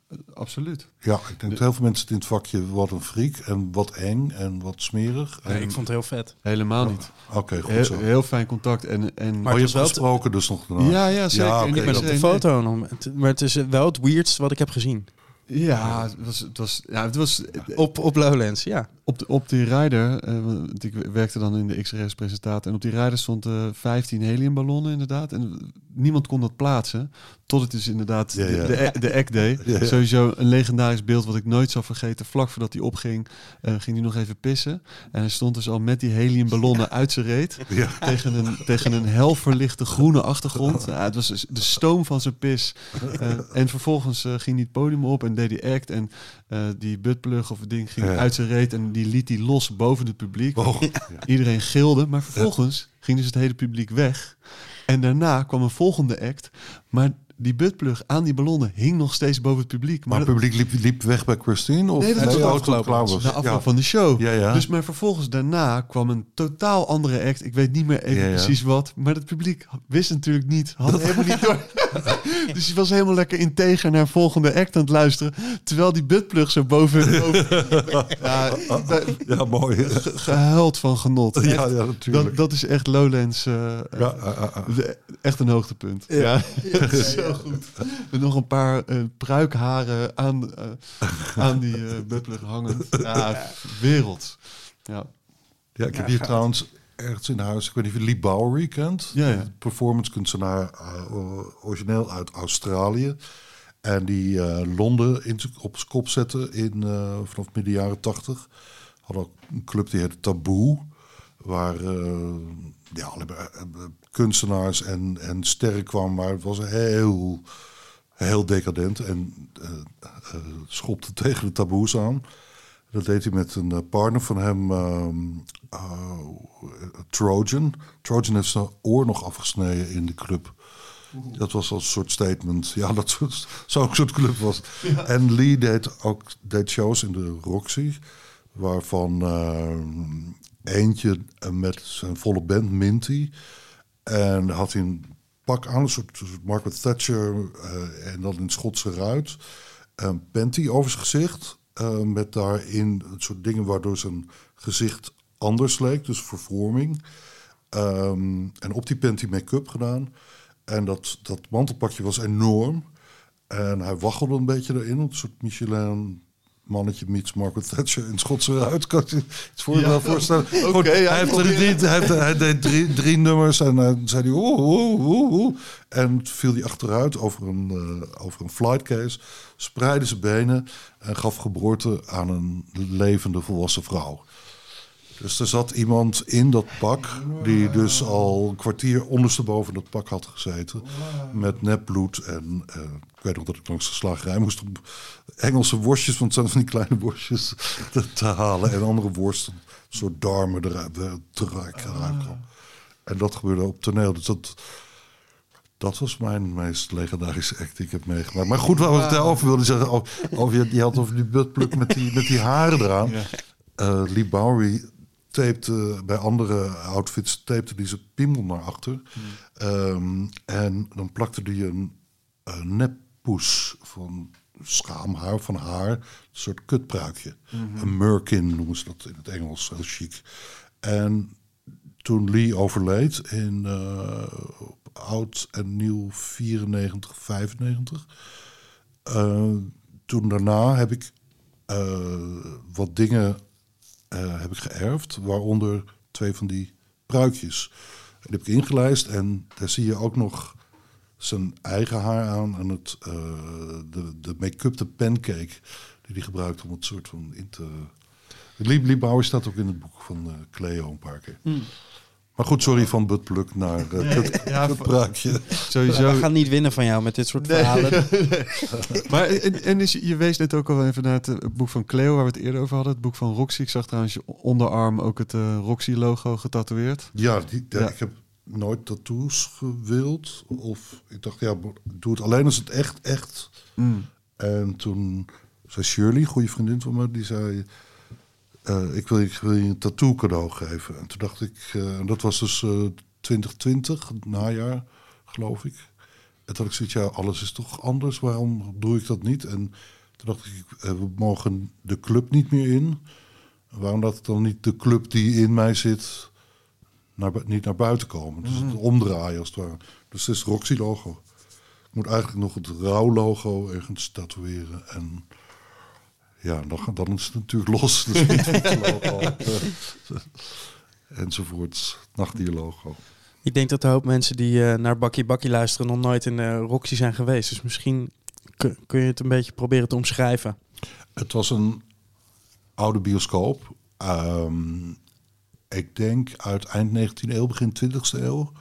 B: eh, absoluut.
C: Ja, ik denk dat heel veel mensen in het vakje wat een freak en wat eng en wat smerig.
A: Nee,
C: En-
A: ik vond het heel vet.
B: Helemaal niet.
C: Oké, goed
B: Heel,
C: zo.
B: heel fijn contact. En, en
A: Maar
C: oh, je hebt
A: wel
C: gesproken dus nog daarna.
B: Ja, ja, zeker.
C: Ja,
B: En
C: oké.
B: niet
A: met op de
B: Nee,
A: foto. nog. Maar het is wel het weirdst wat ik heb gezien.
B: Ja, het was, het was, ja, het was
A: Op, op Lowlands, ja.
B: op, de, op die rider. eh, want ik werkte dan in de XRS-presentatie. En op die rider stond eh 15 heliumballonnen inderdaad. En niemand kon dat plaatsen. Tot het dus inderdaad
C: Ja, ja.
B: de, de, de act.
C: Ja, ja.
B: Sowieso een legendarisch beeld wat ik nooit zal vergeten. Vlak voordat hij opging, eh, ging hij nog even pissen. En hij stond dus al met die heliumballonnen uit zijn reet. Tegen, een, tegen een helverlichte groene achtergrond. Ja, het was dus de stoom van zijn pis. Eh, en vervolgens eh, ging hij het podium op en deed hij act. En die buttplug of het ding ging uit zijn reet. En die liet hij los boven het publiek.
C: Oh,
B: Iedereen gilde. Maar vervolgens ging dus het hele publiek weg. En daarna kwam een volgende act. Maar die buttplug aan die ballonnen hing nog steeds boven het publiek.
C: Maar
B: Maar
C: het publiek liep, liep weg bij Christine? Of
B: Nee, dat was
C: toen het klaar was.
B: na afloop
C: Ja.
B: van de show.
C: Ja, ja.
B: Dus maar vervolgens daarna kwam een totaal andere act. Ik weet niet meer even precies wat. Maar het publiek wist natuurlijk niet. Had helemaal niet door. dus die was helemaal lekker integer naar volgende act aan het luisteren. Terwijl die buttplug zo boven... boven ja,
C: mooi.
B: ge- gehuild van genot.
C: Ja,
B: Echt,
C: ja, natuurlijk.
B: dat, dat is echt Lowlands.
C: Ja,
B: de- echt een hoogtepunt. Ja, zo goed. Met nog een paar eh, pruikharen aan, eh, aan die eh buttplug hangend. Ja, wereld. Ja.
C: Ja, ik heb hier trouwens ergens in huis, ik weet niet of je Lee Bowery kent.
B: Ja, ja.
C: Performance kunstenaar, eh, origineel uit Australië. En die eh, Londen in, op zijn kop zette in, eh, vanaf midden jaren tachtig. Had ook een club die heette Taboe. Waar eh, ja, alleen maar, kunstenaars en, en sterren kwamen. Maar het was heel, heel decadent. En eh, eh, schopte tegen de taboes aan. Dat deed hij met een eh, partner van hem, ehm, Trojan. Trojan heeft zijn oor nog afgesneden in de club. Dat was als een soort statement. Ja, dat soort- zo'n soort club was. En Lee deed ook deed shows in de Roxy. Waarvan ehm, eentje met zijn volle band, Minty. En had hij een pak aan, een soort, Margaret Thatcher. eh, en dan in Schotse ruit. Een panty over zijn gezicht. eh, met daarin het soort dingen waardoor zijn gezicht anders leek. Dus vervorming. Ehm, en op die panty make-up gedaan. En dat, dat mantelpakje was enorm. En hij waggelde een beetje erin. Een soort Michelin mannetje meets Margaret Thatcher in Schotse ruit. Kan je iets voor je
B: Ja,
C: wel voorstellen?
B: oké,
C: Goed,
B: ja,
C: hij, heeft
B: probeer
C: drie, hij, heeft, hij deed drie, drie nummers en dan zei hij oeh, oeh, oeh, oeh. En viel hij achteruit over een, eh, over een flightcase. Spreidde zijn benen en gaf geboorte aan een levende volwassen vrouw. Dus er zat iemand in dat pak die dus al een kwartier ondersteboven dat pak had gezeten. Met nepbloed en eh, ik weet nog dat ik langs de slagerij moest om Engelse worstjes, want het zijn van die kleine worstjes, te, te halen. En andere worsten, soort darmen eruit eh, te ruiken. ruiken. En dat gebeurde op toneel. Dus dat, dat was mijn meest legendarische act die ik heb meegemaakt. Maar goed, waar ik het over wilde zeggen, over, je, je had over die buttplug met die, met die haren eraan. Eh, Lee Bowery tapte bij andere outfits tapte die zijn piemel naar achter. Ehm, en dan plakte hij een, een neppoes van schaamhaar van haar, een soort kutpruikje. Een merkin noemen ze dat in het Engels, heel chic. En toen Lee overleed in eh, oud en nieuw 94, 95. eh, toen daarna heb ik eh, wat dingen heb ik geërfd, waaronder twee van die pruikjes. Die heb ik ingelijst en daar zie je ook nog zijn eigen haar aan en het, eh, de, de make-up, de pancake die die hij gebruikt om het soort van in te... Lieb, Liebauer staat ook in het boek van eh, Cleo een paar keer.
A: Hmm.
C: Maar goed, sorry van buttplug naar eh, het,
B: ja,
C: het bruikje.
B: Sowieso.
A: We gaan niet winnen van jou met dit soort verhalen.
B: Maar en, en is, je wees net ook al even naar het, boek van Cleo, waar we het eerder over hadden. Het boek van Roxy. Ik zag trouwens je onderarm ook het eh, Roxy-logo getatoeëerd.
C: Ja, die, ja,
B: Ja.
C: ik heb nooit tattoos gewild. Of ik dacht, ja, doe het alleen als het echt, echt...
B: Mm.
C: En toen zei Shirley, goede vriendin van me, die zei... eh, ik, wil, je- ik wil je een tattoo cadeau geven. En toen dacht ik, eh, en dat was dus eh 2020, het najaar, geloof ik. En toen had ik zoiets, ja, alles is toch anders, waarom doe ik dat niet? En toen dacht ik, we mogen de club niet meer in. Waarom ik dan niet de club die in mij zit, naar, niet naar buiten komen? Dus het omdraaien als het ware. Dus het is Roxy-logo. Ik moet eigenlijk nog het rouw-logo ergens tatoeëren. En ja, dan, dan is het natuurlijk los. De speedfiets-logo. Enzovoorts. Nachtdier-logo.
A: Ik denk dat een hoop mensen die eh, naar Bakkie Bakkie luisteren nog nooit in de Roxy zijn geweest. Dus misschien kun, kun je het een beetje proberen te omschrijven.
C: Het was een oude bioscoop. Ehm, ik denk uit eind 19e eeuw, begin 20e eeuw.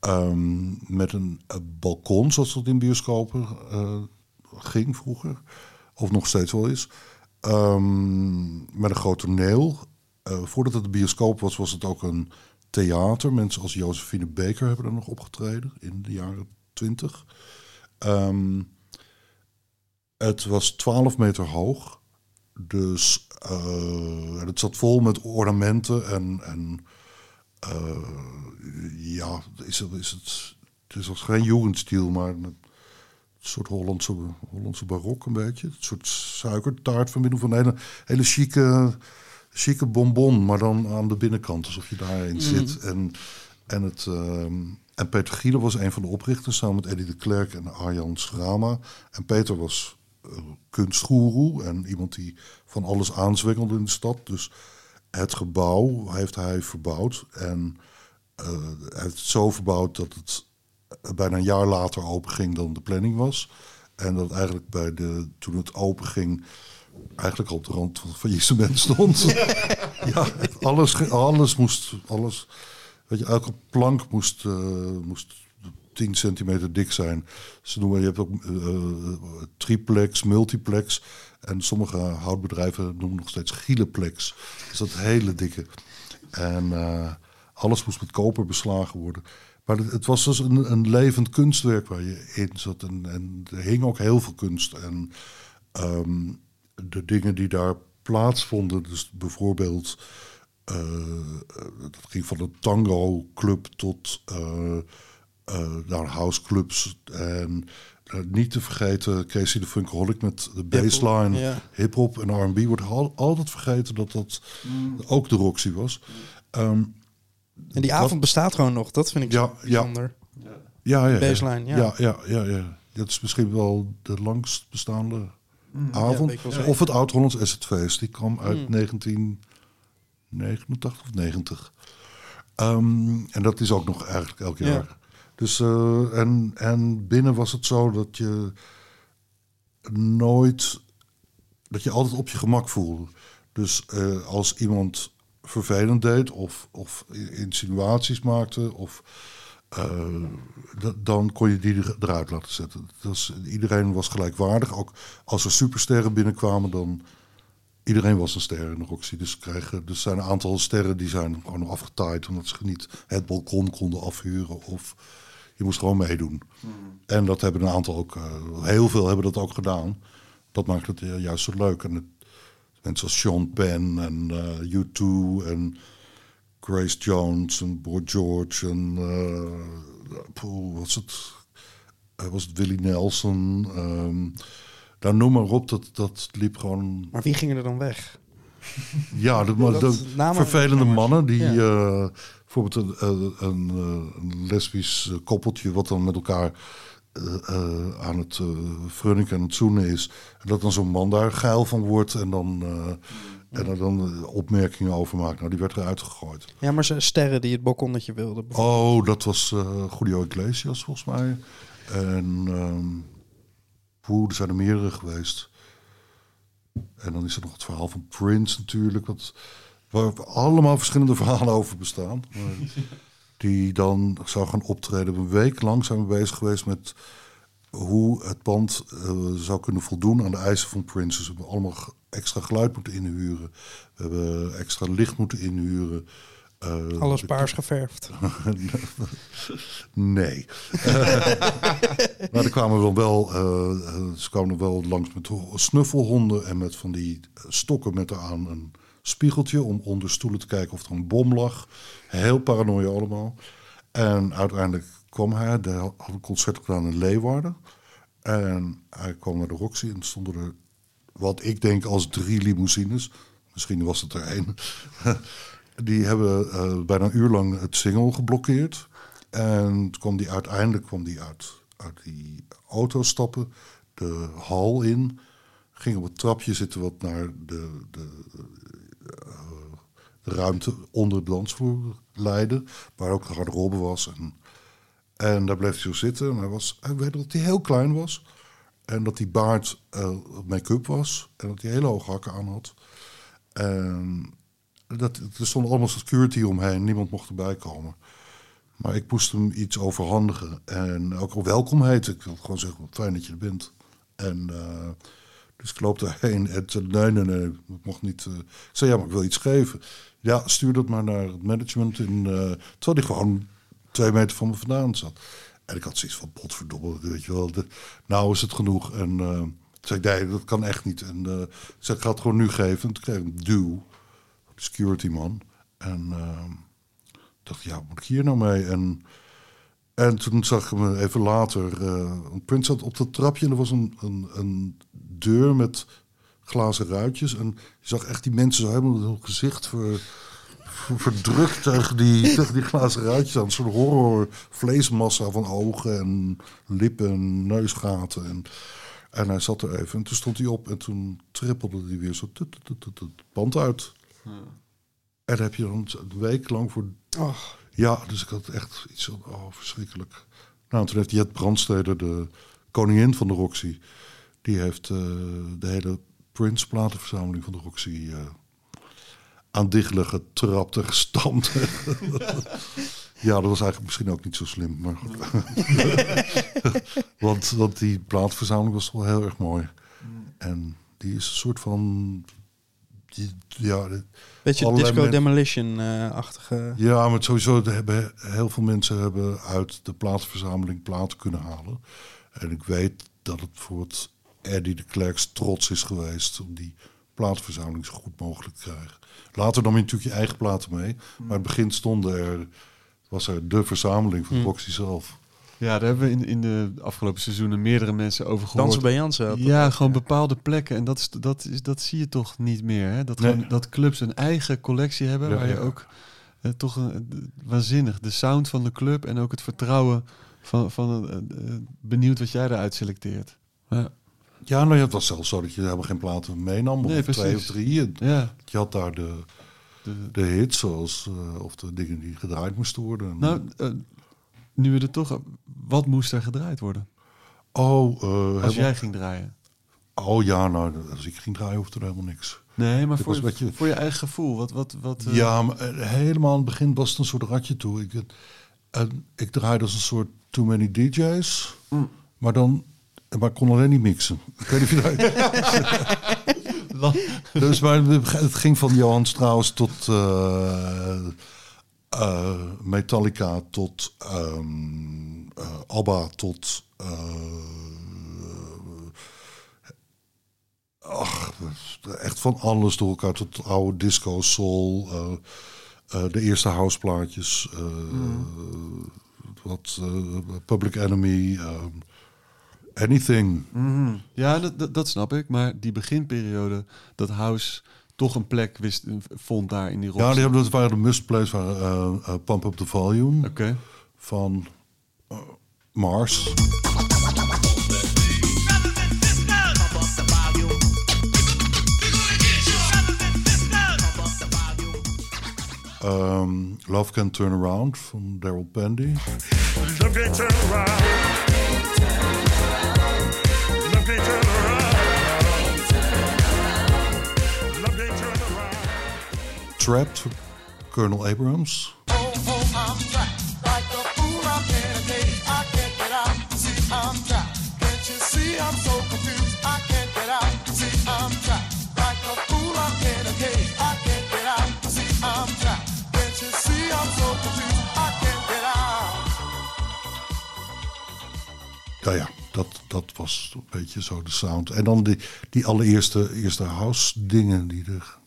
C: Ehm, met een, balkon, zoals dat in bioscopen eh, ging vroeger. Of nog steeds wel is. Ehm, met een groot toneel. Eh, voordat het een bioscoop was, was het ook een theater. Mensen als Josephine Baker hebben er nog opgetreden in de jaren 20. Ehm, het was 12 meter hoog. Dus eh, het zat vol met ornamenten en, en eh, ja, is het, is het, het is als geen Jugendstil, maar een soort Hollandse, Hollandse barok een beetje. Een soort suikertaart van binnen van een hele, hele chique, chique bonbon, maar dan aan de binnenkant, alsof je daarin zit. En, en, het, ehm, en Peter Gielen was een van de oprichters, samen met Eddie de Klerk en Arjan Schrama. En Peter was kunstgoeroe en iemand die van alles aanzwengelde in de stad. Dus het gebouw heeft hij verbouwd. En eh, hij heeft het zo verbouwd dat het eh, bijna een jaar later open ging dan de planning was. En dat eigenlijk bij de, toen het open ging, eigenlijk op de rand van faillissement stond. ja, alles, alles moest, alles, weet je, elke plank moest, eh, moest 10 centimeter dik zijn. Ze noemen, je hebt ook eh, triplex, multiplex. En sommige houtbedrijven noemen nog steeds gileplex. Dus dat hele dikke. En eh, alles moest met koper beslagen worden. Maar het, het was dus een, een levend kunstwerk waar je in zat. En, en er hing ook heel veel kunst. En ehm, de dingen die daar plaatsvonden, dus bijvoorbeeld... eh, dat ging van een tango-club tot naar houseclubs. En uh, niet te vergeten Casey de Funkaholic met de baseline,
A: ja.
C: hip-hop en R&B. Wordt al, altijd vergeten dat dat ook de Roxy was. Um,
A: En die avond bestaat gewoon nog. Dat vind ik
C: Ja,
A: zo bijzonder.
C: ja, ja,
A: baseline, ja.
C: ja. Ja, ja, ja. Dat is misschien wel de langst bestaande avond.
A: wel zeker.
C: of het Oud-Hollands Assetfeest. Die kwam uit
A: Mm.
C: 1989 of 90. Ehm, en dat is ook nog eigenlijk elk
A: Ja.
C: jaar. Dus, eh, en, en binnen was het zo dat je nooit... dat je altijd op je gemak voelde. Dus eh, als iemand vervelend deed of, of insinuaties maakte... of eh, dan kon je die er- eruit laten zetten. Dus iedereen was gelijkwaardig. Ook als er supersterren binnenkwamen, dan... Iedereen was een ster in de Roxy. Dus, krijgen, dus zijn een aantal sterren die zijn gewoon afgetaaid... omdat ze niet het balkon konden afhuren of... Je moest gewoon meedoen. En dat hebben een aantal ook... eh, heel veel hebben dat ook gedaan. Dat maakt het eh, juist zo leuk. En het, mensen als Sean Penn en eh U2 en... Grace Jones en Boy George en uh, poeh, was het, was het Willie Nelson. Um, nou, noem maar op, dat, dat liep gewoon.
A: Maar wie gingen er dan weg?
C: Ja, de,
A: Dat
C: de vervelende mannen die
A: Ja.
C: uh, bijvoorbeeld een, een, een, uh, een lesbisch koppeltje wat dan met elkaar aan het uh, en het zoenen is. En dat dan zo'n man daar geil van wordt en dan, en er dan opmerkingen over maakt. Nou, die werd eruit gegooid.
A: Ja, maar ze sterren die het balkonnetje wilden.
C: Oh, dat was uh, Julio Iglesias volgens mij. En um, er zijn er meerdere geweest. En dan is er nog het verhaal van Prince natuurlijk. Wat, waar allemaal verschillende verhalen over bestaan. Die dan zou gaan optreden. Een week lang zijn we bezig geweest met hoe het band eh, zou kunnen voldoen aan de eisen van Prince. Dus we hebben allemaal extra geluid moeten inhuren. We hebben extra licht moeten inhuren. Eh,
A: Alles
C: de-
A: paars geverfd.
C: nee. maar er kwamen wel, wel, eh, ze kwamen wel langs met ho- snuffelhonden en met van die stokken met eraan een spiegeltje om onder stoelen te kijken of er een bom lag. Heel paranoia allemaal. En uiteindelijk kwam hij, hij had een concert gedaan in Leeuwarden. En hij kwam naar de Roxy en stonden er wat ik denk als drie limousines. Misschien was het er één. Die hebben eh, bijna een uur lang het single geblokkeerd. En kwam die uiteindelijk kwam die uit, uit die auto stappen, de hal in. Ging op het trapje zitten wat naar de, de, eh, de ruimte onder de dansvloer leidde. Waar ook de garderobe was. En, en daar bleef hij zo zitten. En hij, was, hij weet dat hij heel klein was. En dat die baard eh, make-up was. En dat hij hele hoge hakken aan had. En dat, er stond allemaal security omheen. Niemand mocht erbij komen. Maar ik moest hem iets overhandigen. En ook al welkom heten. Ik wil gewoon zeggen, fijn dat je er bent. En eh, dus ik loop daarheen. En zei, nee, nee, nee, ik mocht niet. eh. Ik zei, ja, maar ik wil iets geven. Ja, stuur dat maar naar het management. In, eh terwijl die gewoon twee meter van me vandaan zat. En ik had zoiets van, potverdomme, weet je wel. Nou is het genoeg. En zei nee, dat kan echt niet. En eh, ik zei, ik ga het gewoon nu geven. En toen kreeg ik een duw. Security man. En eh, ik dacht, ja, wat moet ik hier nou mee? En, en toen zag ik hem even later. eh een prins zat op dat trapje en er was een, een, een deur met glazen ruitjes. En je zag echt die mensen zo helemaal hun gezicht ver, ver- verdrukt tegen die, tegen die glazen ruitjes aan. Een soort horror vleesmassa van ogen en lippen en neusgaten. En, en hij zat er even en toen stond hij op en toen trippelde hij weer zo het band uit. En heb je dan een week lang voor ja, dus ik had echt iets van, oh, verschrikkelijk. Nou, en toen heeft Jet Brandsteder, de koningin van de Roxy... die heeft eh, de hele Prince-platenverzameling van de Roxy... eh, aan diggelen getrapt en gestampt. ja, dat was eigenlijk misschien ook niet zo slim. Maar goed. want, want die platenverzameling was wel heel erg mooi. En die is een soort van... ja,
A: beetje disco demolition-achtige...
C: ja, maar sowieso hebben heel veel mensen hebben uit de plaatsverzameling platen kunnen halen. En ik weet dat het voor het Eddie de Klerks trots is geweest om die plaatverzameling zo goed mogelijk te krijgen. Later nam je natuurlijk je eigen platen mee. Maar in het begin stonden er, was er de verzameling van
A: Hmm.
C: Roxy zelf.
B: Ja, daar hebben we in, in de afgelopen seizoenen meerdere mensen over gehoord.
A: Dansen bij Jansen.
B: Ja, gewoon bepaalde plekken. En dat, is, dat, is, dat zie je toch niet meer. Hè? Dat,
C: Nee.
B: gewoon, dat clubs een eigen collectie hebben.
C: Ja,
B: waar je ook eh, toch een, de- waanzinnig. De sound van de club en ook het vertrouwen van, van eh, eh, benieuwd wat jij eruit selecteert. Ja.
C: Ja, nou ja, het was zelfs zo dat je helemaal geen platen meenam. Of
B: Nee,
C: twee of drie. En
B: ja.
C: Je had daar de,
B: De-
C: de hits, zoals, eh, of de dingen die gedraaid moesten worden.
B: nou, eh, nu we er toch... Wat moest er gedraaid worden?
C: oh, eh,
B: Als jij ging draaien.
C: oh ja, nou, als ik ging draaien, hoefde er helemaal niks.
B: Nee, maar voor,
C: je-
B: voor je eigen gevoel. Wat, wat, wat, eh,
C: Ja, maar eh, helemaal aan het begin was het een soort ratje toe. Ik, eh, ik draaide als een soort Too Many DJ's.
B: Mm.
C: Maar dan... Maar ik kon alleen niet mixen. Ik weet niet of je dat... dus maar het ging van Johan Strauss tot eh, Metallica tot ehm, eh, ABBA tot... eh, ach, echt van alles door elkaar. Tot oude disco, soul, de eerste houseplaatjes, eh, wat Public Enemy, anything.
B: Mhm. Ja, dat, dat, dat snap ik. Maar die beginperiode, dat House toch een plek wist, vond daar in die rol.
C: Ja, die hebben, dat waren de must-plays, eh, eh, Pump Up The Volume
B: Oké.
C: van eh, Mars. Ehm, Love Can Turn Around van Daryl Pandy.
H: Love can turn around.
C: Trapped, Colonel Abrams. Nou ja, dat, dat was een beetje zo de sound. En dan die, die allereerste eerste house dingen die er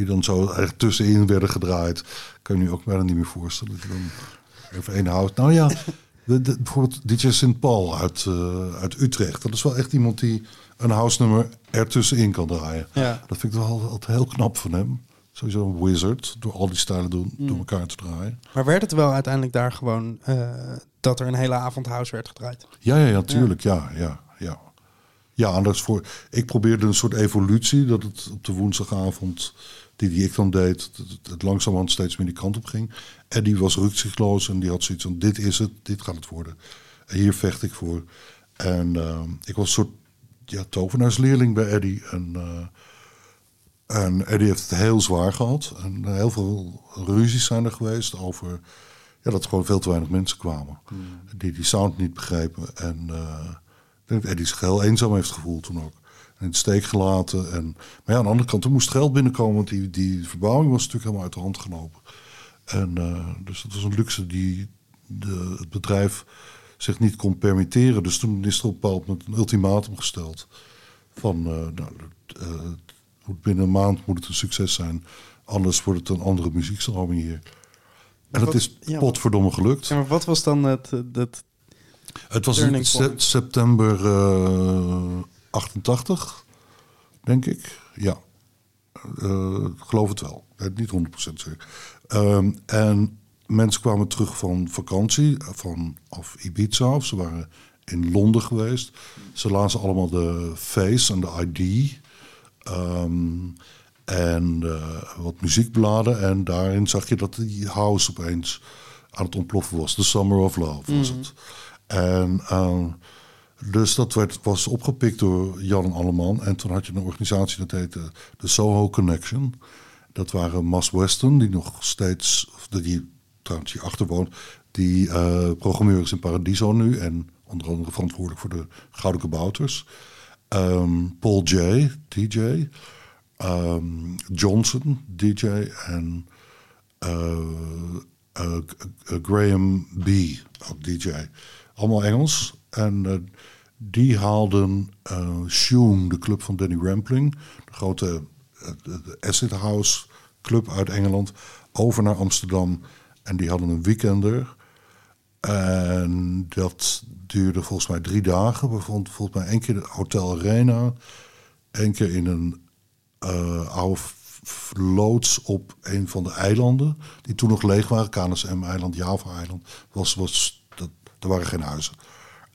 C: die dan zo echt tussenin werden gedraaid. Kan je nu ook bijna niet meer voorstellen. Dat je dan even één house. Nou ja, de, de- bijvoorbeeld DJ St. Paul uit, eh, uit Utrecht. Dat is wel echt iemand die een house nummer ertussenin kan draaien.
A: Ja.
C: Dat vind ik wel altijd heel knap van hem. Sowieso een wizard, door al die stijlen doen,
A: Mm.
C: door elkaar te draaien.
A: Maar werd het wel uiteindelijk daar gewoon eh, dat er een hele avond house werd gedraaid?
C: Ja, ja, ja, tuurlijk. Ja, ja, ja. Ja, is voor. Ik probeerde een soort evolutie dat het op de woensdagavond die, die ik dan deed, dat het, het langzamerhand steeds meer die kant op ging. En die was rukzichtloos en die had zoiets van: dit is het, dit gaat het worden. En hier vecht ik voor. En eh, ik was een soort ja, tovenaarsleerling bij Eddie. En, eh, en Eddie heeft het heel zwaar gehad. En heel veel ruzies zijn er geweest over ja, dat er gewoon veel te weinig mensen kwamen. Die die sound niet begrepen. En eh, ik denk dat Eddie zich heel eenzaam heeft gevoeld toen ook. En in de steek gelaten. En, maar ja, aan de andere kant, er moest geld binnenkomen. Want die, die verbouwing was natuurlijk helemaal uit de hand gelopen. En eh, dus dat was een luxe die de, het bedrijf zich niet kon permitteren. Dus toen is er op een bepaald moment een ultimatum gesteld. Van, eh, nou, eh, moet binnen een maand moet het een succes zijn. Anders wordt het een andere muziekstroming hier. En dat is potverdomme gelukt.
A: Ja, maar wat was dan het, het
C: Het was in se- september 88, denk ik. Ja, ik geloof het wel. Niet 100% zeker. Ehm, en mensen kwamen terug van vakantie, eh, van of Ibiza, of ze waren in Londen geweest. Ze lazen allemaal de Face en de ID. ehm, en eh, wat muziekbladen. En daarin zag je dat die house opeens aan het ontploffen was. The Summer of Love was
A: Mhm.
C: het. En dus dat werd, was opgepikt door Jan Alleman. En toen had je een organisatie dat heette de Soho Connection. Dat waren Mas Weston, die nog steeds, die trouwens hier achter woont, die eh programmeur is in Paradiso nu. En onder andere verantwoordelijk voor de Gouden Kabouters. Ehm, Paul J, DJ. Ehm, Johnson, DJ. En eh, eh, Graham B, DJ. Allemaal Engels. En eh, die haalden eh Shoom, de club van Danny Rampling, de grote de- de acid house club uit Engeland, over naar Amsterdam. En die hadden een weekender. En dat duurde volgens mij drie dagen. We vonden volgens mij één keer het Hotel Arena. één keer in een eh, oude loods op een van de eilanden. Die toen nog leeg waren. KNSM-eiland, Java-eiland. Was, was, dat, er waren geen huizen.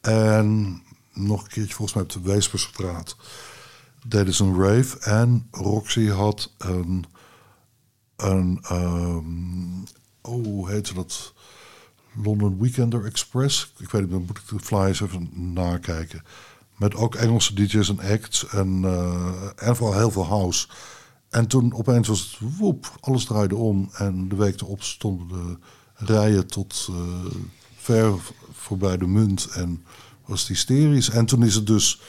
C: En nog een keertje volgens mij op de Weesperstraat. Deden ze een rave. En Roxy had een... een ehm, oh, hoe heette dat? London Weekender Express. Ik weet niet, dan moet ik de flyers even nakijken. Met ook Engelse DJ's en acts. En, eh, en vooral heel veel house. En toen opeens was het woep, alles draaide om. En de week erop stonden de rijen tot eh, ver voorbij de munt. En was hysterisch. En toen is het dus...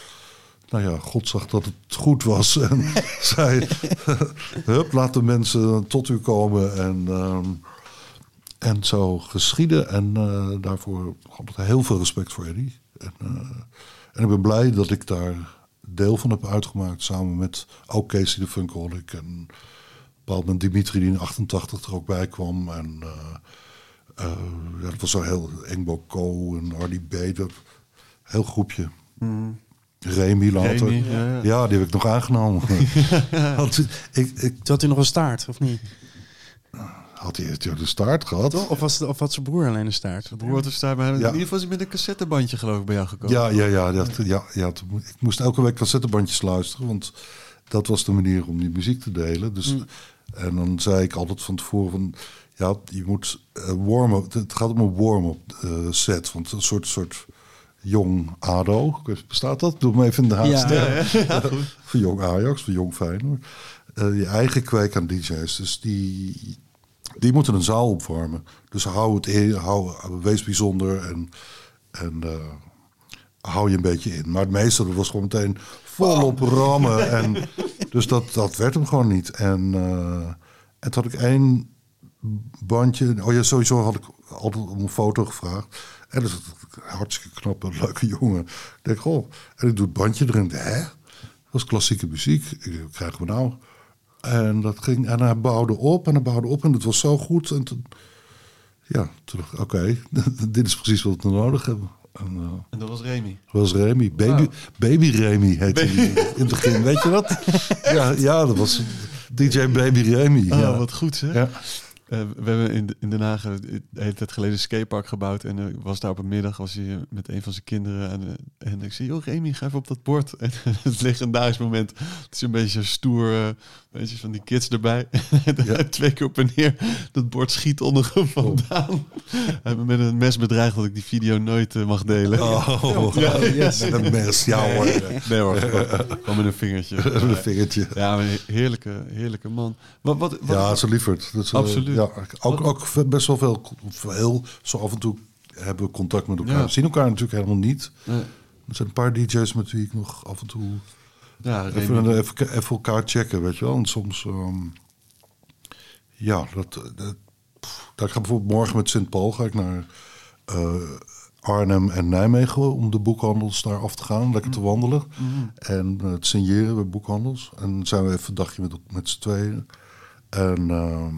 C: Nou ja, God zag dat het goed was. En zei, hup, laat de mensen tot u komen. En, ehm, en zo geschieden. En eh, daarvoor had ik heel veel respect voor Eddie. En, eh, en ik ben blij dat ik daar deel van heb uitgemaakt. Samen met ook Casey de Funkaholic. En een bepaald moment Dimitri die in 88 er ook bij kwam. En eh, ja, dat was zo heel Engbo Co en Hardy B. Dat, heel groepje. Remy later.
B: Remy, ja,
C: ja,
B: ja.
C: die heb ik nog aangenomen. Want ik, ik,
A: Toen had hij nog een staart, of niet?
C: had hij hij de start gehad?
A: Of, was het, of had zijn broer alleen een staart?
B: Broer is daar bij In ieder geval is hij met een cassettebandje geloof ik bij jou gekomen.
C: Ja, ja, ja, ja, ja, ik moest elke week cassettebandjes luisteren, want dat was de manier om die muziek te delen. Dus, En dan zei ik altijd van tevoren van, ja, je moet eh warm-up, het gaat om een warm-up eh, set, want een soort, soort jong ADO, bestaat dat? Doe me even in de haast.
A: Ja, ja,
C: Van jong Ajax, van jong Feyenoord. eh, je eigen kweek aan DJ's. Dus die, die moeten een zaal opwarmen. Dus hou het in, hou, wees bijzonder en, en eh, hou je een beetje in. Maar het meeste dat was gewoon meteen volop rammen. En, dus dat, dat werd hem gewoon niet. En, eh, en toen had ik één bandje. Oh ja, sowieso had ik altijd om een foto gevraagd. En dat is een hartstikke knappe, leuke jongen. Ik denk, goh, en ik doe het bandje erin. Hè? Dat was klassieke muziek. Ik krijgen we nou? En dat ging, en hij bouwde op en hij bouwde op en het was zo goed. En toen, ja, toen dacht ik, oké, dit is precies wat we nodig hebben. En, eh,
B: En dat was Remy.
C: dat was Remy. Baby. Baby Remy heette hij in het begin. Weet je dat? Ja, ja dat was DJ Baby Remy.
B: Oh,
C: ja.
B: wat goed zeg.
C: Ja.
B: Eh, we hebben in, in Den Haag eh, de hele tijd geleden een skatepark gebouwd. En eh, ik was daar op een middag was hij eh, met een van zijn kinderen. En, eh, en ik zei, joh Remy, ga even op dat bord. Het legendarisch moment. Het is een beetje stoer. Beetje van die kids erbij. Twee keer op en neer. Dat bord schiet onder hem vandaan. Hij heeft me met een mes bedreigd dat ik die video nooit eh, mag delen.
C: Oh,
B: Ja,
C: yes. Met een mes, ja hoor.
B: Nee hoor, gewoon- met een vingertje.
C: Met een vingertje.
B: Ja, maar een heerlijke, heerlijke man. Wat, wat, wat,
C: Ja, ze lieverd. Dat is, eh,
B: Absoluut.
C: Ja, ook, ook best wel veel, veel, zo af en toe hebben we contact met elkaar.
B: Ja.
C: We zien elkaar natuurlijk helemaal niet.
B: Nee.
C: Er zijn een paar DJ's met wie ik nog af en toe
B: Ja,
C: even,
B: Remy.
C: even, even elkaar checken, weet je wel. En soms, ehm, ja, dat, dat, pff, ik ga bijvoorbeeld morgen met Sint Paul ga ik naar eh, Arnhem en Nijmegen om de boekhandels daar af te gaan, lekker te wandelen. En eh, te signeren bij boekhandels. En dan zijn we even een dagje met, met z'n tweeën. En ehm,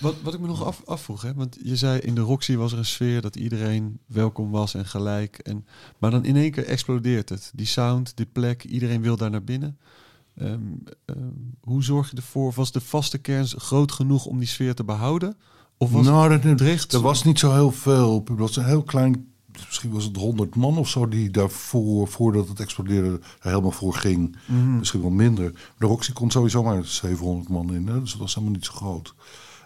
B: Wat, wat ik me nog af, afvroeg, hè? want je zei in de Roxy was er een sfeer dat iedereen welkom was en gelijk. En, maar dan in één keer explodeert het. Die sound, die plek, iedereen wil daar naar binnen. Ehm, ehm, hoe zorg je ervoor? Was de vaste kern groot genoeg om die sfeer te behouden? Of was
C: nou,
B: het
C: dat,
B: dreigt?
C: er was niet zo heel veel. Het was een heel klein, misschien was het 100 man of zo die daarvoor, voordat het explodeerde, er helemaal voor ging.
B: Mhm.
C: Misschien wel minder. De Roxy kon sowieso maar 700 man in, hè? dus dat was helemaal niet zo groot.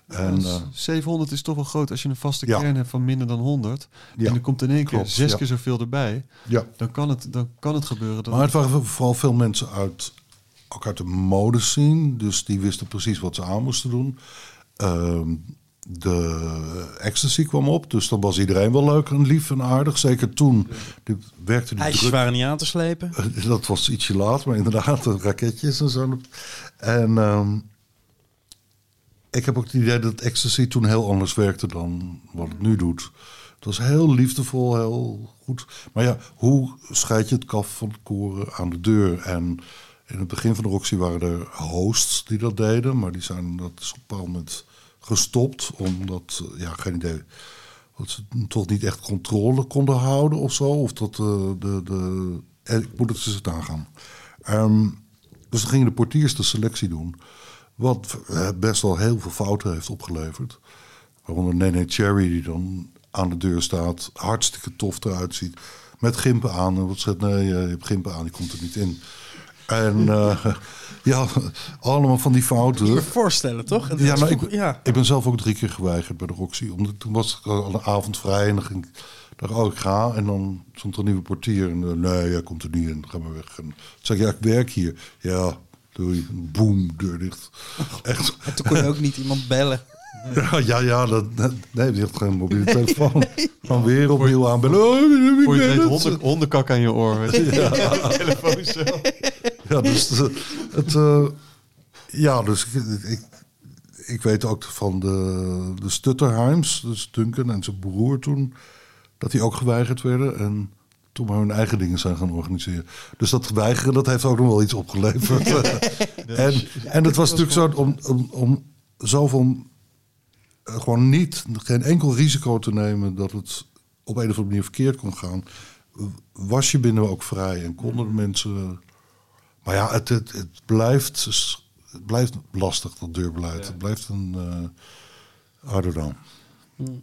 C: En,
B: Ja,
C: eh,
B: 700 is toch wel groot als je een vaste
C: Ja.
B: kern hebt van minder dan 100.
C: Ja,
B: En er komt in één keer zes
C: ja.
B: keer zoveel erbij.
C: ja.
B: Dan kan het, dan kan het gebeuren. Dat
C: Maar het waren vooral veel mensen uit, ook uit de modescene. Dus die wisten precies wat ze aan moesten doen. Ehm, de ecstasy kwam op. Dus dan was iedereen wel leuk en lief en aardig. Zeker toen die, werkte die
A: IJsjes
C: druk.
A: waren niet aan te slepen.
C: Dat was ietsje laat, maar inderdaad, de raketjes en zo. En ehm, ik heb ook het idee dat ecstasy toen heel anders werkte dan wat het nu doet. Het was heel liefdevol, heel goed. Maar ja, hoe scheid je het kaf van het koren aan de deur? En in het begin van de Roxy waren er hosts die dat deden. Maar die zijn dat is op een bepaald moment gestopt. Omdat, eh, ja, geen idee. Dat ze toch niet echt controle konden houden of zo. Of dat eh, de... de eh, ik moet het eens nagaan. Ehm dus dan gingen de portiers de selectie doen. Wat eh, best wel heel veel fouten heeft opgeleverd. Waaronder Nene Cherry die dan aan de deur staat. Hartstikke tof eruit ziet. Met gimpen aan. En wat zegt, nee, eh, je hebt gimpen aan, die komt er niet in. En eh, ja, allemaal van die fouten.
A: Je voorstellen, toch?
C: Ja, nou, ik,
A: ja.
C: ik ben zelf ook drie keer geweigerd bij de Roxy. Omdat toen was ik al een avond vrij en dan ging ik dacht, oh, ik ga. En dan stond er een nieuwe portier. En nee, jij komt er niet in, ga maar weg. En toen zei ik, ja, ik werk hier. Ja, doei. Boom, deur dicht. Echt.
A: En toen kon je ook niet iemand bellen.
C: Ja, ja, ja dat, dat- nee, die heeft geen mobiele telefoon. Dan weer opnieuw aanbellen. Oh,
B: Voor je weet
C: het.
B: honden, hondenkak aan je oor.
C: Ja, dus eh, het, eh, ja, dus ik, ik, ik weet ook van de, de Stutterheims, dus Duncan en zijn broer toen, dat die ook geweigerd werden. En toen maar hun eigen dingen zijn gaan organiseren. Dus dat weigeren, dat heeft ook nog wel iets opgeleverd. en, en het was natuurlijk zo om, om, om zoveel eh, gewoon niet, geen enkel risico te nemen dat het op een of andere manier verkeerd kon gaan. Was je binnen ook vrij en konden de mensen. Maar ja, het, het, het, blijft, het blijft lastig, dat deurbeleid. Het blijft een. eh I don't know.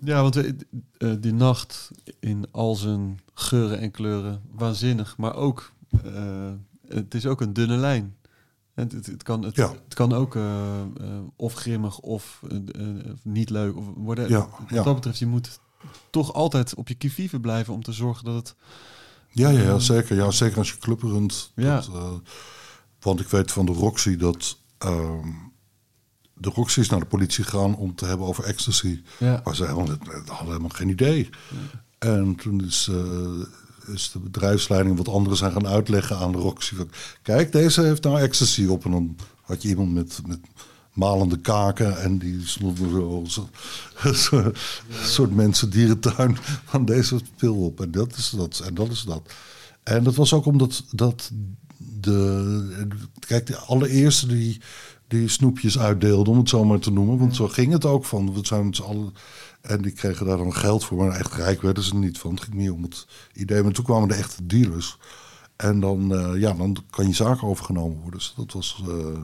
B: Ja, want eh, die nacht in al zijn geuren en kleuren, waanzinnig. Maar ook, eh, het is ook een dunne lijn. Het, het, het kan, het,
C: Ja.
B: het kan ook eh, of grimmig of niet leuk of worden.
C: Ja,
B: Wat
C: ja.
B: dat betreft, je moet toch altijd op je kivive blijven om te zorgen dat het...
C: Ja, ja, ja, zeker. Ja, zeker als je club runt.
B: Ja.
C: Dat, want ik weet van de Roxy dat. ehm, de Roxy is naar de politie gegaan om te hebben over ecstasy.
B: Ja.
C: Maar ze hadden helemaal geen idee. En toen is, eh, is de bedrijfsleiding wat anderen zijn gaan uitleggen aan de Roxy. Van, Kijk, deze heeft nou ecstasy op. En dan had je iemand met, met malende kaken en die stonden zo een soort- soort mensen dierentuin van deze pil op. En dat is dat. En dat is dat. En dat was ook omdat dat de, kijk, de allereerste die, die snoepjes uitdeelde, om het zo maar te noemen. Want zo ging het ook van. We zijn met z'n allen. En die kregen daar dan geld voor, maar echt rijk werden ze er niet van. Het ging meer om het idee. Maar toen kwamen de echte dealers. En dan, eh, ja, dan kan je zaak overgenomen worden. Dus dat was. eh,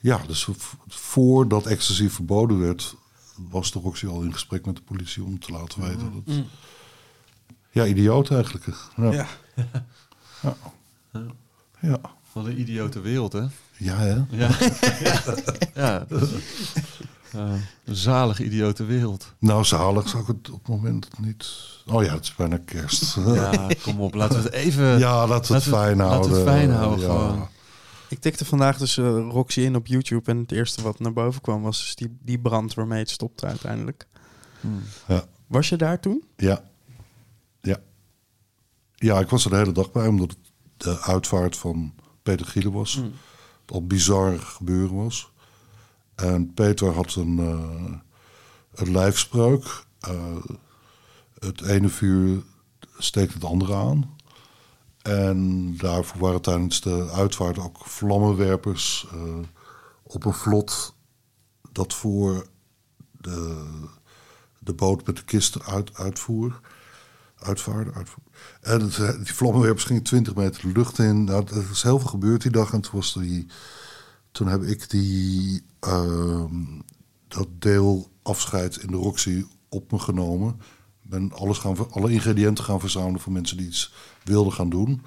C: ja, dus voordat ecstasy verboden werd, was de Roxy al in gesprek met de politie om te laten weten dat.
A: Mm.
C: Ja, idioot eigenlijk. Ja.
A: Ja.
C: Ja. Ja.
B: Wat een idiote wereld, hè?
C: Ja, hè?
B: Ja. ja. Een zalige idiote wereld.
C: Nou, zalig zou ik het op het moment niet. Oh ja, het is bijna kerst.
B: Ja, kom op. Laten we het even...
C: Ja, laten we het fijn
B: Laten
C: houden.
B: we het fijn houden,
C: Ja.
B: gewoon.
A: Ik tikte vandaag dus eh, Roxy in op YouTube en het eerste wat naar boven kwam was dus die, die brand waarmee het stopte uiteindelijk.
B: Hmm.
C: Ja.
A: Was je daar toen?
C: Ja. Ja. Ja, ik was er de hele dag bij, omdat het de uitvaart van Peter Gielen was.
A: Mm.
C: Al bizar gebeuren was. En Peter had een, eh een lijfspreuk. Eh, het ene vuur steekt het andere aan. En daarvoor waren tijdens de uitvaart ook vlammenwerpers eh, op een vlot dat voor de, de boot met de kist uit, uitvoer. Uitvaarde, uitvoer. En het, eh, die vlammenwerpers gingen 20 meter de lucht in. Nou, er is heel veel gebeurd die dag. En toen, was die, toen heb ik die, ehm, dat deel afscheid in de Roxy op me genomen. Ben alles gaan, alle ingrediënten gaan verzamelen voor mensen die iets wilden gaan doen.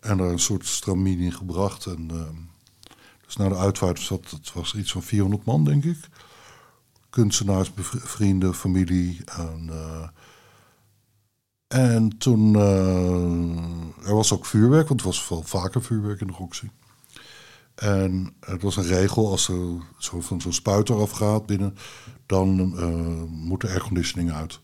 C: En daar een soort stramien in gebracht. En, ehm, dus na de uitvaart zat het was iets van 400 man, denk ik. Kunstenaars, vrienden, familie. En, eh, en toen, eh, er was ook vuurwerk, want het was veel vaker vuurwerk in de Roxy. En het was een regel, als er zo van zo'n spuiter afgaat binnen, dan eh, moet de airconditioning uit.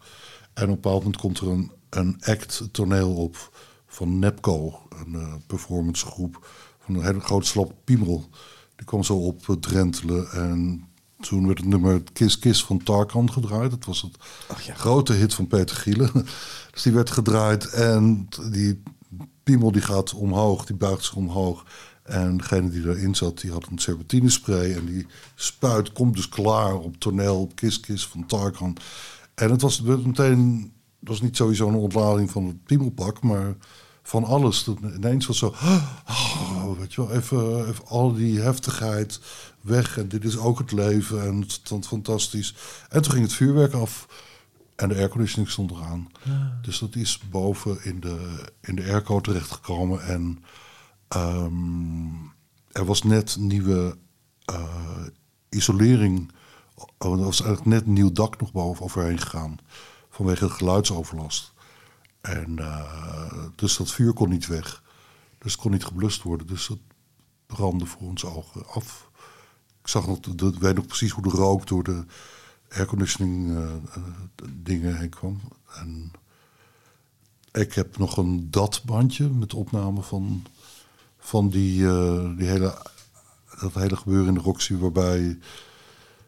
C: En op een bepaald moment komt er een, een act toneel op van Nepco, een eh, performancegroep van een hele grote slap piemel. Die kwam zo op drentelen en toen werd het nummer Kiss Kiss van Tarkan gedraaid. Dat was het grote hit van Peter Gielen. dus die werd gedraaid en die piemel die gaat omhoog, die buigt zich omhoog. En degene die erin zat, die had een serpentinespray. En die spuit komt dus klaar op toneel, op Kiss Kiss van Tarkan. En het was meteen, het was niet sowieso een ontlading van het piemelpak, maar van alles. Dat ineens was zo, oh, weet je wel, even, even al die heftigheid weg. En dit is ook het leven en het stond fantastisch. En toen ging het vuurwerk af en de airconditioning stond eraan. Dus dat is boven in de, in de airco terechtgekomen. En ehm, er was net nieuwe eh, isolering. Oh, er was eigenlijk net een nieuw dak nog boven overheen gegaan. Vanwege de geluidsoverlast. En eh, dus dat vuur kon niet weg. Dus het kon niet geblust worden. Dus het brandde voor onze ogen af. Ik zag nog, ik weet nog precies hoe de rook door de airconditioning eh, eh, dingen heen kwam. En ik heb nog een DAT-bandje met opname van, van die, die hele, dat hele gebeuren in de Roxy... waarbij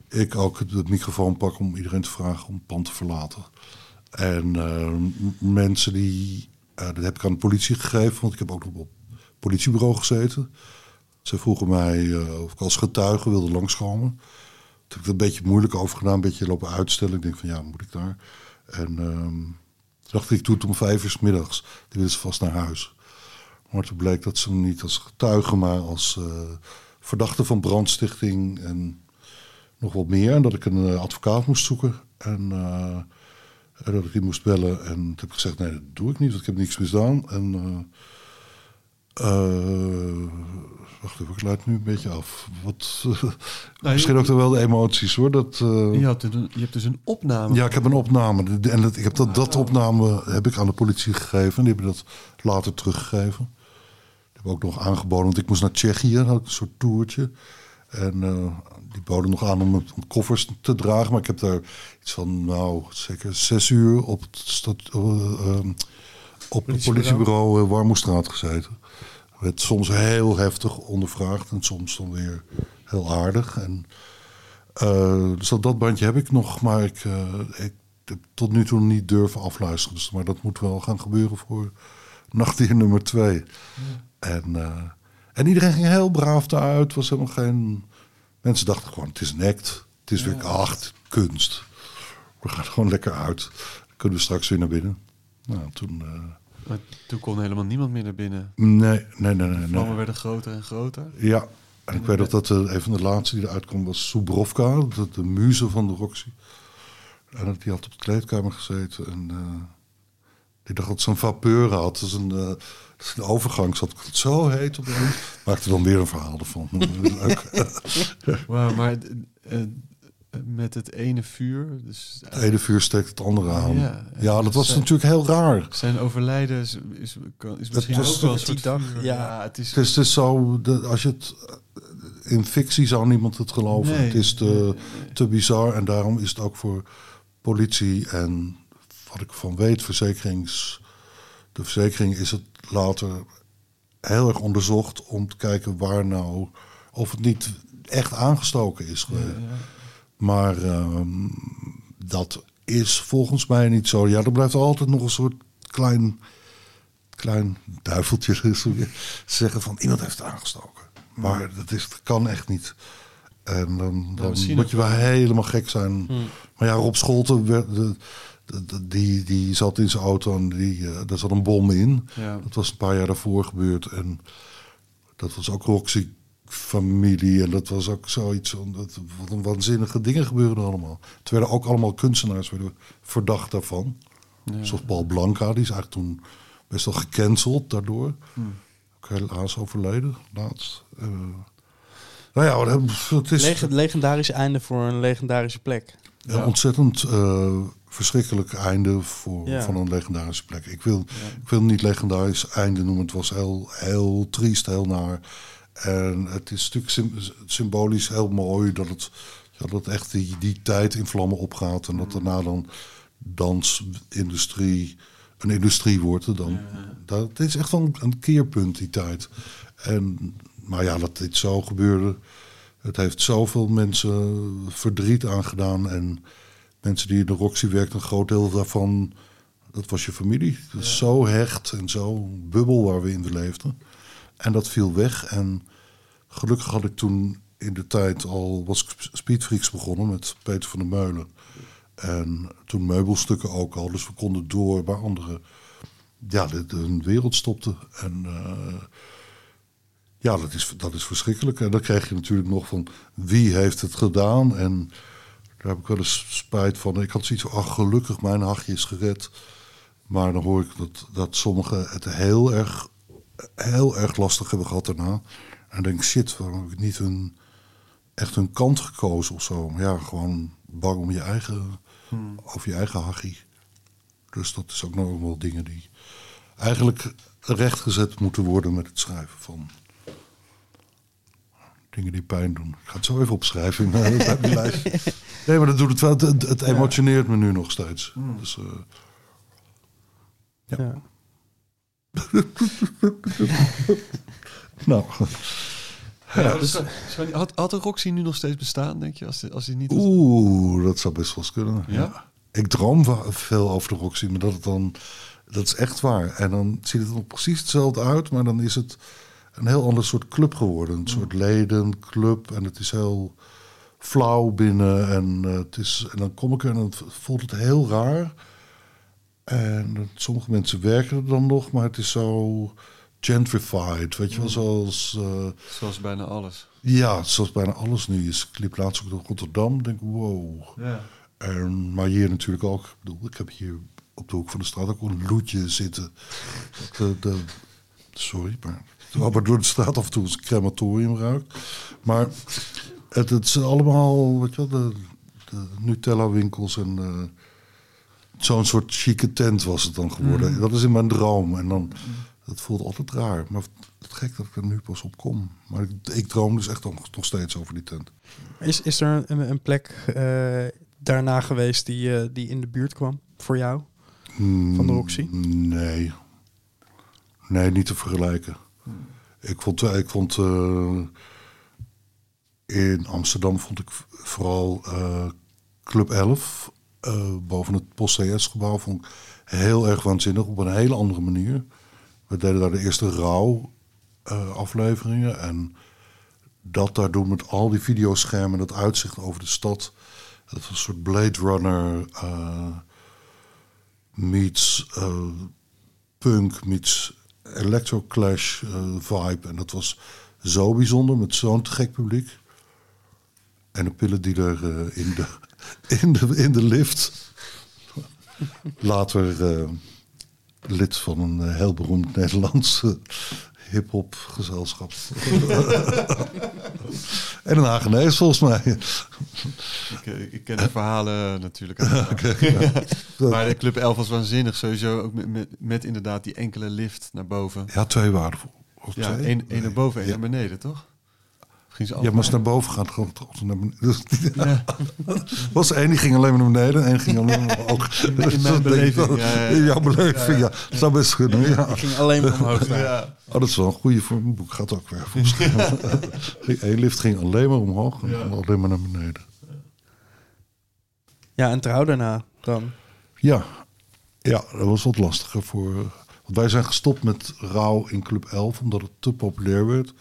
C: ik ook de microfoon pak om iedereen te vragen om het pand te verlaten. En eh, m- mensen die... eh, dat heb ik aan de politie gegeven, want ik heb ook nog op het politiebureau gezeten. Ze vroegen mij eh, of ik als getuige wilde langskomen. Toen heb ik het een beetje moeilijk over gedaan, een beetje lopen uitstellen. Ik denk van ja, moet ik daar? En ehm, toen dacht ik, ik doe het om vijf uur middags. Die willen ze vast naar huis. Maar toen bleek dat ze niet als getuige, maar als eh, verdachte van brandstichting en nog wat meer. En dat ik een advocaat moest zoeken. En, en dat ik die moest bellen. En toen heb ik gezegd, nee, dat doe ik niet, want ik heb niks misdaan. En eh, wacht even, ik leid nu een beetje af. Wat, misschien
B: je-
C: ook wel de emoties hoor. Dat, eh,
B: Je, had een, je hebt dus een opname.
C: ja, ik heb een opname. En dat, ik heb dat, dat opname heb ik aan de politie gegeven. Die hebben dat later teruggegeven. Die hebben hebben ook nog aangeboden, want ik moest naar Tsjechië, had ik een soort toertje. En eh, die boden nog aan om, om koffers te dragen. Maar ik heb daar iets van, nou, zeker zes uur op het, stad, eh, ehm, op het politiebureau uh, Warmoestraat gezeten. Werd soms heel heftig ondervraagd en soms dan weer heel aardig. En, eh, dus dat, dat bandje heb ik nog, maar ik, eh, ik heb tot nu toe niet durven afluisteren. Dus, maar dat moet wel gaan gebeuren voor nachtdier nummer twee. En, eh, en iedereen ging heel braaf daaruit. Was helemaal geen... Mensen dachten gewoon, het is een act. Het is weer acht, kunst. We gaan gewoon lekker uit. Dan kunnen we straks weer naar binnen. Nou, toen... eh,
B: Maar toen kon helemaal niemand meer naar binnen.
C: nee, nee, nee, nee.
B: De vlammen
C: nee.
B: werden groter en groter.
C: Ja, en ik weet nog dat eh, een van de laatste die eruit kwam was Subrovka, de, de muze van de Roxy. En die had op de kleedkamer gezeten en eh, die dacht dat ze een vapeur had. Dus een, dus een overgang zat het zo heet opeens. Maakte dan weer een verhaal ervan. Leuk.
B: Wauw, maar eh, eh, met het ene vuur... Dus
C: Het ene vuur steekt het andere aan.
B: Ja,
C: Ja, dat was
B: zijn-
C: natuurlijk heel raar.
B: Zijn overlijden is, is, kan- is misschien
C: was
B: ook wel een soort
A: dag,
B: vuur.
A: ja.
B: het is...
C: Het is, het is zo, de, als je het eh, in fictie zou niemand het geloven.
B: Nee,
C: het is te, te bizar en daarom is het ook voor politie en wat ik van weet, verzekerings, de verzekering is het later heel erg onderzocht om te kijken waar nou of het niet echt aangestoken is. Maar ehm, dat is volgens mij niet zo. Ja, er blijft altijd nog een soort klein, klein duiveltje zeggen van iemand heeft het aangestoken. Maar dat, is, dat kan echt niet. En dan, moet je wel helemaal gek zijn.
A: Hmm.
C: Maar ja, Rob Scholten, werd, de- die, die zat in zijn auto en die, eh, daar zat een bom in.
B: Ja.
C: Dat was een paar jaar daarvoor gebeurd. En dat was ook Roxy familie. En dat was ook zoiets. Dat, wat een waanzinnige dingen gebeurden allemaal. Het werden ook allemaal kunstenaars werden verdacht daarvan. Zoals Paul Blanca, die is eigenlijk toen best wel gecanceld daardoor. Ook helaas overleden, laatst. Eh, nou ja, het is
A: Leg- legendarisch einde voor een legendarische plek.
C: een ontzettend eh, verschrikkelijk einde voor,
A: Ja.
C: van een legendarische plek. Ik wil, ik wil niet legendarisch einde noemen. Het was heel, heel triest, heel naar. En het is natuurlijk sym- symbolisch heel mooi dat het, ja, dat echt die, die tijd in vlammen opgaat. En dat daarna dan dansindustrie een industrie wordt. Dan, dat is echt wel een, een keerpunt, die tijd. En, maar ja, dat dit zo gebeurde. Het heeft zoveel mensen verdriet aangedaan. En mensen die in de Roxy werkten, een groot deel daarvan, dat was je familie. Dat is zo hecht en zo bubbel waar we in leefden. En dat viel weg. En gelukkig had ik toen in de tijd al was Speedfreaks begonnen met Peter van der Meulen. En toen meubelstukken ook al. Dus we konden door waar anderen ja, de, de, wereld stopten. En eh, ja, dat is, dat is verschrikkelijk. En dan krijg je natuurlijk nog van wie heeft het gedaan. En daar heb ik wel eens spijt van. Ik had zoiets van, ach gelukkig, mijn hachje is gered. Maar dan hoor ik dat, dat sommigen het heel erg, heel erg lastig hebben gehad daarna. En dan denk ik, shit, waarom heb ik niet hun, echt hun kant gekozen of zo. Maar ja, gewoon bang om je eigen, over je eigen hachie. Dus dat is ook nog wel dingen die eigenlijk rechtgezet moeten worden met het schrijven van dingen die pijn doen. Ik ga het zo even opschrijven in mijn, bij mijn lijst. Nee, maar dat doet het wel. Het, het emotioneert me nu nog steeds. Dus, eh,
A: Ja.
C: nou,
B: Ja, dus, had, had de Roxy nu nog steeds bestaan, denk je? Als, die- als hij niet was-
C: oeh, dat zou best wel eens kunnen.
B: Ja?
C: Ik droom veel over de Roxy, maar dat het dan, dat is echt waar. En dan ziet het er nog precies hetzelfde uit, maar dan is het een heel ander soort club geworden. Een soort ledenclub en het is heel flauw binnen. En, eh, het is, en dan kom ik er en dan voelt het heel raar. En eh, sommige mensen werken er dan nog, maar het is zo gentrified. Weet je wel, zoals... eh,
B: Zoals bijna alles.
C: ja, zoals bijna alles nu is. Ik liep laatst ook door Rotterdam. denk wow.
B: Ja.
C: En, maar hier natuurlijk ook. Ik bedoel, ik heb hier op de hoek van de straat ook een loetje zitten. De, de, sorry, maar door de straat af en toe een crematorium ruikt. Maar het, het zijn allemaal, weet je wel, de, de Nutella-winkels en eh, zo'n soort chique tent was het dan geworden. Dat is in mijn droom. En dan Dat voelt altijd raar. Maar het gek dat ik er nu pas op kom. Maar ik, ik droom dus echt nog, nog steeds over die tent.
A: Is, is er een, een plek eh, daarna geweest die, eh, die in de buurt kwam voor jou? Van de Roxy?
C: Mm, Nee. Nee, niet te vergelijken. Ik vond, ik vond eh, in Amsterdam vond ik vooral eh, Club 11 eh, boven het Post CS gebouw vond ik heel erg waanzinnig op een hele andere manier. We deden daar de eerste rouw eh, afleveringen en dat daar doen met al die videoschermen, dat uitzicht over de stad. Dat was een soort Blade Runner eh, meets eh, punk meets electro clash eh, vibe. En dat was zo bijzonder met zo'n gek publiek. En de pillen die er eh, in, de, in, de, in de lift. Later eh, lid van een heel beroemd Nederlands eh, hip-hop gezelschap. en een Hagenees volgens mij.
B: Ik, eh, ik ken de verhalen natuurlijk.
C: Ja.
B: Maar de Club 11 was waanzinnig sowieso. Ook met, met, met inderdaad die enkele lift naar boven.
C: Ja, twee waardevol. Of
B: Ja, één, één naar boven, één
C: Ja.
B: naar beneden, toch? Ging ze
C: Ja, maar als het naar boven gaat, het altijd naar beneden. Dus, was één die ging alleen maar naar beneden en één ging alleen maar omhoog.
B: In mijn
C: Dus
B: beleving,
C: wel.
B: ja, ja.
C: In jouw beleving, ja. Dat zou best kunnen, ja.
A: Ik ging alleen maar omhoog.
B: Ja.
C: Oh, dat is wel een goede voor mijn boek. Gaat ook weer. volgens mij. Ging- Eén lift ging alleen maar omhoog en alleen maar naar beneden.
A: Ja, en trouw daarna dan.
C: Ja, ja dat was wat lastiger voor... Want wij zijn gestopt met rouw in Club 11 omdat het te populair werd.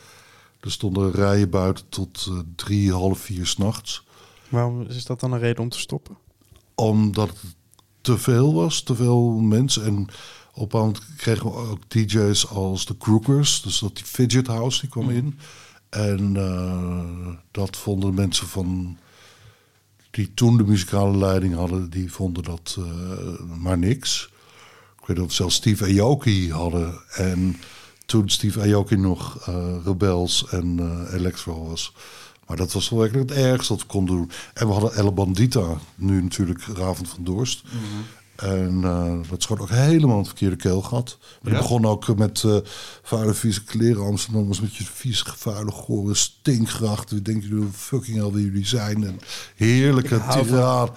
C: Er stonden rijen buiten tot eh, drie, half vier s'nachts.
A: Waarom is dat dan een reden om te stoppen?
C: Omdat het te veel was, te veel mensen. En op een moment kregen we ook DJ's als de Crookers. Dus dat die Fidget House, die kwam in. En eh, dat vonden mensen van... die toen de muzikale leiding hadden... die vonden dat eh, maar niks. Ik weet dat zelfs Steve Aoki hadden. En toen Steve Aoki nog eh, Rebels en eh Electro was... Maar dat was wel werkelijk het ergste wat we konden doen. En we hadden Elle Bandita, nu natuurlijk Ravend van Dorst. En eh, dat schoot ook helemaal het verkeerde keelgat.
B: Ja?
C: die begon ook met eh vuile, vieze kleren. Amsterdammers met je vieze, vuile, gore stinkgracht. Wie denken jullie fucking hell wie jullie zijn? En heerlijke
A: Ik
C: tirade.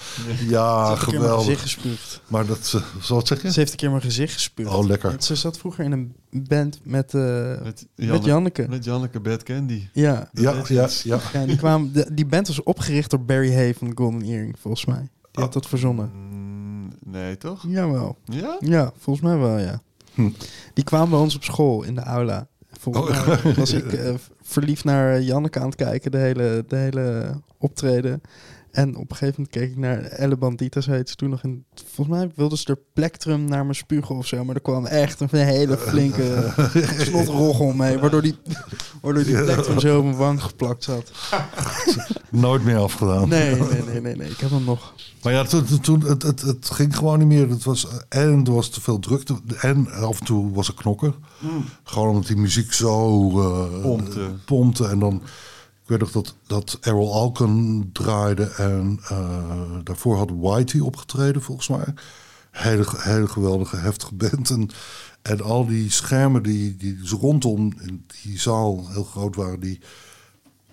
C: Ja,
A: Ze heeft een keer mijn gezicht
C: geweldig.
A: gespuugd.
C: Maar dat, uh, zal het zeggen?
A: Ze heeft een keer mijn gezicht gespuugd.
C: Oh, lekker.
A: Want Ze zat vroeger in een band met, eh,
B: Met,
A: met
B: Janneke. Met Janneke Bad Candy.
A: Ja.
C: Ja, ja, ja.
A: ja die, kwamen, die band was opgericht door Barry Hay van Golden Earring, volgens mij. Die had dat verzonnen.
B: Nee, toch?
A: Jawel.
B: Ja?
A: Ja, volgens mij wel, ja.
C: Hm.
A: Die kwamen bij ons op school in de aula. Volgens
C: Oh.
A: mij was ik eh, verliefd naar Janneke aan het kijken, de hele, de hele optreden. En op een gegeven moment keek ik naar Elle Bandita, heet ze toen nog. En volgens mij wilde ze er plektrum naar me spugen of zo. Maar er kwam echt een hele flinke slotroggel mee. Waardoor die, waardoor die plektrum zo op mijn wang geplakt zat.
C: Nooit meer afgedaan.
A: Nee, nee, nee, nee, nee. Ik heb hem nog.
C: Maar ja, toen, toen- het, het, het ging gewoon niet meer. Het was, en er was te veel drukte. En af en toe was er knokken. Gewoon omdat die muziek zo eh,
B: Pompte.
C: pompte. En dan, weet nog dat, dat Errol Alken draaide. En eh, daarvoor had Whitey opgetreden, volgens mij. Hele, hele geweldige, heftige band. En, al die schermen die, die rondom die zaal heel groot waren... die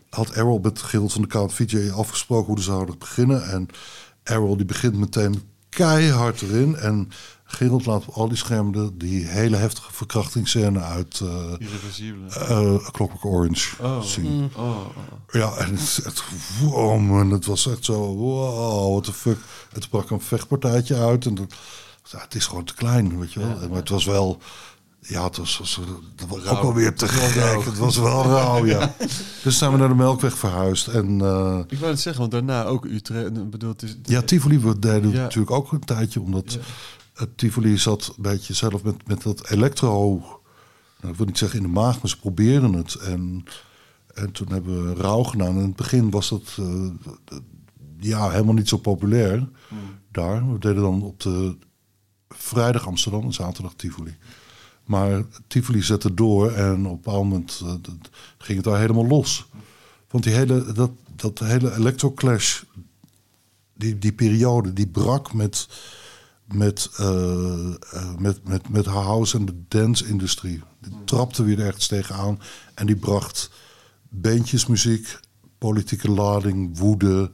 C: had Errol met Gerald van de Kaat VJ afgesproken hoe ze zouden beginnen. En Errol die begint meteen keihard erin. En Gerald laat op al die schermen die hele heftige verkrachtingsscène uit
B: Irreversibele.
C: eh, Clockwork Orange
B: Oh.
C: zien.
B: Oh, oh.
C: Ja, en het echt wow, man. Het was echt zo, wow, what the fuck. Het brak een vechtpartijtje uit. En dat, ja, het is gewoon te klein, weet je wel. Maar het was wel, ja, het was, was, dat was ook alweer te
B: Het
C: gek.
B: rauw.
C: Het was wel rauw, ja. Dus zijn we naar de Melkweg verhuisd. En eh,
B: Ik wou het zeggen, want daarna ook Utrecht. Bedoel, het is,
C: ja, Tivoli deden
B: Ja.
C: natuurlijk ook een tijdje. Omdat
B: Ja.
C: Tivoli zat een beetje zelf met, met dat elektro... Nou, ik wil niet zeggen in de maag, maar ze probeerden het. En, en toen hebben we rouw gedaan. In het begin was dat eh, ja, helemaal niet zo populair daar. We deden dan op de vrijdag Amsterdam en zaterdag Tivoli. Maar Tivoli zette door en op een moment eh, ging het daar helemaal los. Want die hele, dat, dat hele electroclash, die, die periode, die brak met met, eh, eh, met, met, met house en de dance-industrie. Die trapte weer ergens tegenaan en die bracht bandjesmuziek, politieke lading, woede,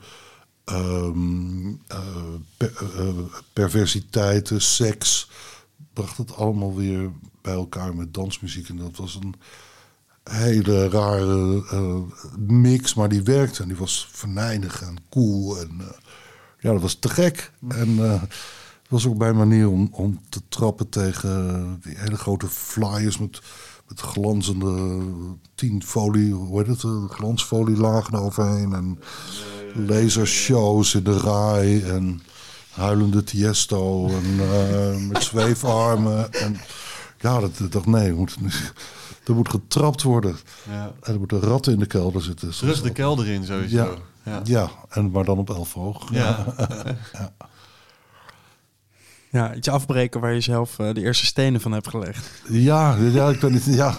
C: per- eh, perversiteiten, seks. Bracht het allemaal weer bij elkaar met dansmuziek. En dat was een hele rare mix, maar die werkte. En die was venijnig en cool. En ja, dat was te gek. En eh, het was ook mijn manier om, om te trappen tegen die hele grote flyers met, met glanzende tien folie, hoe heet het, eh, glansfolielagen overheen. En lasershows in de raai en huilende Tiesto en eh, met zweefarmen. En ja, dat dacht nee, er moet, er moet getrapt worden.
B: Ja.
C: En er moeten ratten in de kelder zitten.
B: Terug de kelder in sowieso.
C: Ja,
B: Ja.
C: ja. en maar dan op elf hoog.
B: Ja.
A: Ja, iets afbreken waar je zelf eh, de eerste stenen van hebt gelegd.
C: Ja, ja, ik ben niet. Ja,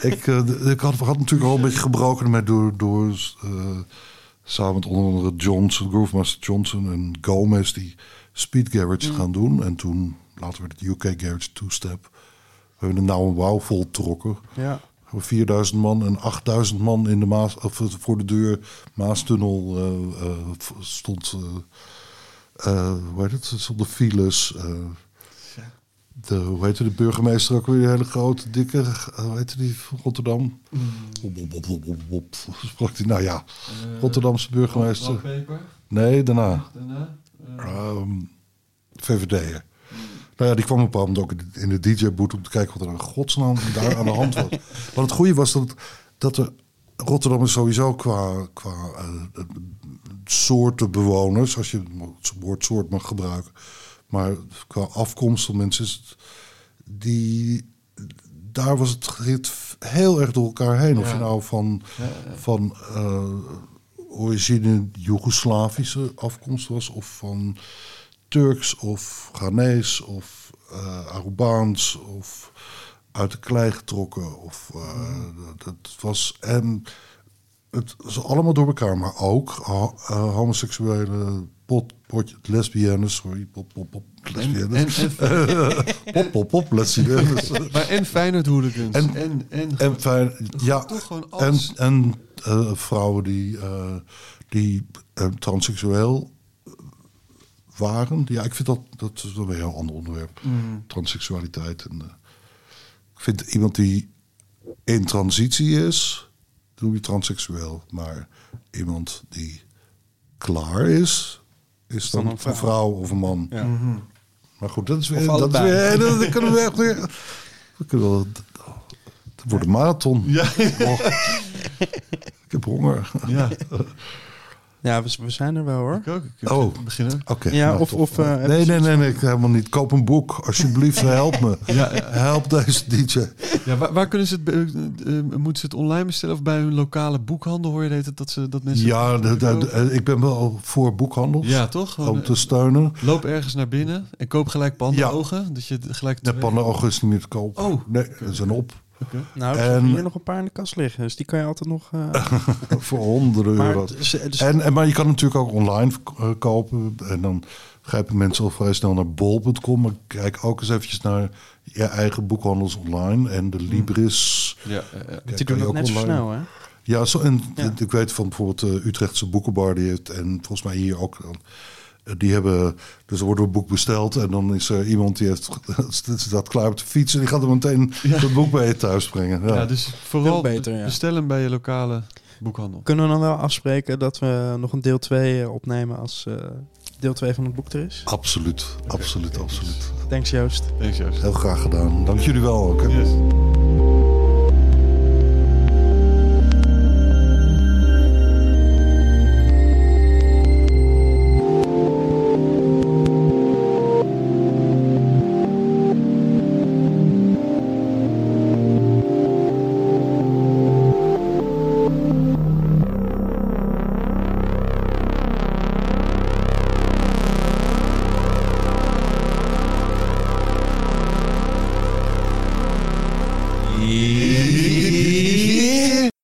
C: ik, eh, ik had, had natuurlijk al een beetje gebroken met door, door eh, samen met onder andere Johnson, Groovemaster Johnson en Gomez die Speed Garage gaan doen. En toen later werd het UK Garage Two Step. We hebben de nou een wauw voltrokken.
A: Ja.
C: We 4000 man en 8000 man in de Maas, of voor de deur Maastunnel eh, eh, stond. Eh, hoe heet het? Er stonden files. eh, de, hoe heette de burgemeester ook weer? Een hele grote, dikke. eh, Hoe heette die van Rotterdam? Wop. Sprak die, nou ja, Rotterdamse burgemeester. Nee, daarna. Ehm VVD'er. Nou ja, die kwam op een ook in de DJ-boot om te kijken wat er in godsnaam daar aan de hand was. Want het goede was dat, dat er Rotterdam is sowieso qua, qua soorten bewoners, als je het woord soort mag gebruiken, maar qua afkomst van mensen is het, die, daar was het heel erg door elkaar heen. Of je nou van, van eh, origine Joegoslavische afkomst was, of van Turks of Ghanese of Arubaans of uit de klei getrokken. Of, dat, dat was, en het allemaal door elkaar, maar ook ho- eh, homoseksuele pot, pot, lesbiennes, sorry, pop, pop, pop, lesbiennes.
B: en-
C: pop, pop, pop, lesbiennes.
B: Maar en Feyenoord hooligans.
C: En-
B: En, en,
C: En fijn, ja,
B: toch gewoon
C: en,
B: alles.
C: en eh, vrouwen die, eh, die eh, transseksueel waren. Ja, ik vind dat, dat is wel weer een heel ander onderwerp.
B: Mm.
C: Transseksualiteit. En, eh, ik vind iemand die in transitie is, doe je transseksueel. Maar iemand die klaar is, is dan,
A: dan een
C: een
A: vrouw.
C: of een man.
A: Ja.
C: Maar goed, dat is weer... Dat, is weer dat, dat kunnen we echt weer... We kunnen wel, het wordt een marathon.
B: Ja.
C: Oh, ik heb honger.
B: Ja,
A: Ja, we, we zijn er wel hoor.
B: ik ook. Ik
C: Oh.
B: beginnen.
C: Oké.
A: Ja,
C: nou,
A: of- of, eh,
C: nee, nee, nee, nee, ik helemaal niet. Koop een boek. Alsjeblieft, help me.
B: Ja, ja.
C: Help deze DJ.
B: Ja, waar, waar kunnen ze het, eh, eh, moeten ze het online bestellen of bij hun lokale boekhandel? Hoor je dat, dat, ze, dat mensen...
C: Ja, de- de- de- ik ben wel voor boekhandels.
B: Ja, toch? Gewoon,
C: Om te steunen.
B: Loop ergens naar binnen en koop gelijk pandenogen. Dat je gelijk...
C: De pannenogen is niet meer te koop.
B: Oh.
C: Nee, ze zijn op.
A: Nou, er
C: En-
A: hier nog een paar in de kast liggen. Dus die kan je altijd nog... eh,
C: voor honderden
A: maar is- het is-
C: En, en, maar je kan natuurlijk ook online eh, kopen. En dan grijpen mensen al vrij snel naar bol.com. Maar kijk ook eens eventjes naar je eigen boekhandels online. En de Libris.
B: Ja, ja, ja.
C: Kijk,
A: die doen
C: je
A: dat
C: ook
A: net zo snel, hè?
C: Ja, zo, en
A: Ja.
C: ik weet van bijvoorbeeld de Utrechtse Boekenbar, die heeft, en volgens mij hier ook, eh, die hebben, dus er wordt een boek besteld en dan is er iemand die heeft, staat klaar op de fiets en die gaat er meteen het boek bij je thuis brengen. Ja.
B: Ja, dus vooral
A: beter, ja.
B: bestel hem bij je lokale boekhandel.
A: Kunnen we dan wel afspreken dat we nog een deel 2 opnemen als eh, deel 2 van het boek er is?
C: Absoluut, absoluut, absoluut.
A: Thanks Joost.
B: Thanks, Joost.
C: Heel graag gedaan. Dank jullie wel ook. hè.
B: Yes.